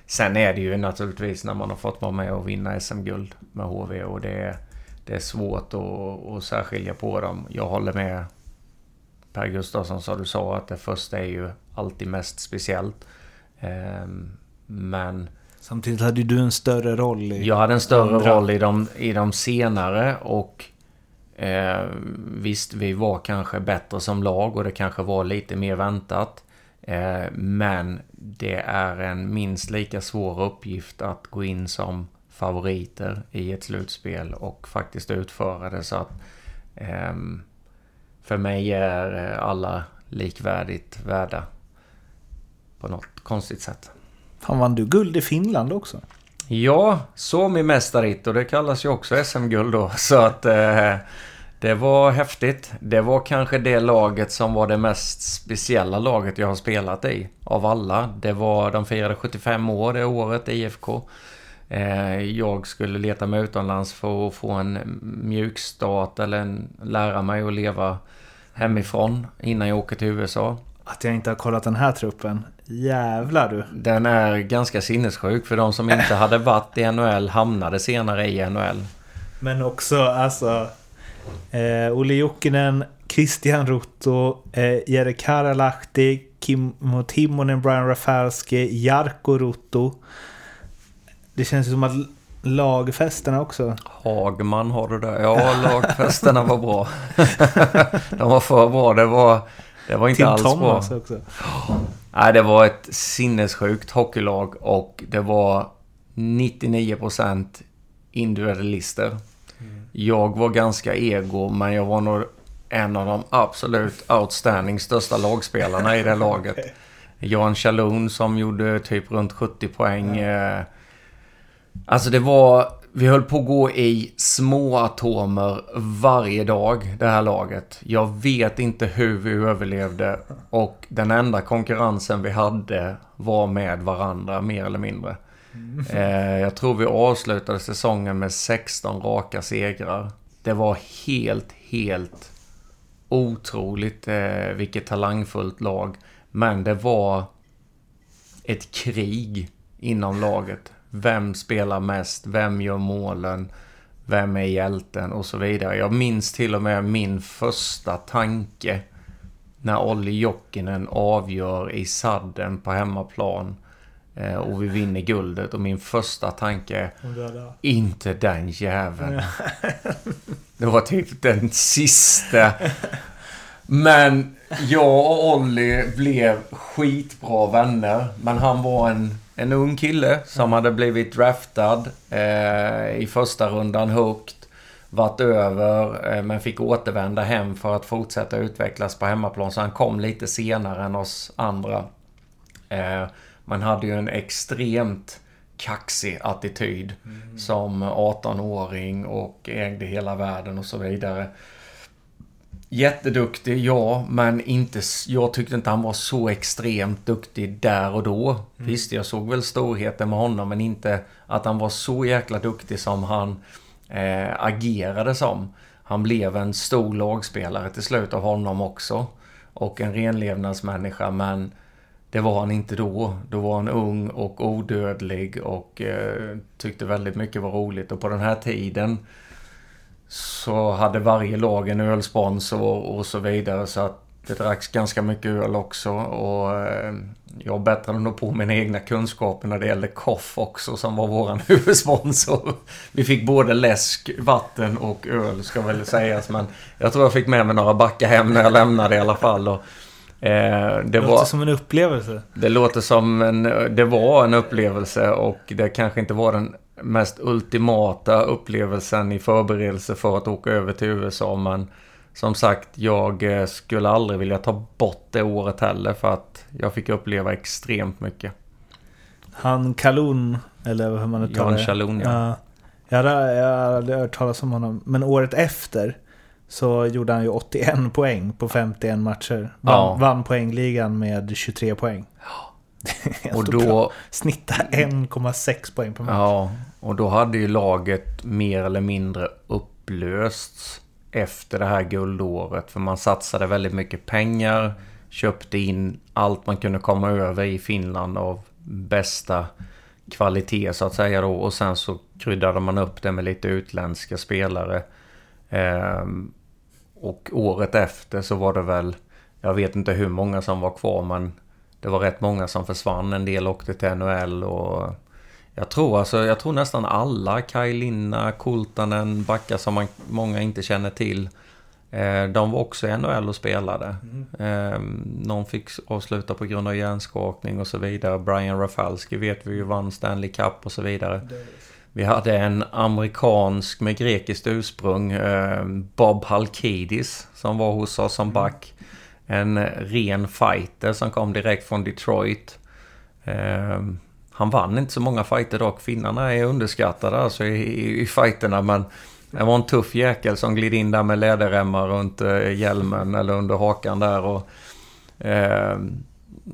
Sen är det ju naturligtvis när man har fått vara med och vinna SM-guld med HV och det, det är svårt att, att särskilja på dem. Jag håller med Per Gustafsson som du sa att det första är ju alltid mest speciellt. Ehm, men Samtidigt hade du en större roll i... jag hade en större andra. roll i de, i de senare och eh, visst, vi var kanske bättre som lag och det kanske var lite mer väntat. Eh, men det är en minst lika svår uppgift att gå in som favoriter i ett slutspel och faktiskt utföra det så att ehm, för mig är eh, alla likvärdigt värda på något konstigt sätt. Fan, vann du guld i Finland också? Ja, Suomi-mästarit och det kallas ju också SM-guld då. Så att eh, det var häftigt. Det var kanske det laget som var det mest speciella laget jag har spelat i. Av alla. Det var, de firade 75 år det året, IFK. Eh, jag skulle leta mig utomlands för att få en mjukstart eller en, lära mig att leva hemifrån innan jag åker till USA. Att jag inte har kollat den här truppen. Jävlar du. Den är ganska sinnessjuk för de som inte hade varit i NHL hamnade senare i NHL. Men också alltså... Eh, Olle Jokinen, Christian Rutto, eh, Jere Karalahti, Kimmo Timonen, Brian Rafalski, Jarkko Rutto. Det känns som att lagfesterna också. Hagman har du där. Ja, lagfesterna var bra. *laughs* De var för bra. Det var, det var inte Tim alls bra. Thomas också. Nej, det var ett sinnessjukt hockeylag och det var 99% individualister. Jag var ganska ego, men jag var nog en av de absolut outstanding största lagspelarna i det laget. *laughs* Jan Chalon som gjorde typ runt 70 poäng. eh, Alltså det var... Vi höll på att gå i små atomer varje dag, det här laget. Jag vet inte hur vi överlevde. Och den enda konkurrensen vi hade var med varandra, mer eller mindre. Eh, jag tror vi avslutade säsongen med 16 raka segrar. Det var helt, helt otroligt eh, vilket talangfullt lag. Men det var ett krig inom laget. Vem spelar mest? Vem gör målen? Vem är hjälten? Och så vidare. Jag minns till och med min första tanke när Olli Jokinen avgör i sadden på hemmaplan. eh, Och vi vinner guldet. Och min första tanke är inte den jäveln. *laughs* Det var typ den sista. Men jag och Olli blev skitbra vänner. Men han var en, en ung kille som hade blivit draftad eh, i första rundan högt. Varit över eh, men fick återvända hem för att fortsätta utvecklas på hemmaplan. Så han kom lite senare än oss andra. Eh, man hade ju en extremt kaxig attityd som 18-åring och ägde hela världen och så vidare. Jätteduktig, ja, men inte, jag tyckte inte han var så extremt duktig där och då. Visst, jag såg väl storheten med honom, men inte att han var så jäkla duktig som han eh, agerade som. Han blev en stor lagspelare till slut av honom också. Och en renlevnadsmänniska, men det var han inte då. Då var han ung och odödlig och eh, tyckte väldigt mycket var roligt. Och på den här tiden så hade varje lag en ölsponsor och så vidare. Så att det dracks ganska mycket öl också. Och eh, jag bättrade nog på mina egna kunskaper när det gällde Koff också som var våran *laughs* huvudsponsor. Vi fick både läsk, vatten och öl ska väl sägas. Men jag tror jag fick med mig några backar hem när jag lämnade i alla fall. Och, eh, det Det var... låter som en upplevelse. Det låter som en... Det var en upplevelse och det kanske inte var den mest ultimata upplevelsen i förberedelse för att åka över till USA. Men som sagt, jag eh, skulle aldrig vilja ta bort det året heller för att jag fick uppleva extremt mycket. Han Kalun, eller hur man uttalar Jan det. Chalon, ja. Ja. Jag hade, jag hade hört talas om honom. Men året efter så gjorde han ju 81 poäng på 51 matcher. Vann, Ja. vann poängligan med 23 poäng. *laughs* Helt Och bra. då... Snitta 1,6 poäng per match. Ja, och då hade ju laget mer eller mindre upplösts efter det här guldåret. För man satsade väldigt mycket pengar, köpte in allt man kunde komma över i Finland av bästa kvalitet så att säga då. Och sen så kryddade man upp det med lite utländska spelare. Ehm, och året efter så var det väl, jag vet inte hur många som var kvar men det var rätt många som försvann. En del åkte till NHL och jag tror alltså, jag tror nästan alla, Kaj Linna, Kultanen, backar som man, många inte känner till. Eh, de var också i NHL och spelade. Mm. Eh, någon fick avsluta på grund av hjärnskakning och så vidare. Brian Rafalski vet vi ju vann Stanley Cup och så vidare. Vi hade en amerikansk med grekiskt ursprung, eh, Bob Halkidis, som var hos oss som back. En ren fighter som kom direkt från Detroit. Han vann inte så många fighter dock. Finnarna är underskattade alltså i, i, i fighterna men det var en tuff jäkel som gled in där med läderremmar runt eh, hjälmen eller under hakan där och eh,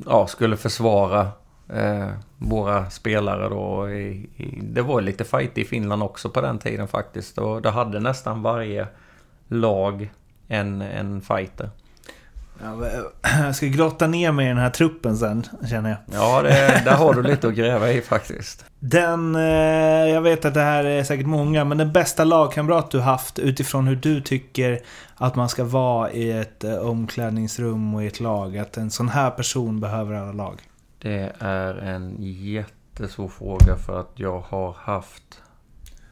ja, skulle försvara eh, våra spelare då. I, i, det var lite fight i Finland också på den tiden faktiskt och det hade nästan varje lag en, en fighter. *clears throat* Jag ska grotta ner mig i den här truppen sen, känner jag. Ja, det, där har du lite att gräva i faktiskt. Den, eh, jag vet att det här är säkert många, men den bästa lagkamrat du haft utifrån hur du tycker att man ska vara i ett eh, omklädningsrum och i ett lag. Att en sån här person behöver alla lag. Det är en jättesvår fråga för att jag har haft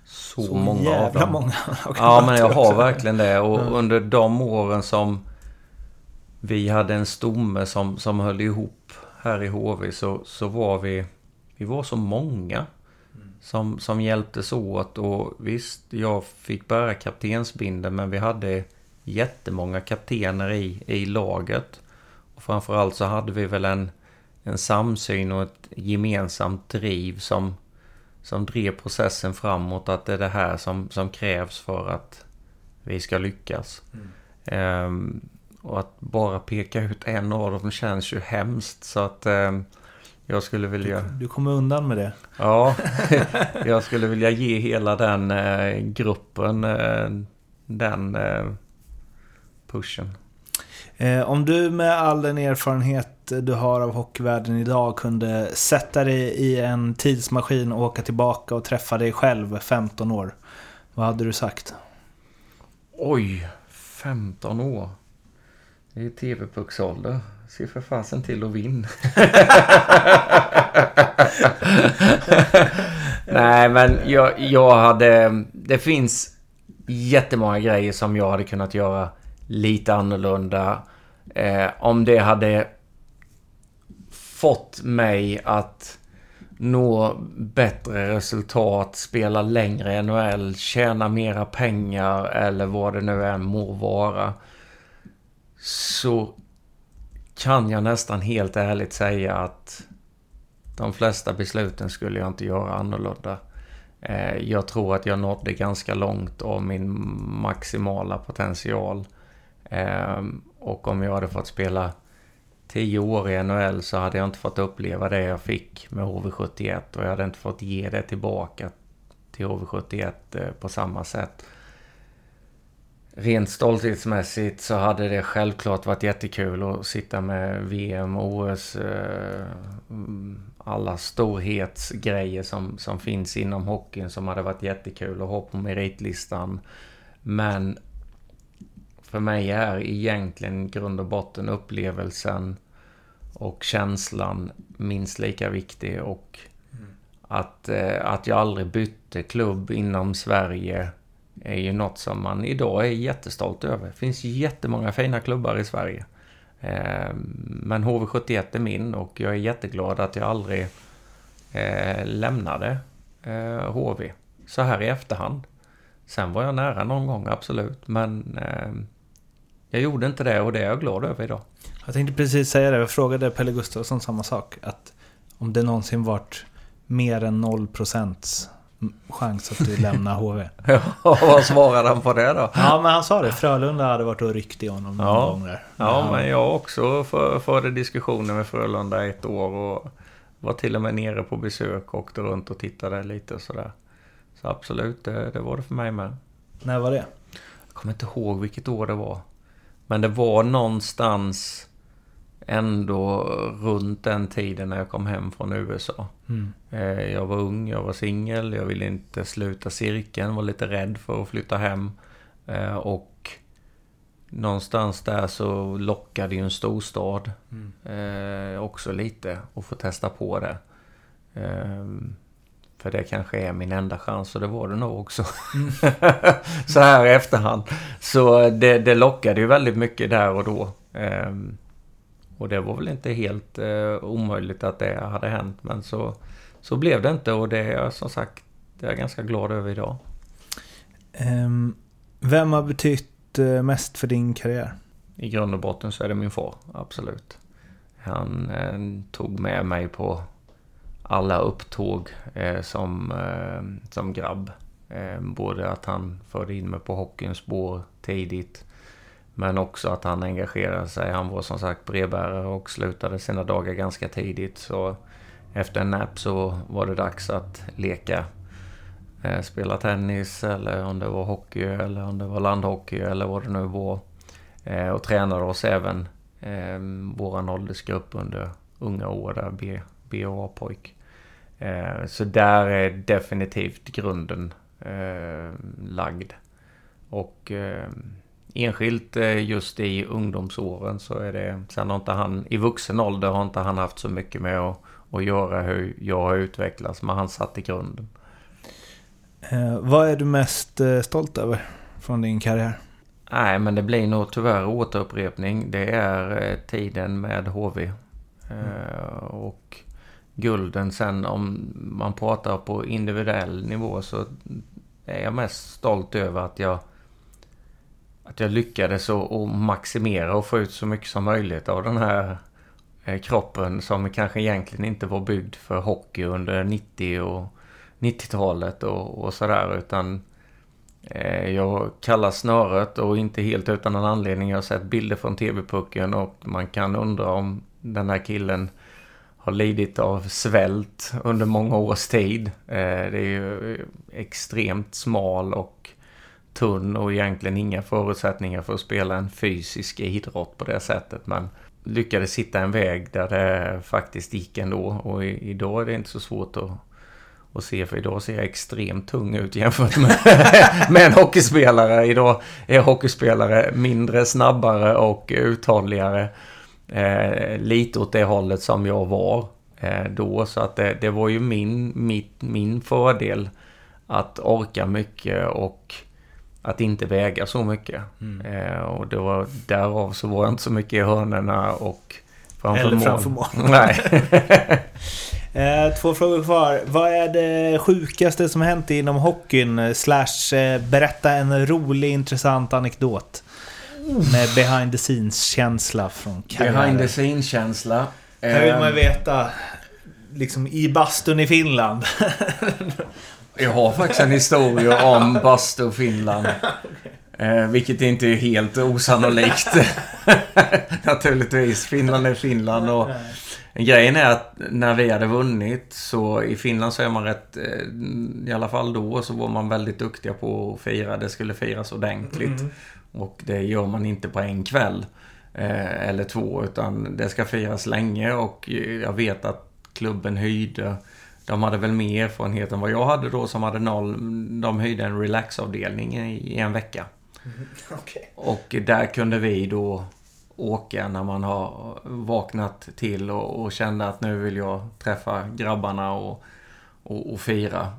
så, så många av dem. många *laughs* Ja, men jag har verkligen det. Och mm. under de åren som vi hade en stomme som, som höll ihop här i HV så, så var vi, vi var så många som, som hjälptes åt och visst, jag fick bära kaptensbinden men vi hade jättemånga kaptener i, i laget. Och framförallt så hade vi väl en, en samsyn och ett gemensamt driv som, som drev processen framåt. Att det är det här som, som krävs för att vi ska lyckas. Mm. Um, och att bara peka ut en av dem känns ju hemskt. Så att eh, jag skulle vilja... Du, du kommer undan med det. Ja, *laughs* jag skulle vilja ge hela den eh, gruppen eh, den eh, pushen. Eh, om du med all den erfarenhet du har av hockeyvärlden idag kunde sätta dig i en tidsmaskin och åka tillbaka och träffa dig själv 15 år. Vad hade du sagt? Oj, 15 år. Det är TV-pucksålder. Se för fasen till att vinna. *laughs* Nej, men jag, jag hade... Det finns jättemånga grejer som jag hade kunnat göra lite annorlunda. Eh, om det hade fått mig att nå bättre resultat, spela längre i NHL, tjäna mera pengar eller vad det nu än må vara så kan jag nästan helt ärligt säga att de flesta besluten skulle jag inte göra annorlunda. Eh, jag tror att jag nådde ganska långt av min maximala potential. Ehm, och om jag hade fått spela 10 år i NHL så hade jag inte fått uppleva det jag fick med HV71 och jag hade inte fått ge det tillbaka till HV71 eh, på samma sätt. Rent stolthetsmässigt så hade det självklart varit jättekul att sitta med VM, OS, eh, alla storhetsgrejer som, som finns inom hockeyn som hade varit jättekul att ha på meritlistan. Men för mig är egentligen grund och botten upplevelsen och känslan minst lika viktig och att, eh, att jag aldrig bytte klubb inom Sverige är ju något som man idag är jättestolt över. Det finns jättemånga fina klubbar i Sverige. Eh, men HV71 är min och jag är jätteglad att jag aldrig eh, lämnade eh, HV. Så här i efterhand. Sen var jag nära någon gång, absolut. Men ehm, jag gjorde inte det och det är jag glad över idag. Jag tänkte precis säga det. Jag frågade Pelle Gustafsson samma sak. Att om det någonsin varit mer än 0 procents chans att du lämnar HV. *laughs* ja, vad svarade han på det då? Ja, men han sa det. Frölunda hade varit och ryckt i honom någon ja. gång där. Ja, men jag också för, förde diskussioner med Frölunda ett år och var till och med nere på besök och åkte runt och tittade lite och sådär. Så absolut, det, det var det för mig med. När var det? Jag kommer inte ihåg vilket år det var. Men det var någonstans ändå runt den tiden när jag kom hem från USA. Mm. Eh, jag var ung, jag var singel, jag ville inte sluta cirkeln, var lite rädd för att flytta hem. Eh, och någonstans där så lockade ju en storstad eh, också lite att få testa på det. För det kanske är min enda chans och det var det nog också. *laughs* så här i efterhand. Så det, det lockade ju väldigt mycket där och då. Eh, och det var väl inte helt eh, omöjligt att det hade hänt. Men så, så blev det inte och det är jag som sagt det är jag ganska glad över idag. Ehm, vem har betytt eh, mest för din karriär? I grund och botten så är det min far, absolut. Han eh, tog med mig på alla upptåg eh, som, eh, som grabb. Eh, både att han förde in mig på hockeyns spår tidigt. Men också att han engagerade sig. Han var som sagt brevbärare och slutade sina dagar ganska tidigt. Så efter en nap så var det dags att leka. Eh, spela tennis eller om det var hockey eller om det var landhockey eller vad det nu var. Eh, och tränade oss även, eh, våran åldersgrupp under unga år där, B, B och A-pojk. Så där är definitivt grunden lagd. Och enskilt eh, just i ungdomsåren så är det, sen har inte han, i vuxen ålder har inte han haft så mycket med att, att göra hur jag har utvecklats, men han satt i grunden. Eh, vad är du mest eh, stolt över från din karriär? Nej, men det blir nog tyvärr återupprepning. Det är eh, tiden med HV. Eh, och gulden sen om man pratar på individuell nivå så är jag mest stolt över att jag att jag lyckades att maximera och få ut så mycket som möjligt av den här eh, kroppen som kanske egentligen inte var byggd för hockey under 90 och 90-talet och, och sådär utan eh, jag kallar snöret och inte helt utan en anledning. Jag har sett bilder från TV-pucken och man kan undra om den här killen har lidit av svält under många års tid. Eh, det är ju eh, extremt smal och tunn och egentligen inga förutsättningar för att spela en fysisk idrott på det sättet. Men lyckades hitta en väg där det faktiskt gick ändå. Och i, idag är det inte så svårt att, att se, för idag ser jag extremt tung ut jämfört med, *laughs* med en hockeyspelare. Idag är hockeyspelare mindre, snabbare och uthålligare. Eh, lite åt det hållet som jag var eh, då. Så att det, det var ju min, mitt, min fördel att orka mycket och att inte väga så mycket. Eh, och det var, därav så var jag inte så mycket i hörnerna och framför Eller mål. framför mål. *laughs* Nej. *laughs* Eh, två frågor kvar. Vad är det sjukaste som hänt inom hockeyn? Slash eh, berätta en rolig intressant anekdot. Med behind the scenes-känsla från karriären. Behind the scene-känsla. Här vill man Eh, veta. Liksom i bastun i Finland. *laughs* Jag har faktiskt en historia om bastu Finland. *laughs* Eh, vilket inte är helt osannolikt. *laughs* Naturligtvis. Finland är Finland. Och grejen är att när vi hade vunnit så i Finland så är man rätt... Eh, I alla fall då så var man väldigt duktiga på att fira. Det skulle firas ordentligt. Och det gör man inte på en kväll. Eh, eller två. Utan det ska firas länge och jag vet att klubben hyrde de hade väl mer erfarenhet än vad jag hade då som hade noll. De hyrde en relaxavdelning i en vecka. *laughs* Och där kunde vi då åka när man har vaknat till och, och kände att nu vill jag träffa grabbarna och, och, och fira.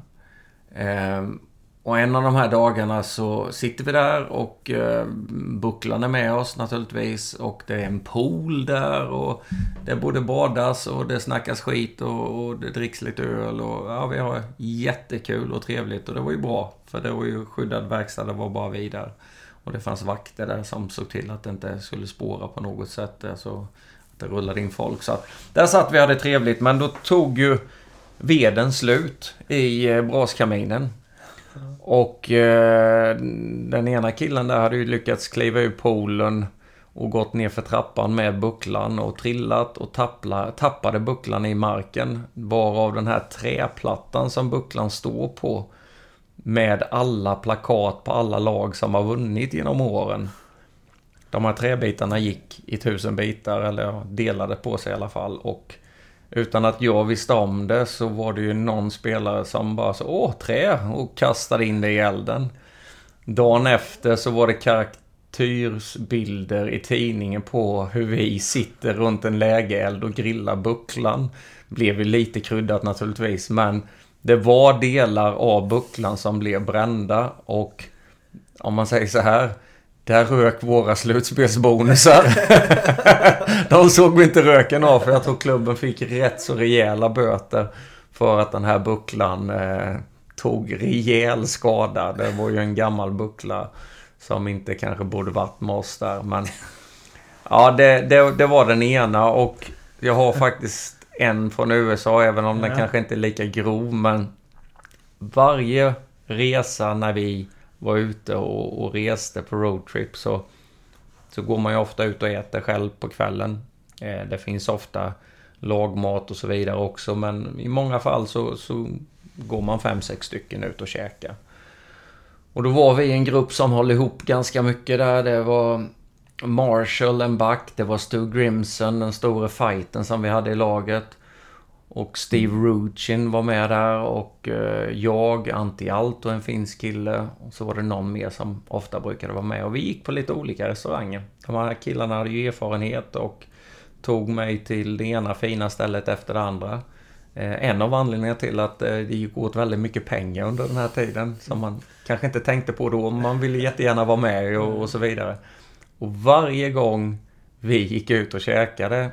Ehm, och en av de här dagarna så sitter vi där och eh, bucklan är med oss naturligtvis. Och det är en pool där och det både badas och det snackas skit och, och det dricks lite öl. Och ja, vi har jättekul och trevligt och det var ju bra. För det var ju skyddad verkstad, det var bara vi där. Och det fanns vakter där som såg till att det inte skulle spåra på något sätt. Alltså att det rullade in folk. Så att där satt vi och hade trevligt. Men då tog ju veden slut i eh, braskaminen. Och eh, den ena killen där hade ju lyckats kliva ur poolen och gått ner för trappan med bucklan och trillat och tappla, tappade bucklan i marken. Varav den här träplattan som bucklan står på med alla plakat på alla lag som har vunnit genom åren. de här träbitarna gick i tusen bitar eller delade på sig i alla fall. Och utan att jag visste om det så var det ju någon spelare som bara så åh trä och kastade in det i elden. Dagen efter så var det karaktärsbilder i tidningen på hur vi sitter runt en lägereld och grillar bucklan. Blev ju lite kryddat naturligtvis men det var delar av bucklan som blev brända och om man säger så här där rök våra slutspelsbonusar. *laughs* De såg vi inte röken av för jag tror klubben fick rätt så rejäla böter för att den här bucklan eh, tog rejäl skada. Det var ju en gammal buckla som inte kanske borde varit med oss där. Men ja, det, det, det var den ena och jag har faktiskt en från USA även om den kanske inte är lika grov. Men varje resa när vi var ute och, och reste på roadtrip så, så går man ju ofta ut och äter själv på kvällen. Eh, det finns ofta lagmat och så vidare också men i många fall så, så går man fem, sex stycken ut och käkar. Och då var vi en grupp som höll ihop ganska mycket där. Det var Marshall, en back. Det var Stu Grimson, den store fighten som vi hade i laget. Och Steve Ruchin var med där och eh, jag, Antti Alto, en finsk kille. Och så var det någon mer som ofta brukade vara med. Och vi gick på lite olika restauranger. De här killarna hade ju erfarenhet och tog mig till det ena fina stället efter det andra. Eh, en av anledningarna till att eh, det gick åt väldigt mycket pengar under den här tiden som man kanske inte tänkte på då. Man ville jättegärna vara med och, och så vidare. Och varje gång vi gick ut och käkade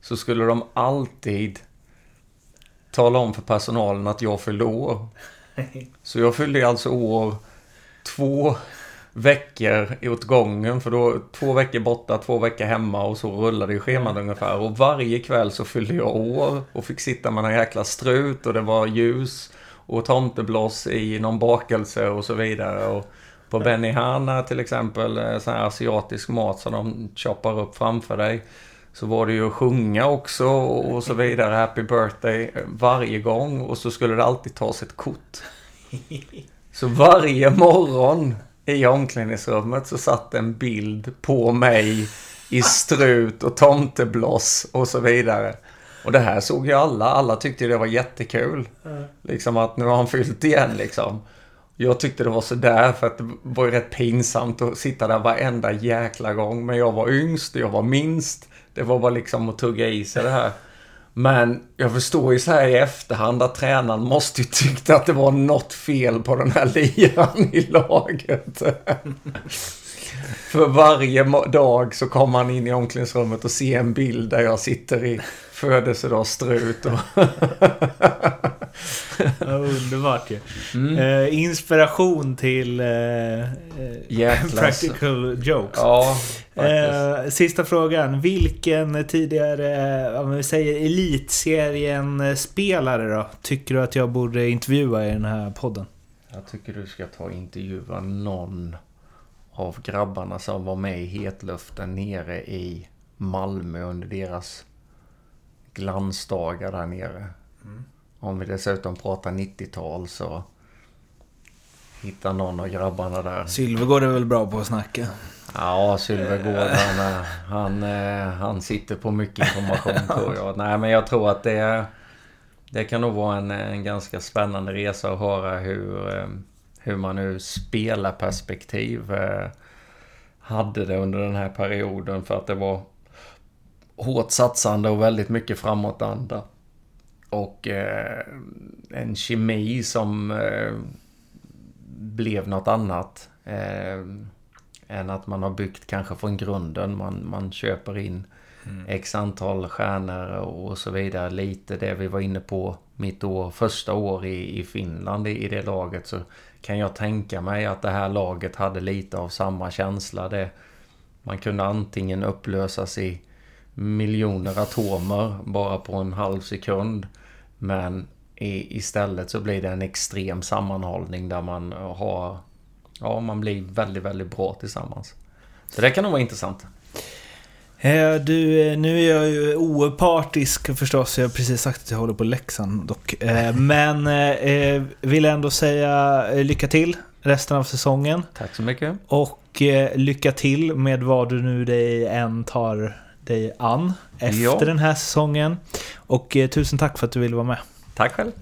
så skulle de alltid tala om för personalen att jag fyllde år. Så jag fyllde alltså år två veckor åt gången. För då två veckor borta, två veckor hemma och så rullade ju schemat ungefär. Och varje kväll så fyllde jag år och fick sitta med en jäkla strut och det var ljus och tomtebloss i någon bakelse och så vidare. Och på Benihana till exempel, eh, sån här asiatisk mat som de choppar upp framför dig. Så var det ju att sjunga också och så vidare. Happy birthday varje gång. Och så skulle det alltid tas ett kort. Så varje morgon i omklädningsrummet så satt en bild på mig i strut och tomtebloss och så vidare. Och det här såg ju alla. Alla tyckte det var jättekul. Liksom att nu har han fyllt igen liksom. Jag tyckte det var sådär för att det var ju rätt pinsamt att sitta där varenda jäkla gång. Men jag var yngst, jag var minst. Det var bara liksom att tugga i sig det här. Men jag förstår ju så här i efterhand att tränaren måste ju tyckt att det var något fel på den här liran i laget. För varje dag så kommer han in i omklädningsrummet och ser en bild där jag sitter i födelsedagsstrut. Och *laughs* Ja, underbart ju. Mm. Eh, inspiration till eh, Jäklar, practical jokes. Ja, eh, sista frågan. Vilken tidigare, om vi säger elitserien-spelare då, tycker du att jag borde intervjua i den här podden? Jag tycker du ska ta och intervjua någon av grabbarna som var med i hetluften nere i Malmö under deras glansdagar där nere. Mm. Om vi dessutom pratar 90-tal så hitta någon av grabbarna där. Sylvegård är väl bra på att snacka? Ja, Sylvegård han, han, han sitter på mycket information *laughs* tror jag. Nej, men jag tror att det, det kan nog vara en, en ganska spännande resa att höra hur, hur man ur spelarperspektiv hade det under den här perioden. För att det var hårt satsande och väldigt mycket framåtanda. Och eh, en kemi som eh, blev något annat. Eh, än att man har byggt kanske från grunden. Man, man köper in mm. x antal stjärnor och så vidare. Lite det vi var inne på mitt år, första år i, i Finland i, i det laget. Så kan jag tänka mig att det här laget hade lite av samma känsla. Det, man kunde antingen upplösas i miljoner atomer bara på en halv sekund. Men i, istället så blir det en extrem sammanhållning där man har... Ja, man blir väldigt, väldigt bra tillsammans. Så det kan nog vara intressant. Eh, du, eh, nu är jag ju opartisk förstås. Jag har precis sagt att jag håller på Leksand dock. Eh, *laughs* men vill ändå säga lycka till resten av säsongen. Tack så mycket. Och lycka till med vad du nu dig än tar dig an efter Ja. den här säsongen. Och eh, tusen tack för att du ville vara med. Tack själv.